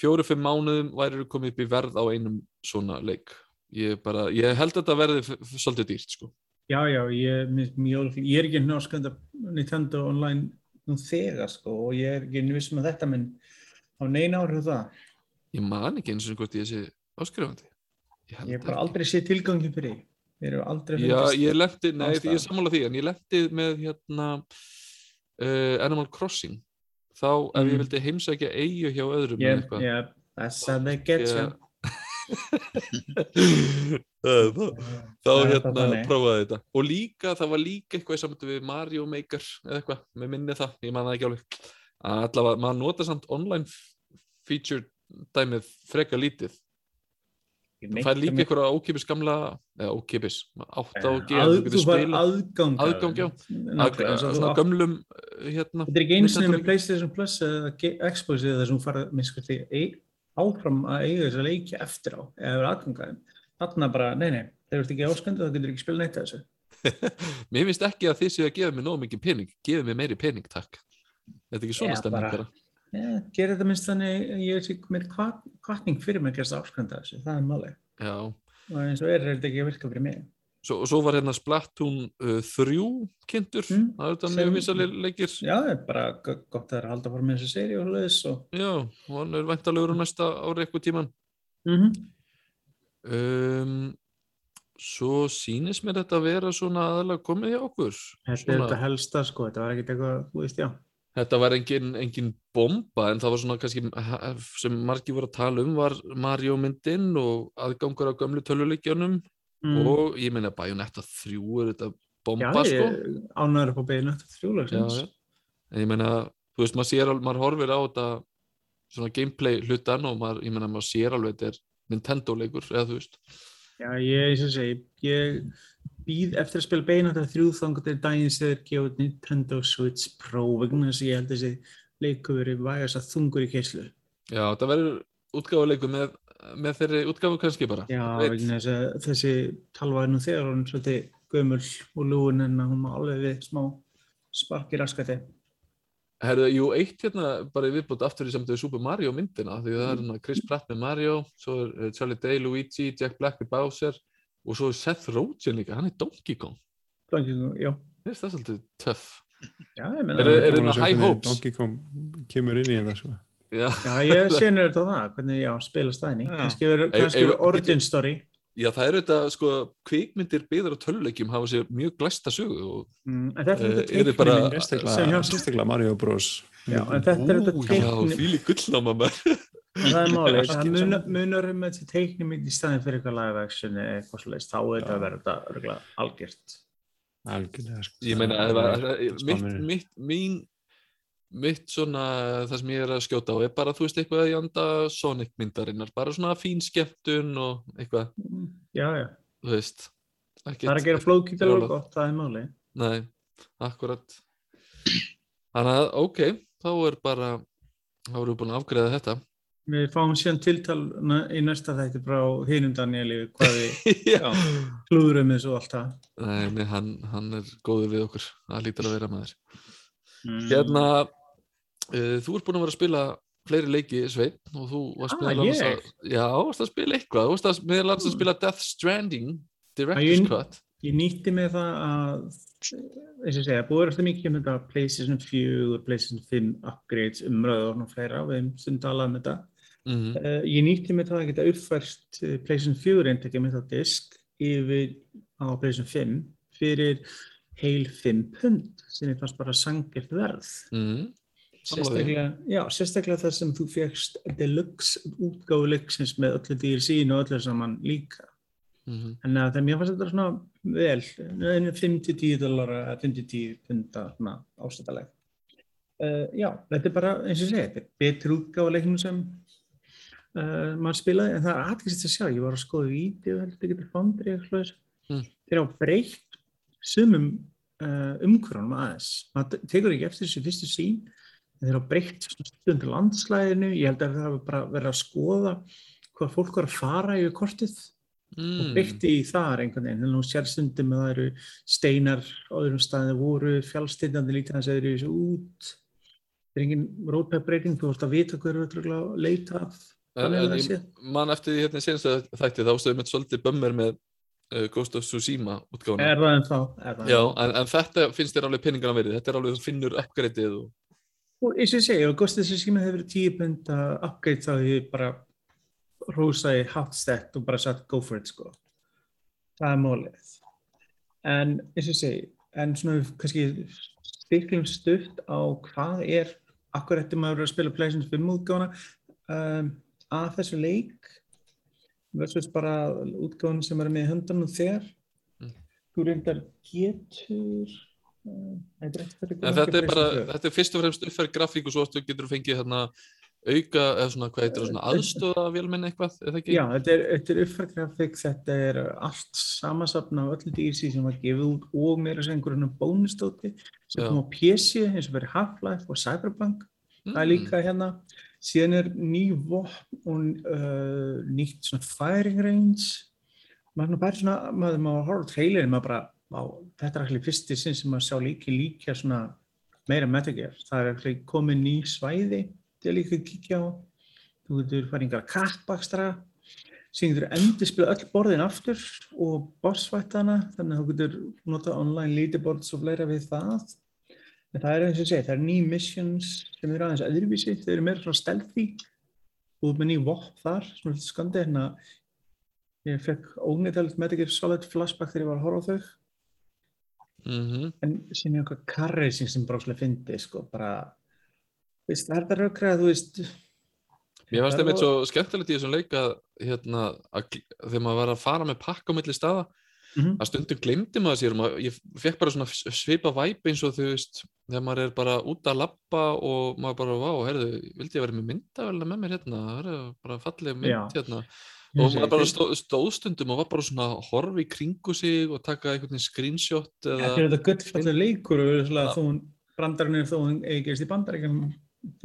[SPEAKER 1] fjóru-fimm mánuðum væri komið upp í verð á einum svona leik ég, bara, ég held að þetta verði svolítið dýrt sko.
[SPEAKER 2] Já, já, ég, mjög, ég er ekki náskönda Nintendo online nú þegar sko og ég er ekki vissum að þetta minn á neina áhrif það.
[SPEAKER 1] ég man ekki eins og hvort ég sé áskrifandi ég
[SPEAKER 2] Ég hef bara aldrei séð tilgangi fyrir því.
[SPEAKER 1] Já, ég lendi, nei, ég er sammála því en ég lendi með hérna uh, Animal Crossing þá ef ég
[SPEAKER 2] Mm.
[SPEAKER 1] vildi heimsækja eigu hjá öðrum eða
[SPEAKER 2] Ég,
[SPEAKER 1] eitthvað
[SPEAKER 2] ég, that's how they get you.
[SPEAKER 1] Það- þá- þá
[SPEAKER 2] Það
[SPEAKER 1] hérna prófaði þetta. Og líka, það var líka eitthvað í samvættu við Mario Maker eða eitthvað, með minni það, ég man það ekki alveg. Allavega, maður nota samt online feature dæmið freka lítið. Það fær líka eitthvað ókipis gamla eða ókipis, átt á að gera
[SPEAKER 2] Að,
[SPEAKER 1] þú
[SPEAKER 2] fær
[SPEAKER 1] spila
[SPEAKER 2] aðgang. að
[SPEAKER 1] Aðgang, já.
[SPEAKER 2] eins og
[SPEAKER 1] svona gömlum uh, hérna,
[SPEAKER 2] Þetta er ekki sinni
[SPEAKER 1] Nintendo
[SPEAKER 2] með PlayStation Plus eða Xbox eða þessum fara minnskvært því áfram að eiga þess að leiki eftir á eða vera aðgangaðin. Þarna bara, nei, nei, þeir eru ekki ásköndu þá getur ekki spila neitt af þessu.
[SPEAKER 1] mér finnst ekki að þið séu að gefa mér nóg mikið pening gefið mér meiri pening, takk þetta er ekki svona
[SPEAKER 2] Já,
[SPEAKER 1] stemning bara-
[SPEAKER 2] Ja, gerir þetta minnst þannig að ég sé með kvartning fyrir mig að gerast ásköndu af þessu, það er máli.
[SPEAKER 1] já
[SPEAKER 2] Og eins og er, er þetta ekki að virka fyrir mig.
[SPEAKER 1] Svo, svo var hérna Splatoon uh, 3 kynntur,
[SPEAKER 2] Mm,
[SPEAKER 1] það er þetta mjög visalir leikir
[SPEAKER 2] Já, það er bara gott að það er að halda fór með þessu seri og hlutis og...
[SPEAKER 1] já, og hann er væntanlegur á næsta ári eitthvað tíman
[SPEAKER 2] Mm -hmm.
[SPEAKER 1] um, svo sýnist mér þetta að vera svona aðalega komið hjá okkur
[SPEAKER 2] Þetta er
[SPEAKER 1] Svona-
[SPEAKER 2] þetta helsta, sko, þetta var ekkert eitthvað, þú veist, já.
[SPEAKER 1] þetta var engin, engin bomba en það var svona kannski sem margir voru að tala um var Mario myndin og aðgangur á gömlu töluleikjunum
[SPEAKER 2] Mm.
[SPEAKER 1] og ég meina Bayonetta 3 er þetta
[SPEAKER 2] Já,
[SPEAKER 1] bomba sko
[SPEAKER 2] ég ánæður upp á beinu eftir
[SPEAKER 1] já,
[SPEAKER 2] þrjúlagsins.
[SPEAKER 1] já. en ég meina, þú veist, maður sér alveg, maður horfir á þetta svona gameplay hlutan og maður, ég meina, maður sér alveg þetta er Nintendo leikur, eða þú veist
[SPEAKER 2] Já, ég, og segi, ég býð eftir að spila beina þetta þrjú þangar til daginn sem þeir gefa Nintendo Switch Pro vegna þess að ég held að þessi leikur verið vægast að þungur í keislu.
[SPEAKER 1] já, það verður útgáfuleikur með, með þeirri útgáfu kannski bara
[SPEAKER 2] Já, þessi talva er nú þegar hún svolítið gömul og lúin en hún má alveg við smá sparki raskati.
[SPEAKER 1] Herðu, jú, eitt hérna bara í viðbútt aftur í samt við Super Mario myndina því það er hérna Chris Pratt með Mario svo er eh, Charlie Day, Luigi, Jack Black með Bowser og svo er Seth Rogen líka hann er Donkey Kong,
[SPEAKER 2] Donkey Kong, Já,
[SPEAKER 1] Mér finnst það svolítið töff
[SPEAKER 2] já, ég menna
[SPEAKER 1] Er-
[SPEAKER 4] Gaman að
[SPEAKER 1] með
[SPEAKER 4] sjá
[SPEAKER 1] high hopes?
[SPEAKER 4] Donkey Kong kemur inn í þetta sko.
[SPEAKER 1] Já,
[SPEAKER 2] Já, ég senur þetta á það, hvernig, já, spila stæðni. Kannski verður origin story.
[SPEAKER 1] já, það eru þetta sko kvikmyndir byggðar á töluleikjum hafa sér mjög glæsta sögu og
[SPEAKER 2] Mm, en þetta þetta
[SPEAKER 1] eru bara-
[SPEAKER 4] sérstaklega, Mario Bros
[SPEAKER 2] Já, en þetta er þetta
[SPEAKER 1] Ú, já, fíli gullnáma maður
[SPEAKER 2] það er málið, það munar, um þessi teiknimynd í staðin fyrir eitthvað live action eða eitthvað svolítið, þá er þetta að þetta örgulega algjört.
[SPEAKER 4] algjörlega sko.
[SPEAKER 1] ég meina, mitt, mitt, mín mitt svona, það sem ég er að skjóta á er bara, þú veist, eitthvað í anda Sonic myndarinnar, bara svona fín skemmtun og eitthvað,
[SPEAKER 2] Já, já,
[SPEAKER 1] þú veist ekkert,
[SPEAKER 2] það er að gera alveg
[SPEAKER 1] brjálað.
[SPEAKER 2] gott, það er málið.
[SPEAKER 1] Nei, akkurat Þannig að, ok, þá er bara þá erum við búin að afgreða þetta
[SPEAKER 2] Við fáum síðan tiltal í næsta þætti frá hinum Danieli hvað við
[SPEAKER 1] Já
[SPEAKER 2] klúðurum þessu og allt það.
[SPEAKER 1] Nei, hann, hann er góður við okkur það lítur að vera maður
[SPEAKER 2] Mm.
[SPEAKER 1] Hérna, þú ert búin að vera að spila fleiri leiki, Sveinn og þú varst
[SPEAKER 2] Ah,
[SPEAKER 1] meðal
[SPEAKER 2] ég?
[SPEAKER 1] að að spila eitthvað, þú varst að meðal annars að spila Death Stranding Director's Cut
[SPEAKER 2] Ég nýtti með það að, eins og segja, búið alltaf mikið um þetta PlayStation 4, PlayStation 5 upgrades umröður og fleira, við hefum stund talað um þetta.
[SPEAKER 1] mm
[SPEAKER 2] Uh, ég nýtti með það að geta uppfært uh, PlayStation 4 eintakja með það disk yfir á PlayStation 5 fyrir heil 5 pund sem ég fannst bara sangert verð.
[SPEAKER 1] mm. Því.
[SPEAKER 2] Sérstaklega, já, sérstaklega þar sem þú fegst deluxe útgáfu leiksins með öllu DLC-inu og öllu saman líka.
[SPEAKER 1] Mm
[SPEAKER 2] En að það mér fannst þetta svona vel, 5-10 dollara, 5-10 punta svona ástættaleg. Uh, já, þetta er bara, eins og segi, þetta er betur útgáfa leiknum sem uh, maður spilaði, en það er aðgæðsist að sjá, ég var að skoða vídeo, heldur ekki til fondri.
[SPEAKER 1] Mm.
[SPEAKER 2] Þeir hafa breytt sumum uh, umhverjum aðeins. Maður tekur ekki eftir þessu fyrstu sín, en þeir hafa breytt stundum til landslæðinu, ég held að það hafa bara verið að skoða hvað fólk var að fara yfir kortið og
[SPEAKER 1] Mm.
[SPEAKER 2] breytti í þar einhvern veginn, að nú sér stundum að það eru steinar á öðrum staðið voru, fjálstindandi lítið hans eða þessu út það er engin roadmap breyting, þú vorst að vita hverju þú ætlar að leita af
[SPEAKER 1] En, en
[SPEAKER 2] að
[SPEAKER 1] ég
[SPEAKER 2] sé-
[SPEAKER 1] man eftir því hérna senast að þætti þá stöðum við svolítið bömmir með uh, Ghost of Tsushima útgáfuna.
[SPEAKER 2] Er það
[SPEAKER 1] Já,
[SPEAKER 2] ennþá?
[SPEAKER 1] en, en þetta finnst þér alveg peningana verið. Þetta er alveg, finnur uppgreitið og...
[SPEAKER 2] Og eins og ég segi, ef Ghost of Tsushima hefur verið 10 pund að upgrade þá hefur bara rosa í hot stett og bara sagt go for it sko. Það er mólið. En eins og ég segi, en svona við kannski stiklum stutt á hvað er, akkur eftir maður að spila PlayStation 5 útgáfuna um, að þessu leik versus bara útgáfuna sem er með höndanum þegar.
[SPEAKER 1] Mm.
[SPEAKER 2] Þú reyndar getur um,
[SPEAKER 1] En þetta er bara, þetta er fyrst og fremst uppfærið grafík og svo aftur getur þú fengið hérna auka, eða svona, hvað heitir það, svona aðstóða vélmenn eitthvað, eða ekki?
[SPEAKER 2] Já, þetta er, þetta er uppfært grafík, þetta er allt samansapna af öllu DLC sem var gefið út og meira sem einhverjum bónustóti sem
[SPEAKER 1] Já.
[SPEAKER 2] kom á PC eins og verið Half-Life og Cyberpunk, það er
[SPEAKER 1] Mm.
[SPEAKER 2] líka hérna síðan er ný vopn og uh, nýtt svona firing range maður er bara svona, maður maður horfður á trailerin, maður bara, þetta er allir fyrsti sinn sem maður sjá líki líka svona meira Metal Gear, það er allir komið ný svæði til að líka að kíkja á. Þú getur farið yngar kappakstra síðan getur endur spila öll borðin aftur og bossvættana þannig að þú getur nota online leaderboards og fleira við það. En það er eins og segi, það er ný missions sem eru aðeins öðruvísi, þau eru meira frá stealthy. Og með ný vopn þar er skandi hérna ég fekk óneittælt Metal Gear Solid flashback þegar ég var að horfa á þau
[SPEAKER 1] Mhm.
[SPEAKER 2] en síðan er eitthvað carracing sem brókslega fyndi sko, bara veist, það er þetta rökra þú veist
[SPEAKER 1] Mér fannst
[SPEAKER 2] Það var-
[SPEAKER 1] svo skemmtilegt í þessum leik að, hérna, að þegar maður var að fara með pakka á milli staða,
[SPEAKER 2] Mhm.
[SPEAKER 1] að stundum glemdi maður sér maður, ég fekk bara svona svipa væp eins og þú veist, þegar maður er bara út að labba og maður bara, vá, herðu, vildi ég vera með myndavælina með mér hérna, það er bara falleg mynd
[SPEAKER 2] Já.
[SPEAKER 1] hérna. Og
[SPEAKER 2] segi,
[SPEAKER 1] maður bara stóð, stóðstundum og var bara svona að horfa í kringu sig og taka einhvern veginn screenshot eða...
[SPEAKER 2] Þetta er þetta gullfallega leikur og hún brandarinn er þó hún eigi gerst í bandaríkjum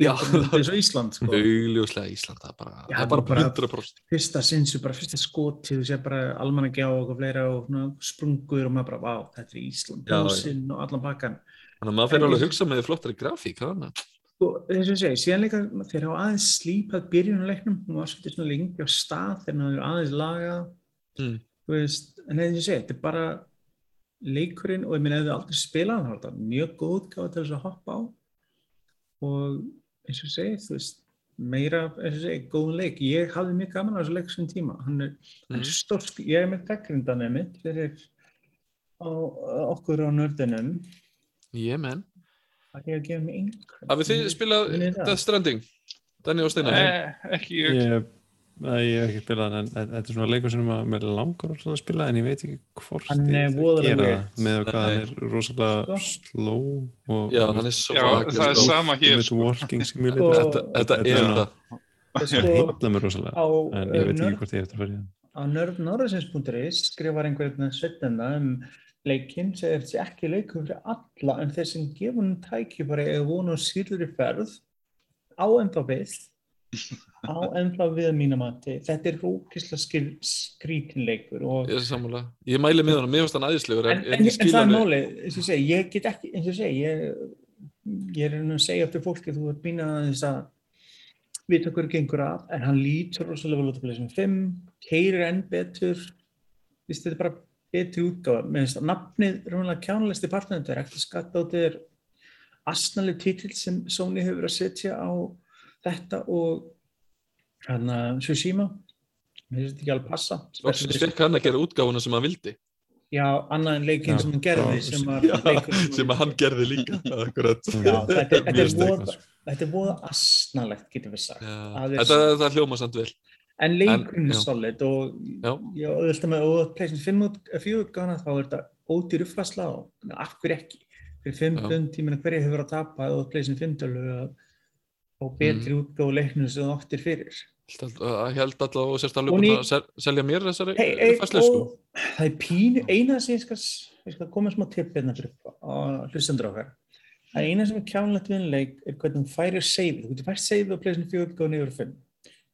[SPEAKER 1] Já.
[SPEAKER 2] eins og Ísland sko.
[SPEAKER 1] Augljóslega Ísland, það er bara,
[SPEAKER 2] Já,
[SPEAKER 1] það er bara
[SPEAKER 2] bara-
[SPEAKER 1] 100%.
[SPEAKER 2] fyrsta sinsu, bara fyrsta skoti þú sé bara almannagjá og fleira og svona sprungur og maður bara, vá, þetta er Ísland
[SPEAKER 1] Já, já.
[SPEAKER 2] húsinn og allan pakkan
[SPEAKER 1] Þannig að maður fyrir alveg að hugsa með flottari grafík, að...
[SPEAKER 2] og þess að segja, síðan líka þeir hafa aðeins slípað byrjunuleiknum hún var svolítið svona lengi á stað þegar hann hefur aðeins lagað
[SPEAKER 1] Mm.
[SPEAKER 2] veist, en þess að segja, þetta er bara leikurinn og ég minn ef þið aldrei spilað hann, þetta er mjög góð útgáfa til þess að hoppa á og eins og segja, þú veist meira, eins og segja, góðun leik ég hafði mjög gaman á þessu leik sem tíma hann er,
[SPEAKER 1] Mhm.
[SPEAKER 2] er stórt, ég er með gaggrindan einmitt fyrir á, okkur á nördunum
[SPEAKER 1] Ég menn. Hafið þið spilað
[SPEAKER 2] það.
[SPEAKER 1] Death Stranding? Danni og Steinar?
[SPEAKER 3] Eh, ekki ég.
[SPEAKER 4] Ég, Nei, ég hef ekki spilað en þetta er svona leikur sem að mér langar að spila, en ég veit ekki hvort
[SPEAKER 2] Hann er
[SPEAKER 4] að gera það, með hvað hann
[SPEAKER 1] Nei.
[SPEAKER 4] er rosalega
[SPEAKER 2] Sko.
[SPEAKER 4] slow og
[SPEAKER 1] Já, hann er svo
[SPEAKER 3] Já, það er sama hér. Sko.
[SPEAKER 4] Working
[SPEAKER 2] Sko,
[SPEAKER 1] Þetta, er það.
[SPEAKER 2] sko,
[SPEAKER 4] heitla mér rosalega
[SPEAKER 2] á,
[SPEAKER 4] en ég veit
[SPEAKER 2] nörd-
[SPEAKER 4] ekki hvort ég eftir að það
[SPEAKER 2] á nördnorðsins.is skrifar einhvern setjanda um leikinn segir þetta ekki leikur fyrir alla en þeir sem gefa hann tækifæri eða vona á síðluri ferð á ennþá við á ennþá við að mína mati þetta er rókislega skrítin leikur og
[SPEAKER 1] Ég er sammála. Ég mæli með hann, mér finnst hann æðislegur,
[SPEAKER 2] en,
[SPEAKER 1] en,
[SPEAKER 2] en,
[SPEAKER 1] en
[SPEAKER 2] það er
[SPEAKER 1] alveg.
[SPEAKER 2] máli eins og segi, ég get ekki eins og segi, ég, ég er að segja til fólki þú ert býna að þess að vita hverju gengur að en hann lítur rosalega vel út af plesum 5 keirir enn betur þetta er bara betri útgáfa með þess að nafnið í partnerinn þetta er ekkert skatt á þetta er asnaleg titill sem Sony hefur verið að setja á þetta og hann að Tsushima mér finnst þetta ekki alveg passa
[SPEAKER 1] Loksins fekk hann að gera útgáfuna sem hann vildi.
[SPEAKER 2] Já, annað en leikinn sem hann gerði sem,
[SPEAKER 1] Já, sem að hann gerði líka. Akkurat.
[SPEAKER 2] Já, þetta, er- er voða, er asnalegt, getum við sagt. Er-
[SPEAKER 1] Þetta, það hljóma samt vel.
[SPEAKER 2] En leikurinn er solid og
[SPEAKER 1] já,
[SPEAKER 2] auðvitað með og pleysin 5 út, 4 útgána þá er þetta ódýr uppfærsla og af hverju ekki? Fyrir 5
[SPEAKER 1] Já.
[SPEAKER 2] pund, ég meina hverju hefur að tapa og pleysin 5 tölu að og betri mm. útgáðu leiknum sem þú áttir fyrir.
[SPEAKER 1] Ég held alltaf og sérst alveg
[SPEAKER 2] Og
[SPEAKER 1] búin
[SPEAKER 2] ný-
[SPEAKER 1] að sel- selja mér þessari
[SPEAKER 2] Hey, hey,
[SPEAKER 1] sko.
[SPEAKER 2] og það er pínu, eina sem ég skal, ég skal koma smá tipp hérna fyrir á hlustendur okkar. Það eina sem er kjánlegt við en leik er hvernig þú færir save. Þú getur fært save á pleysin 4 útgáðu niður 5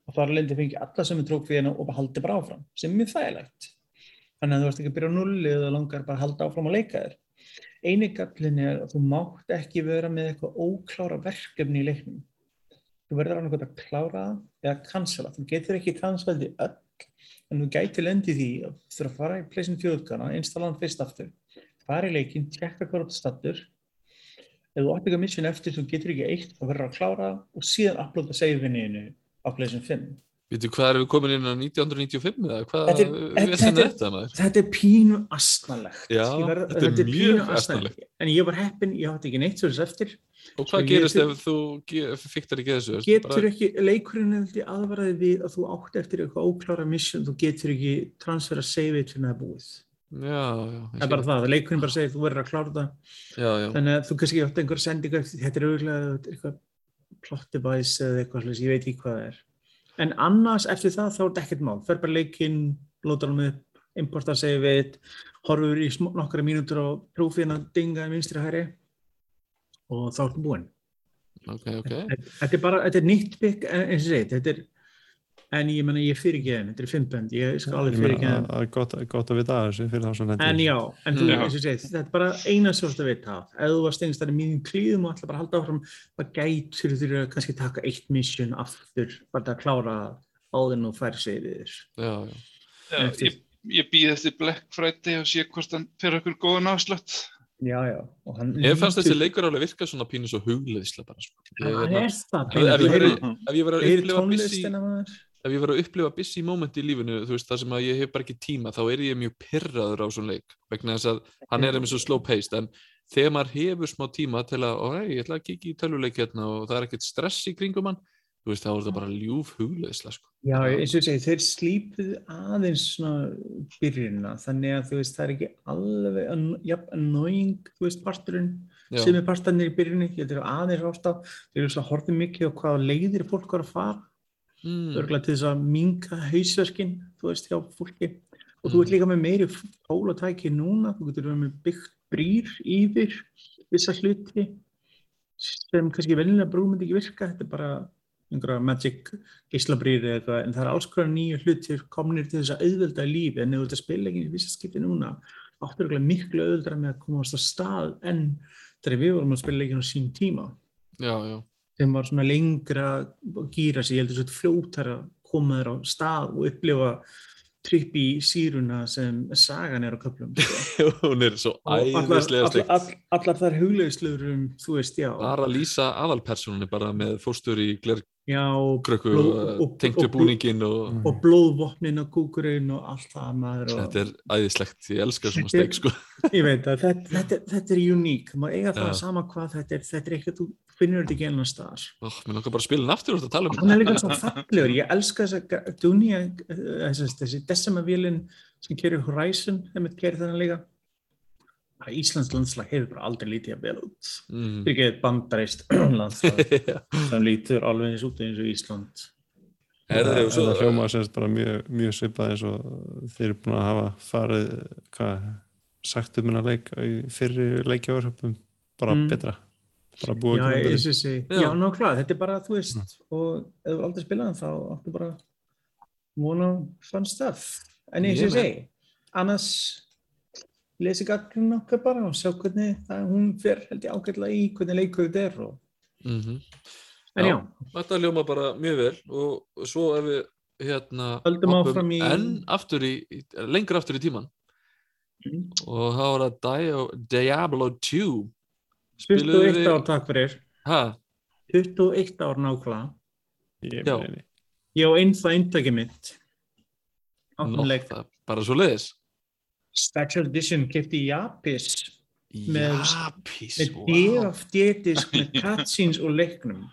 [SPEAKER 2] og þá er lendi fengið alla sem er trók fyrir hennar og bara haldi bara áfram, sem er mjög þægilegt. Þannig að þú ert ekki að byrja á nulli eða langar bara að halda áfram að leika þér. Einu gallin er að þú mátt ekki vera með eitthvað óklára verkefni í leiknum. Þú þú verður gott að klára eða cancela, þú getur ekki cancelað í öll en þú gæti lendi því að þú þurfa að fara í pleysin fjóðgana installa hann fyrst aftur, fara í leikin tjekka hvað átt stattur ef þú átt eitthvað mission eftir þú getur ekki eitt þá verður að klára og síðan uploada save-inniðinu á pleysin 5
[SPEAKER 1] Veitu hvað erum við komin inn á 1995 eða hvað
[SPEAKER 2] Þetta er-
[SPEAKER 1] við
[SPEAKER 2] þetta- þetta-
[SPEAKER 1] þetta
[SPEAKER 2] þetta er pínu asnalegt
[SPEAKER 1] Já,
[SPEAKER 2] verð-
[SPEAKER 1] þetta er mjög
[SPEAKER 2] pínu
[SPEAKER 1] asnalegt.
[SPEAKER 2] en ég var heppin, ég átti ekki neitt svo þess eftir
[SPEAKER 1] Og hvað gerist ef þú fiktar ekki þessu?
[SPEAKER 2] Getur ekki, leikurinn er því aðvaraði við að þú átt eftir eitthvað óklára mission, þú getur ekki transfera save-it fyrir það er búið
[SPEAKER 1] Já, já.
[SPEAKER 2] það er bara það, leikurinn bara segir þú verður að klára það
[SPEAKER 1] Já, já.
[SPEAKER 2] þannig að þú kannski átt einhver sendingu eftir þetta er auðvitað plot device eða eitthvað slags, ég veit ekki hvað það er. En annars eftir það þá er þetta ekkert mál. Fer bara leikinn, lótar hann upp importa save-it, horfur í nokkra mínútur á prófin að dinga í vinstri hæri og þá ertu búinn.
[SPEAKER 1] Ok, ok.
[SPEAKER 2] þetta er bara, þetta er nýtt bygg eins og segið, þetta er en ég menna ég fyrir ekki henn, þetta er fimmönd ég skal alveg
[SPEAKER 4] Ég
[SPEAKER 2] fyrir
[SPEAKER 4] meina,
[SPEAKER 2] ekki henn
[SPEAKER 4] það er gott, gott að vita að þessu fyrir þá sem lendir.
[SPEAKER 2] en já, en þú, eins og segið, þetta er bara eina svo að vita ef þú varst einhvers staðar í mínum klíðum og ætla bara að halda áfram það gætur þú að kannski taka eitt mission aftur, bara að klára áðin og færi sig við þér
[SPEAKER 1] Já, já.
[SPEAKER 2] Eftir-
[SPEAKER 3] ég, ég býð eftir Black Friday og sé hvort hann fyrir okkur góðan afslátt.
[SPEAKER 2] já, já, og hann
[SPEAKER 1] Ég fannst þessi leikur alveg virka svona pínu svo hugleðislega bara. Sko. Ég, hérna,
[SPEAKER 2] er það,
[SPEAKER 1] ef- ef ég var að upplifa busy,
[SPEAKER 2] tónlistina maður
[SPEAKER 1] ef ég var að upplifa busy moment í lífinu, þú veist, það sem að ég hef bara ekki tíma, þá er ég mjög pyrraður á svona leik, vegna þess að hann er einmitt svo slow paced, en þegar maður hefur smá tíma til að, ó, hei, ég ætla að kikið í tölvuleik hérna og það er ekkert stress í kringum hann, þú veist, þá er það bara ljúf hugleðislega, sko.
[SPEAKER 2] Já, eins og ég segi, þeir slípuðu aðeins svona byrjunina, þannig að þú veist, það er ekki alveg an- jafn annoying, þú veist, parturinn sem er partarnir í byrjunni, ég þeir eru aðeins ástaf, þeir eru svona horfið mikið á hvaða leiðir fólk var að fara,
[SPEAKER 1] mm,
[SPEAKER 2] örgulega til þess að minga hausverkin, þú veist, hjá fólki. Og þú
[SPEAKER 1] Mm.
[SPEAKER 2] ert líka með meiri fólatæki núna, þú getur verið með byggt brýr yfir vissa hluti sem kannski velnilega brú myndi ekki virka, þetta er bara einhverja magic gíslabrýr eða eitthvað, en það er alls konar nýju hlutir komnir til þess að auðvelda lífi, en ef þú ert að spila ekki í vissa skipti núna, áttur örugglega miklu auðveldra með að komast á stað en þegar við vorum að spila ekki á sín tíma.
[SPEAKER 1] Já, já.
[SPEAKER 2] Sem var svona lengra að gýra sig, ég heldur svo fljótar að koma þér á stað og upplifa tripp í síruna sem sagan er á köflum sko.
[SPEAKER 1] hún er svo æðislega
[SPEAKER 2] allar,
[SPEAKER 1] steikt.
[SPEAKER 2] allar, allar þær hugleðslur um, þú veist, já,
[SPEAKER 1] Bara að lýsa aðalpersonunni bara með fóstur í
[SPEAKER 2] já blóð-
[SPEAKER 1] og
[SPEAKER 2] og- og-
[SPEAKER 1] og
[SPEAKER 2] og blóðvopnin og kúkurinn og allt það maður og
[SPEAKER 1] þetta er æðislegt, ég elskar svona
[SPEAKER 2] Þetta
[SPEAKER 1] steik, sko.
[SPEAKER 2] ég veit að þetta, þetta, þetta er uník, maður eiga það
[SPEAKER 1] Já.
[SPEAKER 2] sama hvað þetta er, þetta er eitthvað, þú finnur þetta ekki ennast staðar.
[SPEAKER 1] Mér langar bara að spila aftur og að tala um
[SPEAKER 2] hann er líka svo fallegur, ég elska þessa Dunia, þessi, þessi Decima-vélinn sem kerir Horizon þeim er kerið þannig líka Bara Íslands landslag hefur bara aldrei lítið að vel út.
[SPEAKER 1] Mm.
[SPEAKER 2] þetta er ekki bandareist landslag sem lítur alveg eins út eins og Ísland.
[SPEAKER 1] Herðu, og svo-
[SPEAKER 4] það hljóma semst bara mjög, mjög svipað eins og þeir eru búin að hafa farið hvað, sagt um hennar leik í fyrri leikjáðurhöfum bara
[SPEAKER 2] Mm.
[SPEAKER 4] betra. Bara búið
[SPEAKER 2] já,
[SPEAKER 4] að
[SPEAKER 2] sé sé,
[SPEAKER 1] Já.
[SPEAKER 2] já, ná klart, þetta er bara, þú veist og ef þú aldrei spilað hann þá áttu bara vona fun stuff. En
[SPEAKER 1] Ég
[SPEAKER 2] ég segi annars lesi gaggrinn okkar bara og sjá hvernig það, hún fer held ég ágætlega í hvernig leikur þetta er og,
[SPEAKER 1] Mhm.
[SPEAKER 2] en já,
[SPEAKER 1] Þetta ljóma bara mjög vel og svo ef við hérna
[SPEAKER 2] Höldum
[SPEAKER 1] hoppum
[SPEAKER 2] áfram í-
[SPEAKER 1] enn aftur í, lengur aftur í tíman
[SPEAKER 2] Mhm.
[SPEAKER 1] og það var að Dio, Diablo 2 Spiluðu
[SPEAKER 2] 21
[SPEAKER 1] við-
[SPEAKER 2] ár takk fyrir.
[SPEAKER 1] Ha,
[SPEAKER 2] 21 ár nákvæmlega.
[SPEAKER 4] Ég
[SPEAKER 1] Já.
[SPEAKER 2] ég á einn það eintæki mitt.
[SPEAKER 1] Nó, það er bara svo leiðis
[SPEAKER 2] Special Edition kefti í Japis Með- með
[SPEAKER 1] wow.
[SPEAKER 2] DFD-disk með cutscenes og leiknum.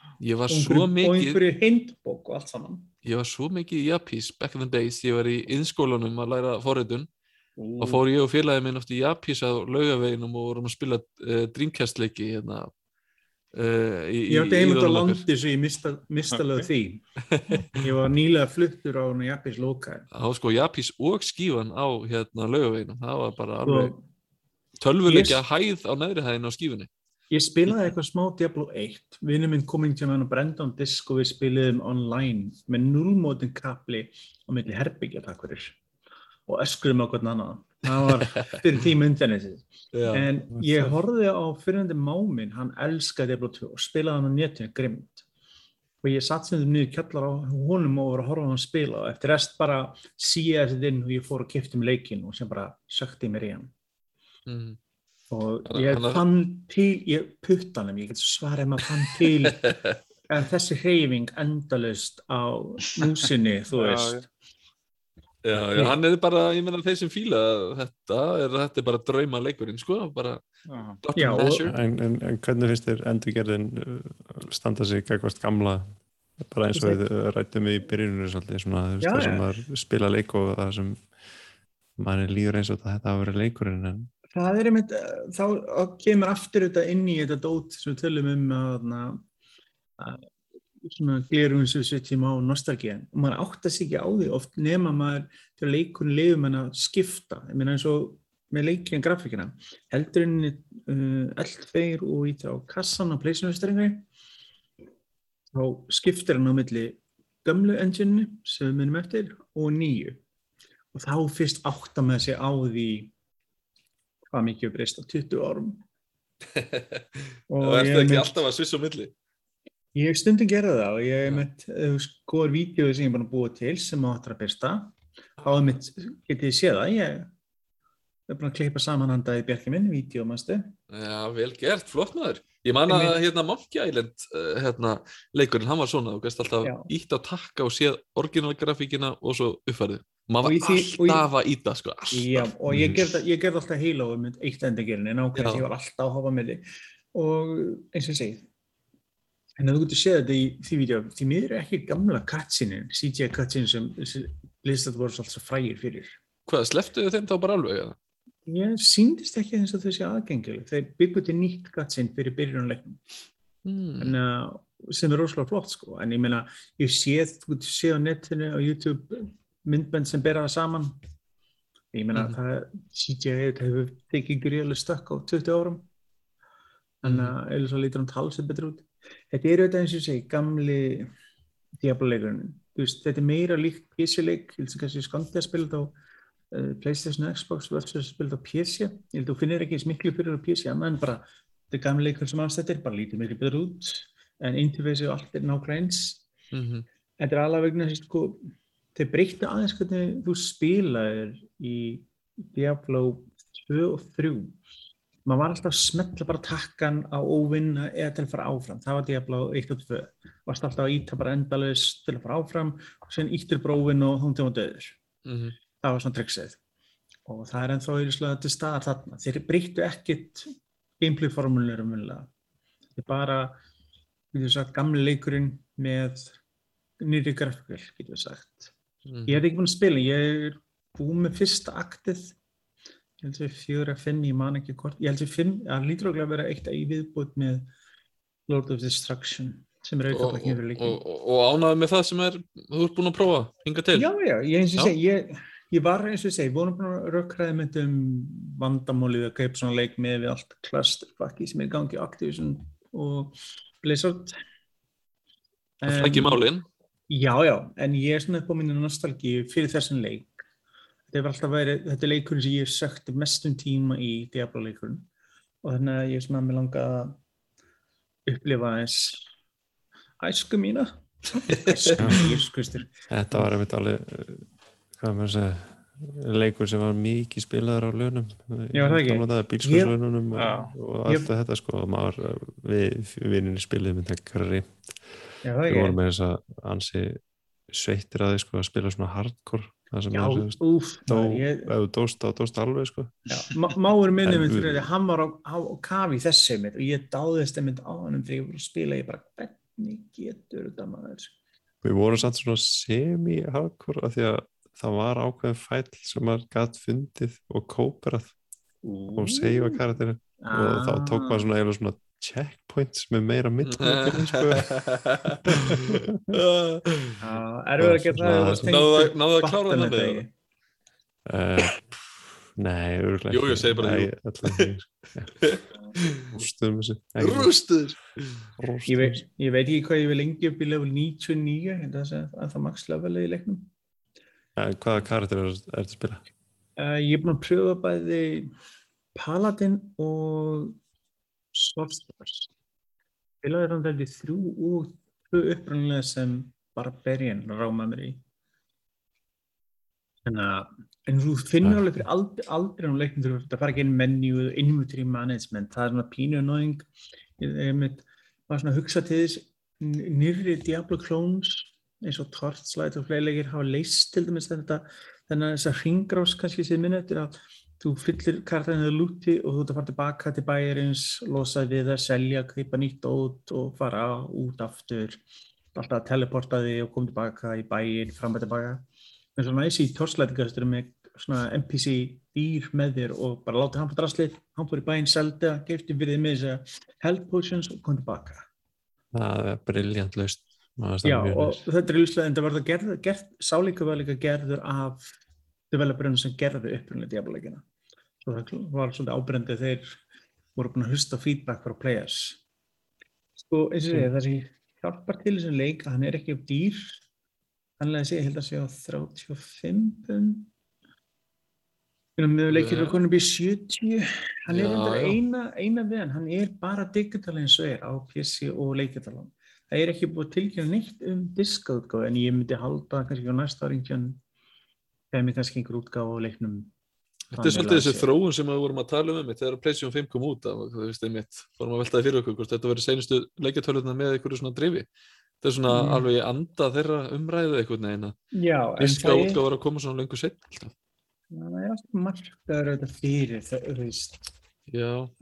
[SPEAKER 2] Og einhverju- hindbók og allt saman.
[SPEAKER 1] Ég var svo mikið í Japís back in the days, ég var í innskólanum að læra forritun. Og fór ég og félagið minn oft í Japís á laugaveginum og vorum að spila uh, Dreamcast leiki hérna uh, í,
[SPEAKER 2] Ég átti einmitt á landi svo ég mista, mista lög því. Ég var nýlega fluttur á Jappis loka.
[SPEAKER 1] var sko Japís og skífan á hérna laugaveginum, það var bara alveg
[SPEAKER 2] Og
[SPEAKER 1] tölvuleikja hæð á neðri hæðin á skífunni
[SPEAKER 2] ég spilaði eitthvað smá Diablo 1. Vinnu minn kominn til hann og brenda á disk og við spiliðum online með nullmótin kapli á milli herbyggja takk fyrir. Og öskurum á hvern annan. Það var fyrir tíma internetið.
[SPEAKER 1] Já,
[SPEAKER 2] En ég horfði á fyrirhandi máminn, hann elskaði Diablo 2 og spilaði hann á netinu grimt. og ég satt sem þau niður kjallar á honum og var að horfa á hann spila og eftir rest bara síða þessi inn og ég fór og kipti um leikin og sem bara sökti mér í hann
[SPEAKER 1] mm.
[SPEAKER 2] og
[SPEAKER 1] Hann-
[SPEAKER 2] ég
[SPEAKER 1] hann-
[SPEAKER 2] fann til, ég puttan um, ég get svarað maður fann til þessi hreyfing endalust á músinni, þú veist
[SPEAKER 1] Já, já, hann er bara, ég meina þeir sem fíla þetta, er, þetta er bara drauma leikurinn, sko, bara
[SPEAKER 3] Já.
[SPEAKER 4] En, en, en hvernig finnst þér endurgerðin uh, standa sig gækvast gamla? Bara eins og við rættum við í byrjuninu svolítið svona þú veist,
[SPEAKER 2] Já,
[SPEAKER 4] það sem maður spila leik og það sem manni líður eins og þetta hafa verið leikurinn en
[SPEAKER 2] Það er einmitt, eh, þá kemur aftur þetta inn í þetta dót sem við tölum um að, að svona glerum við setjum á nostalgíðan og maður átta sig ekki á því oft nema maður til að leikurinn lifum en að skipta, ég meina eins og með leikinn grafíkina, heldur henni uh, L2 og ít á kassan á pleysinustrengi þá skiptir hann á milli gömlu engine sem við munum eftir og nýju. Og þá fyrst átta með sig á því hvað mikið er breyst á 20 árum. Og
[SPEAKER 1] Það ertu
[SPEAKER 2] ég,
[SPEAKER 1] ekki alltaf að svissa á milli.
[SPEAKER 2] Ég hef stundum gerað það og ég hef mitt skoður vídeo sem ég er að búa til sem áttur að byrsta þá hef mitt, getið þið séð það ég er búin að klippa saman handa í bjarki minn, vídeo mannstu
[SPEAKER 1] Já, vel gert, flott maður. Ég man að hérna Monkey Island uh, hérna, leikurinn, hann var svona, þú gæst alltaf
[SPEAKER 2] Já.
[SPEAKER 1] ítt á takka og séð orginalgrafíkina og svo uppfærið.
[SPEAKER 2] Og
[SPEAKER 1] Maður var
[SPEAKER 2] og
[SPEAKER 1] alltaf að íta, sko.
[SPEAKER 2] Já, og ég gerði, ég gerði alltaf heila um eitt endagerinn en ákveðin
[SPEAKER 1] Já.
[SPEAKER 2] ég var alltaf að hofa með þig og eins og ég segi en þú getur séð þetta í því vídeo því miður er ekki gamla cutscenein CGI cutscenein sem listat voru svolítið frægir fyrir
[SPEAKER 1] Hvað, sleftuðu þeim þá bara alveg? eða?
[SPEAKER 2] ég síndist ekki eins og þau sé aðgengileg þeir byggu til nýtt cutscene fyrir byrjunarleiknum
[SPEAKER 1] Hmm.
[SPEAKER 2] en, uh, sem er rosalega flott sko en ég meina, ég séð, þú getur séð á netinu á YouTube myndbönd sem bera það saman ég meina,
[SPEAKER 1] Mhm.
[SPEAKER 2] það CGI hefur tekið gríðarlega stökk á 20 árum en uh, eða svo lítur hann talsið betur út þetta er auðvitað eins og segi, gamli veist, þetta er meira líkt PC-leik ég held sem kannski skandi að spila þetta á uh, Playstation og Xbox versus að spila þetta á PC ég held að þú finnir ekki eins miklu fyrir á PC annað en bara þetta gamli leikur sem anstættir bara lítið meiri betur út. En interfacei og allt er nákvæmlega eins.
[SPEAKER 1] Mhm.
[SPEAKER 2] þetta er alveg vegna þess að sko, þeir breyttu aðeins hvernig þú spilaðir í Diablo 2 og 3 maður var alltaf að smetla bara takkan á óvinna eða til að fara áfram. Það var Diablo 1 og 2 varst alltaf að íta bara endalaus til að fara áfram og sen íttir brófin og hún til að döður
[SPEAKER 1] Mhm.
[SPEAKER 2] það var svona tryggsið og það er ennþá yfirslega til staðar þarna. Þeir breyttu ekkit gameplay formúlur umvunlega þetta er bara við þess að gamli leikurinn með nýri grafíkvel getur við sagt.
[SPEAKER 1] Mhm.
[SPEAKER 2] ég hef ekki búin að spila, ég er búin með fyrsta aktið ég held að fjögur að fimm, ég man ekki hvort ég held að fimm, það lítur okkur að vera eitt í viðbútt með Lord of Destruction sem er auðvitað ekki fyrir leikin
[SPEAKER 1] og, og, og ánægð með það sem er, þú ert búin að prófa, hinga til.
[SPEAKER 2] Já, já, ég eins og segi, ég, ég var eins og segi, búin að rökkraði með um vandamálið að kaupa svona leik með við allt clusterfucki sem er í gangi á Activision og Blizzard.
[SPEAKER 1] Það flækir málin.
[SPEAKER 2] Já, já, en ég er svona upp á minni nostalgíu fyrir þessum leik. Þetta er alltaf verið, þetta er leikurinn sem ég sökti mestum tíma í Diablo leikurinn og þannig að ég er svona með langa að upplifa þess æsku mína. Æsku mína, kustur.
[SPEAKER 4] þetta var einmitt alveg uh, hvað maður að segja leikur sem var mikið spilaður á launum
[SPEAKER 2] Já, það ekki.
[SPEAKER 4] bílskurslaununum og, og allt þetta sko maður, uh, við vinninni spilið með þetta
[SPEAKER 2] það
[SPEAKER 4] við vorum með þess að ansi sveittir að sko að spila svona hardcore
[SPEAKER 2] Já, úf,
[SPEAKER 4] ef þú dóst þá dóst alveg sko.
[SPEAKER 2] Máur minni minn fyrir því hann var á, á, á kafi þessu mynd og ég dáðist einmitt á hann þegar ég var að spila ég bara, hvernig getur þetta maður?
[SPEAKER 4] Við vorum samt svona semi-hardcore af því að það var ákveðin fæll sem maður gætt fundið og kóperað og segja karakterinn. Og þá tók maður svona eiginlega svona checkpoints með meira sko.
[SPEAKER 2] Það ef þú varst
[SPEAKER 1] Náðu að-
[SPEAKER 2] tengdur
[SPEAKER 1] náðu að klára það
[SPEAKER 2] ekki?
[SPEAKER 4] Uh, nei, örgulega
[SPEAKER 1] Jú, jú, segi bara
[SPEAKER 4] Ekki-
[SPEAKER 1] Rústur.
[SPEAKER 4] rústum
[SPEAKER 2] Ég veit, ég ekki hvað ég vil lengi upp í level 99 en það er að það max levelið í leiknum.
[SPEAKER 4] Eh, Hvaða karakter er þetta að spila?
[SPEAKER 2] uh, Ég er búin að pröfa bæði Paladin og Sorcerers Spilaði hann veldi þrjú og upprunnilega sem Barbarian rámaði mér í. Að en þú finnur alveg fyrir aldrei, aldrei á leiknum þú ert að fara ekki inn menju inventory management, það er svona pínu annoying. Ég, ég var svona að hugsa til þess nýrri Diablo clones eins og Torchlight og fleilegir hafa leist til dæmis þetta þannig að þess að ringrás kannski séð minna eftir að þú fyllir kartaninu lúti og þú ert að fara tilbaka til bæjarins losa við að selja, kaupa nýtt út og fara út aftur alltaf að teleporta þig og koma tilbaka í bæin, fram og tilbaka en svona í Torchlight með svona NPC dýr með þér og bara láta hann på draslið, hann fór í bæinn, selda, gefti fyrir þið með þess að health potions og kom tilbaka.
[SPEAKER 4] Það er briljant laust.
[SPEAKER 2] Já og þetta er líslega en það var það gerð, gerð, sálíka vel eitthvað gerður af developerinn sem gerði upprunlega diableikina. Svo það var svolítið ábrendið þeir voru búin að hlusta feedback frá players. Sko eins og segja mm. það sem hjálpar til þessum leik að hann er ekki upp dýr, hann leði segja held að segja á 35 pund. Með leikir og konum býr 70 hann já, er endur eina, eina við hann. Er bara digital eins og er á PC og leikitalan það er ekki búið tilkynna neitt um diskautgáð en ég myndi halda kannski á næsta áringjan einhver útgáð á leiknum.
[SPEAKER 1] Þetta er svolítið þessi þróun sem við vorum að tala um þegar PlayStation 5 kom út þú veist einmitt, fórum að veltaði fyrir okkur þetta verið senustu leikatöluðna með einhverju svona drifi. Þetta er svona mm. alveg anda þeirra umræðu eitthvað neina Diska útgáð var að koma svona lengur alltaf.
[SPEAKER 2] Það er alltaf markaður auðvitað fyrir það, þú veist.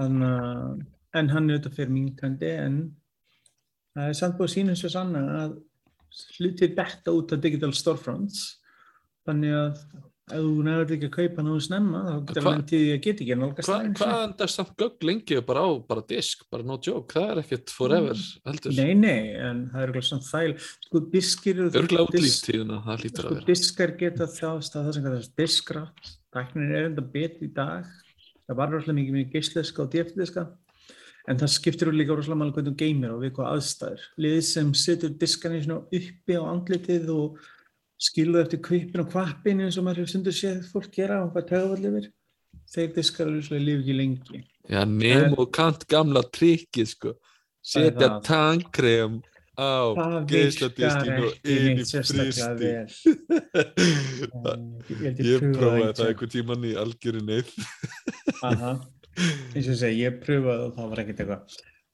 [SPEAKER 2] Þannig að, en hann er auðvitað fyrir minkandi en það er samt búið að sína eins og sanna að hlutið betta út af digital storefronts þannig að ef þú nefnir ekki að kaupa náðu snemma þá getur það mentið að geta ekki nálgast
[SPEAKER 1] Hvað hva endar samt gögg lengi bara á bara disk, bara no joke, það er ekkert forever heldur.
[SPEAKER 2] Nei, nei, en það er eitthvað samt þæl sko diskir
[SPEAKER 1] Örglega útlýftíðuna, það lítur
[SPEAKER 2] sko, að vera. Diskar geta þjást að það sem kallast diskrat tæknin er enda betri í dag. Það var rosalega mikið með geysleska og djöfdiska en það skiptir úr líka rosalega mál hvernig þú geymir og við hvað aðstæður. Liðið sem setur diskan uppi á andlitið og skiluð eftir kvipin og kvapin eins og maður hefur stundur séð fólk gera og hvað tögavall yfir? Þeir diskar alveg líf ekki lengi.
[SPEAKER 1] Já, nefn og kant gamla trikið sko. Setja tankrem á geysladiskin og inn í fristi ég prófaði það einhver tíman í algjöru neyð.
[SPEAKER 2] Eins og segi, ég prófaði og það var ekkert eitthvað.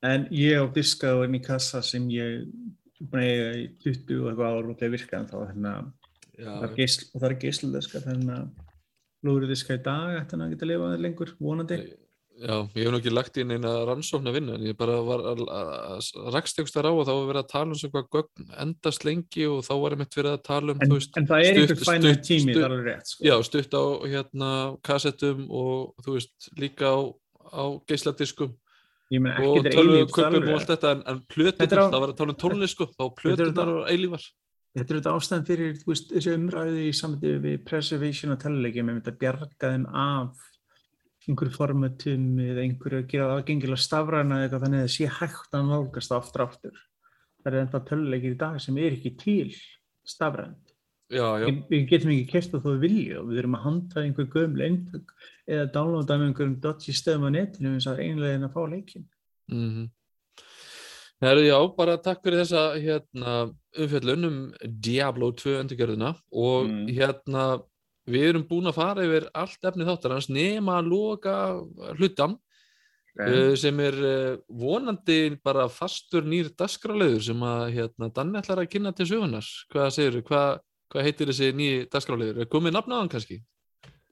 [SPEAKER 2] En ég á diskaðu inn í kassa sem ég búin að eiga í 20 og eitthvað ára og það virkaði þá hérna, það er gísludiska þannig að lúriðiska í dag ætti hann að geta að lifa lengur, vonandi.
[SPEAKER 1] Já, ég hef náttúrulega lagt inn eina rannsókn að vinna en ég bara var að rakst einhvers þar á og þá var verið að tala um svona gögn endast lengi og þá var ég mitt verið að tala um
[SPEAKER 2] En, veist, en það er einhver fænað tími þar alveg rétt
[SPEAKER 1] sko. Já, stutt á hérna kassettum og þú veist líka á, á geysladiskum og tölvuköpum og allt þetta en, en plötunar, á, það var að tala um tónlist sko, þá plötunar og eilívar
[SPEAKER 2] Þetta er þetta ástæðan fyrir veist, þessu umræði í samtíðu við preservation og tellulegjum með að bjarga þeim af einhverju formatum eða einhverju að gera aðgengilega stafræna eða þannig að það sé hægt að nálgast aftur aftur. Það er ennþá tellulegjir í dag sem er ekki til stafrænt.
[SPEAKER 1] Já, já.
[SPEAKER 2] Við getum ekki kert að þú vilja og við erum að handla einhver gömlega eintök eða downloada með einhverjum dodgy stöðum á netinu eins og einlega en að fá leikin.
[SPEAKER 1] Mm -hmm. Það eru já, bara takk fyrir þessa hérna, umfjöldun um Diablo 2 endurgjörðuna og mm. hérna við erum búin að fara yfir allt efni þáttar hans nema að loka hlutan okay. uh, sem er uh, vonandi bara fastur nýr dasgráleður sem að hérna, Danni ætlar að kynna til sögunar. Hvað segir þú? Hvað, hvað heitir þessi nýji dasgráleður? Er komið nafnaðan kannski?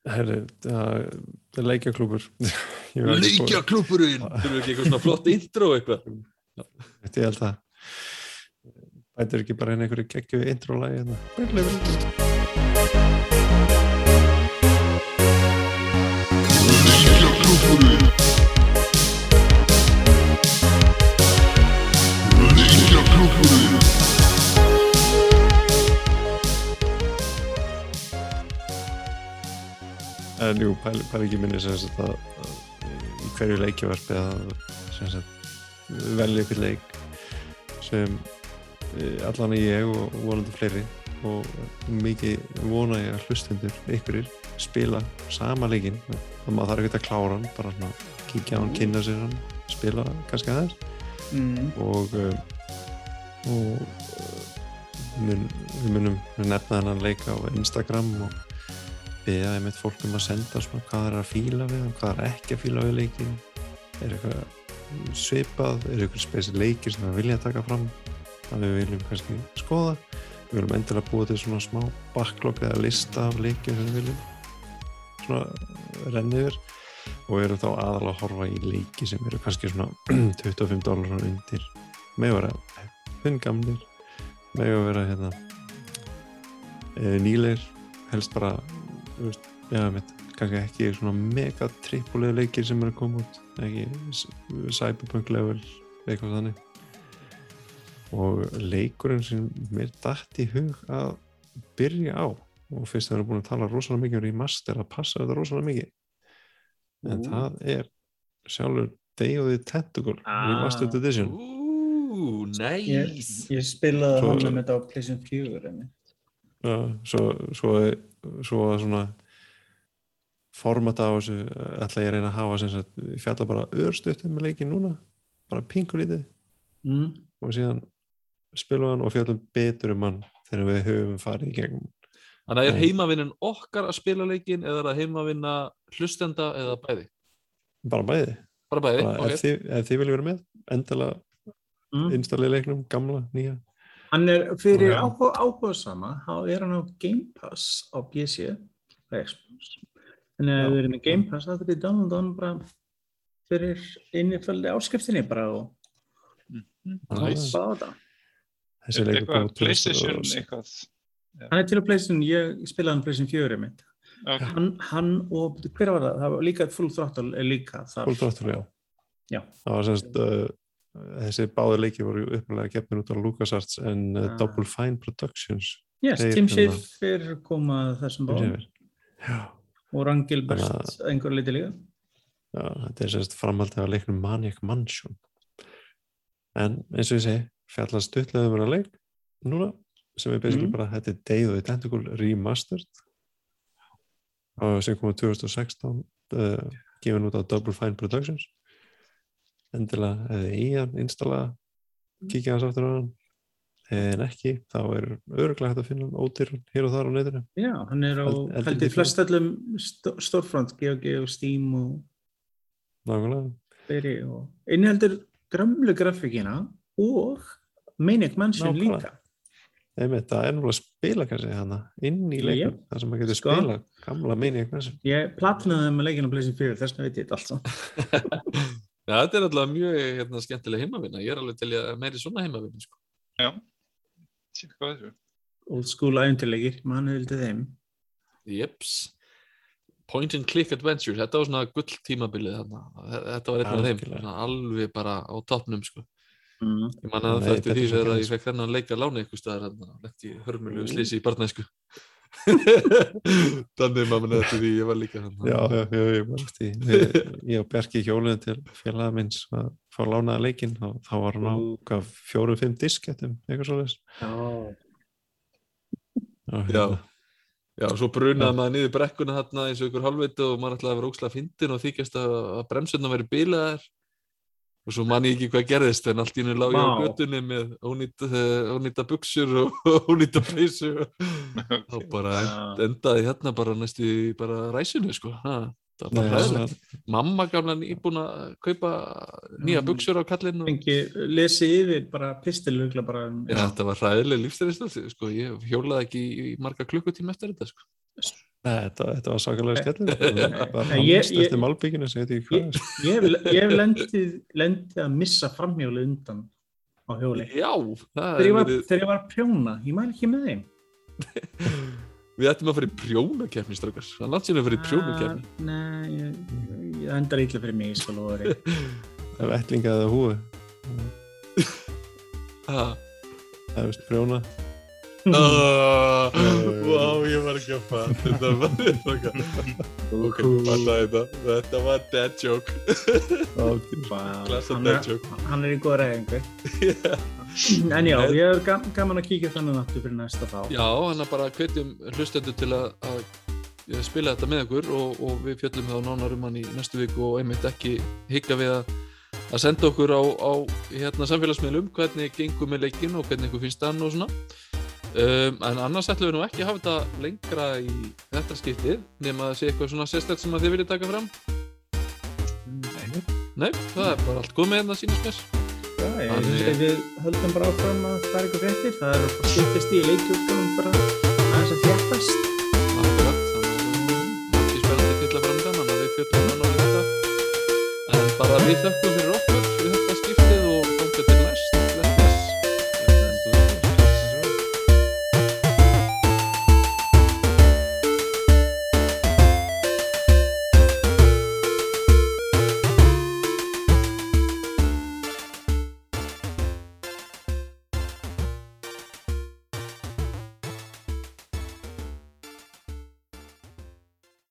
[SPEAKER 4] Herri, það er leikjaklúpur
[SPEAKER 1] Leikjaklúpurinn Þú eru ekki eitthvað svona flott intro eitthvað?
[SPEAKER 4] Þetta ég held að Bætur ekki bara einhverju geggju intro-lægi Leikjaklúpurinn En jú, pæl ekki minni sem sagt að, að í hverju leikjavarpi að sem sagt velja ykkur leik sem e, allan ég og vonandi fleiri og mikið vona ég að hlustundur ykkurir spila sama leikin þannig að það er ekkert að klára hann bara svona kíkja á hann, kynna sér hann spila kannski aðeins mm. og uh, og mun, við munum nefna þennan leik á Instagram og beða einmitt fólk um að senda svona hvað er að fíla við og hvað er ekki að fíla við leikin er eitthvað svipað? Er eitthvað spesir leikir sem við vilja taka fram að við viljum kannski skoða? Við viljum endilega búa til svona smá backlog eða lista af leikir sem við viljum svona renniður og við erum þá aðalega að horfa í leiki sem eru kannski svona 25 dólar undir. Með að vera hungamlir með að vera hérna e, nýleir helst bara veist, já, mitt, kannski ekki svona mega trippulegu leikir sem eru að koma út ekki cyberpunk level eitthvað þannig og leikurinn sem mér dætt í hug að byrja á og fyrst það eru búin að tala rosalega mikið um remaster að passa þetta rosalega mikið en
[SPEAKER 2] Ú.
[SPEAKER 4] það er sjálfur Day of the Tentacle
[SPEAKER 2] Ah.
[SPEAKER 4] Remastered Edition
[SPEAKER 1] Ú,
[SPEAKER 2] Ég,
[SPEAKER 1] næs
[SPEAKER 2] ég spilaði hann með þetta á PlayStation 4 einmitt.
[SPEAKER 4] Já, svo, svo, svo að svona formata á þessu ætla ég að reyna að hafa sem sagt, ég fjalla bara örstuttum með leikin núna bara pingu lítið
[SPEAKER 2] mm.
[SPEAKER 4] og síðan spilum hann og fjallum betur um hann þegar við höfum farið í gegnum
[SPEAKER 1] Þannig að er heimavinnin okkar að spila leikin eða er það heimavinna hlustenda eða bæði?
[SPEAKER 4] bara bæði,
[SPEAKER 1] Bara bæði,
[SPEAKER 4] bara,
[SPEAKER 1] ok.
[SPEAKER 4] þið, ef þið viljum vera með endilega
[SPEAKER 2] Mm.
[SPEAKER 4] installið leiknum, gamla, nýja
[SPEAKER 2] Hann er fyrir áhuga, áhuga sama þá er hann á Game Pass á PC og Xbox. Þannig að ef við erum með Game Pass þá getur við downloada hann bara fyrir inniföldi áskriftinni bara og hoppa á þetta.
[SPEAKER 4] Þessi leikur út
[SPEAKER 3] PlayStation
[SPEAKER 4] 2006.
[SPEAKER 3] eitthvað
[SPEAKER 2] Hann er til að PlayStation, ég spilaði hann PlayStation 4 mitt
[SPEAKER 3] okay.
[SPEAKER 2] hann, hann og, hver var það? Það var líka Full Throttle er líka þar.
[SPEAKER 4] Full Throttle, já.
[SPEAKER 2] Já.
[SPEAKER 4] Það var semst, uh, þessi báður leiki voru upplega gefnir út á LucasArts en uh,
[SPEAKER 2] Ah.
[SPEAKER 4] Double Fine Productions
[SPEAKER 2] Yes,
[SPEAKER 4] Þeir
[SPEAKER 2] Tim
[SPEAKER 4] hérna-
[SPEAKER 2] Schiff er komað þessum báðum og Rang Gilbert
[SPEAKER 4] Þannig
[SPEAKER 2] einhver leiti líka
[SPEAKER 4] já, þetta er semst framhaldið af leiknum Maniac Mansion. En eins og ég segi, fjallast stuttlega um að leik núna sem er basically
[SPEAKER 2] Mhm.
[SPEAKER 4] bara, þetta er Day of the Tentacle Remastered og sem kom á 2016 uh, gefin út á Double Fine Productions endilega eða í hann installa kíkja hans aftur á hann. En ekki, þá er öruglega hægt að finna ódýr hér og þar á netinu.
[SPEAKER 2] Já, hann er á
[SPEAKER 4] Held-
[SPEAKER 2] ég flest öllum stó- stórfront GOG og Steam og
[SPEAKER 4] nákvæmlega,
[SPEAKER 2] og inniheldur grömlu grafíkina og Maniac Mansion líka.
[SPEAKER 4] Einmitt, það er náttúrulega spila kannski hana inn í leiknum,
[SPEAKER 2] Jep.
[SPEAKER 4] þar sem maður getur
[SPEAKER 2] Sko.
[SPEAKER 4] spila gamla meini eitthvað
[SPEAKER 2] Ég platnaði það með leikinu á PlayStation 4 þess vegna veit ég þetta allt
[SPEAKER 1] Já, þetta er alltaf mjög hérna, skemmtileg heimavinna. Ég er alveg til að meiri svona heimavinna. Sko.
[SPEAKER 3] já, Sér hvað þessu
[SPEAKER 2] Old school æfintilegir, mann vildi þeim
[SPEAKER 1] Jeps. Point and click adventure. Þetta var svona gull tímabilið þarna. Þetta var af þeim. Svona alveg bara á toppnum, sko.
[SPEAKER 2] mm.
[SPEAKER 1] Ég man að það eftir
[SPEAKER 4] þetta
[SPEAKER 1] því þegar ég fekk þennan leik að lána ykkur staðar í hörmulegu
[SPEAKER 4] Ú.
[SPEAKER 1] slísi í barnæsku. Þannig maður eftir því ég var líka hann.
[SPEAKER 4] já, já, já, ég var eftir því. ég, ég og Bjarki hjóluðin til félaga minns að fá lánaða leikinn og þá var hann á
[SPEAKER 2] Ú.
[SPEAKER 4] hvað, fjórum, fimm diskettum eitthvað svo þess
[SPEAKER 2] Já,
[SPEAKER 1] Já. Já, svo brunaði maður niður brekkuna þarna eins og ykkur halvviti og maður ætlaði að vera ókslega fyndin og þykjast að, að bremsurna væri bilaðar og svo man ég ekki hvað gerðist en allt í hennu lág ég á götunni með ónýta, uh, ónýta buksur og ónýta peysu. Og þá bara end, endaði hérna bara næstu í bara ræsinu sko. Ha, það var
[SPEAKER 4] Nei,
[SPEAKER 1] bara mamma gamla nýbúin að kaupa nýja
[SPEAKER 2] Mm.
[SPEAKER 1] buksur á kallinn og
[SPEAKER 2] fengi lesi yfir bara pistilugla bara um-
[SPEAKER 1] Já, þetta var hræðileg lífstæðistöð sko, ég hjólaði ekki í, í marga klukkutíma eftir þetta sko.
[SPEAKER 4] Nei, þetta, þetta var sakalega bara
[SPEAKER 2] Nei, ég- ég- ég, ég hef, lendið, lendið að missa framhjóli undan á hjóli.
[SPEAKER 1] Já, það
[SPEAKER 2] þegar ég,
[SPEAKER 1] er
[SPEAKER 2] var,
[SPEAKER 1] verið,
[SPEAKER 2] var prjóna, ég mæl ekki með þeim.
[SPEAKER 1] Við ættum að fara í prjónakefni strákar, það er síðan að fara í
[SPEAKER 2] Ah, Nei, ég, ég endar ítla fyrir mig, þér.
[SPEAKER 4] Ef ætlingaði að húi það er vist prjóna
[SPEAKER 1] Vá, ég var ekki að fatta þetta var ok, fatta þetta. Þetta var dead joke. Klassa
[SPEAKER 2] hann,
[SPEAKER 1] dead
[SPEAKER 2] er,
[SPEAKER 1] joke.
[SPEAKER 2] hann er í góða reyðingu En já, ég er gam, gaman að kíkja þannig aftur fyrir næsta þá
[SPEAKER 1] Já, hann að bara hvetjum hlustendur til að, að spila þetta með okkur og, og við fjöllum þá nánar um hann í næstu viku og einmitt ekki higga við að, að senda okkur á, á hérna, samfélagsmiðlum hvernig gengum með leikin og hvernig ykkur finnst þann og svona um, en annars ætlum við nú ekki að hafa þetta lengra í þetta skiptið nema að það sé eitthvað svona sérstætt sem að þið viljið taka fram
[SPEAKER 3] Nei.
[SPEAKER 1] Nei, það er bara allt komið hérna sínast mér
[SPEAKER 2] Já, ég finnst að við höldum bara áfram að það er eitthvað fréttir. Það er bara skiptist í leikjúrkunum bara aðeins að þjættast.
[SPEAKER 1] Akkurat, þannig að margir spennandi tilla framöndan, þannig að við fjöldum hann á þetta. En bara við þökkum fyrir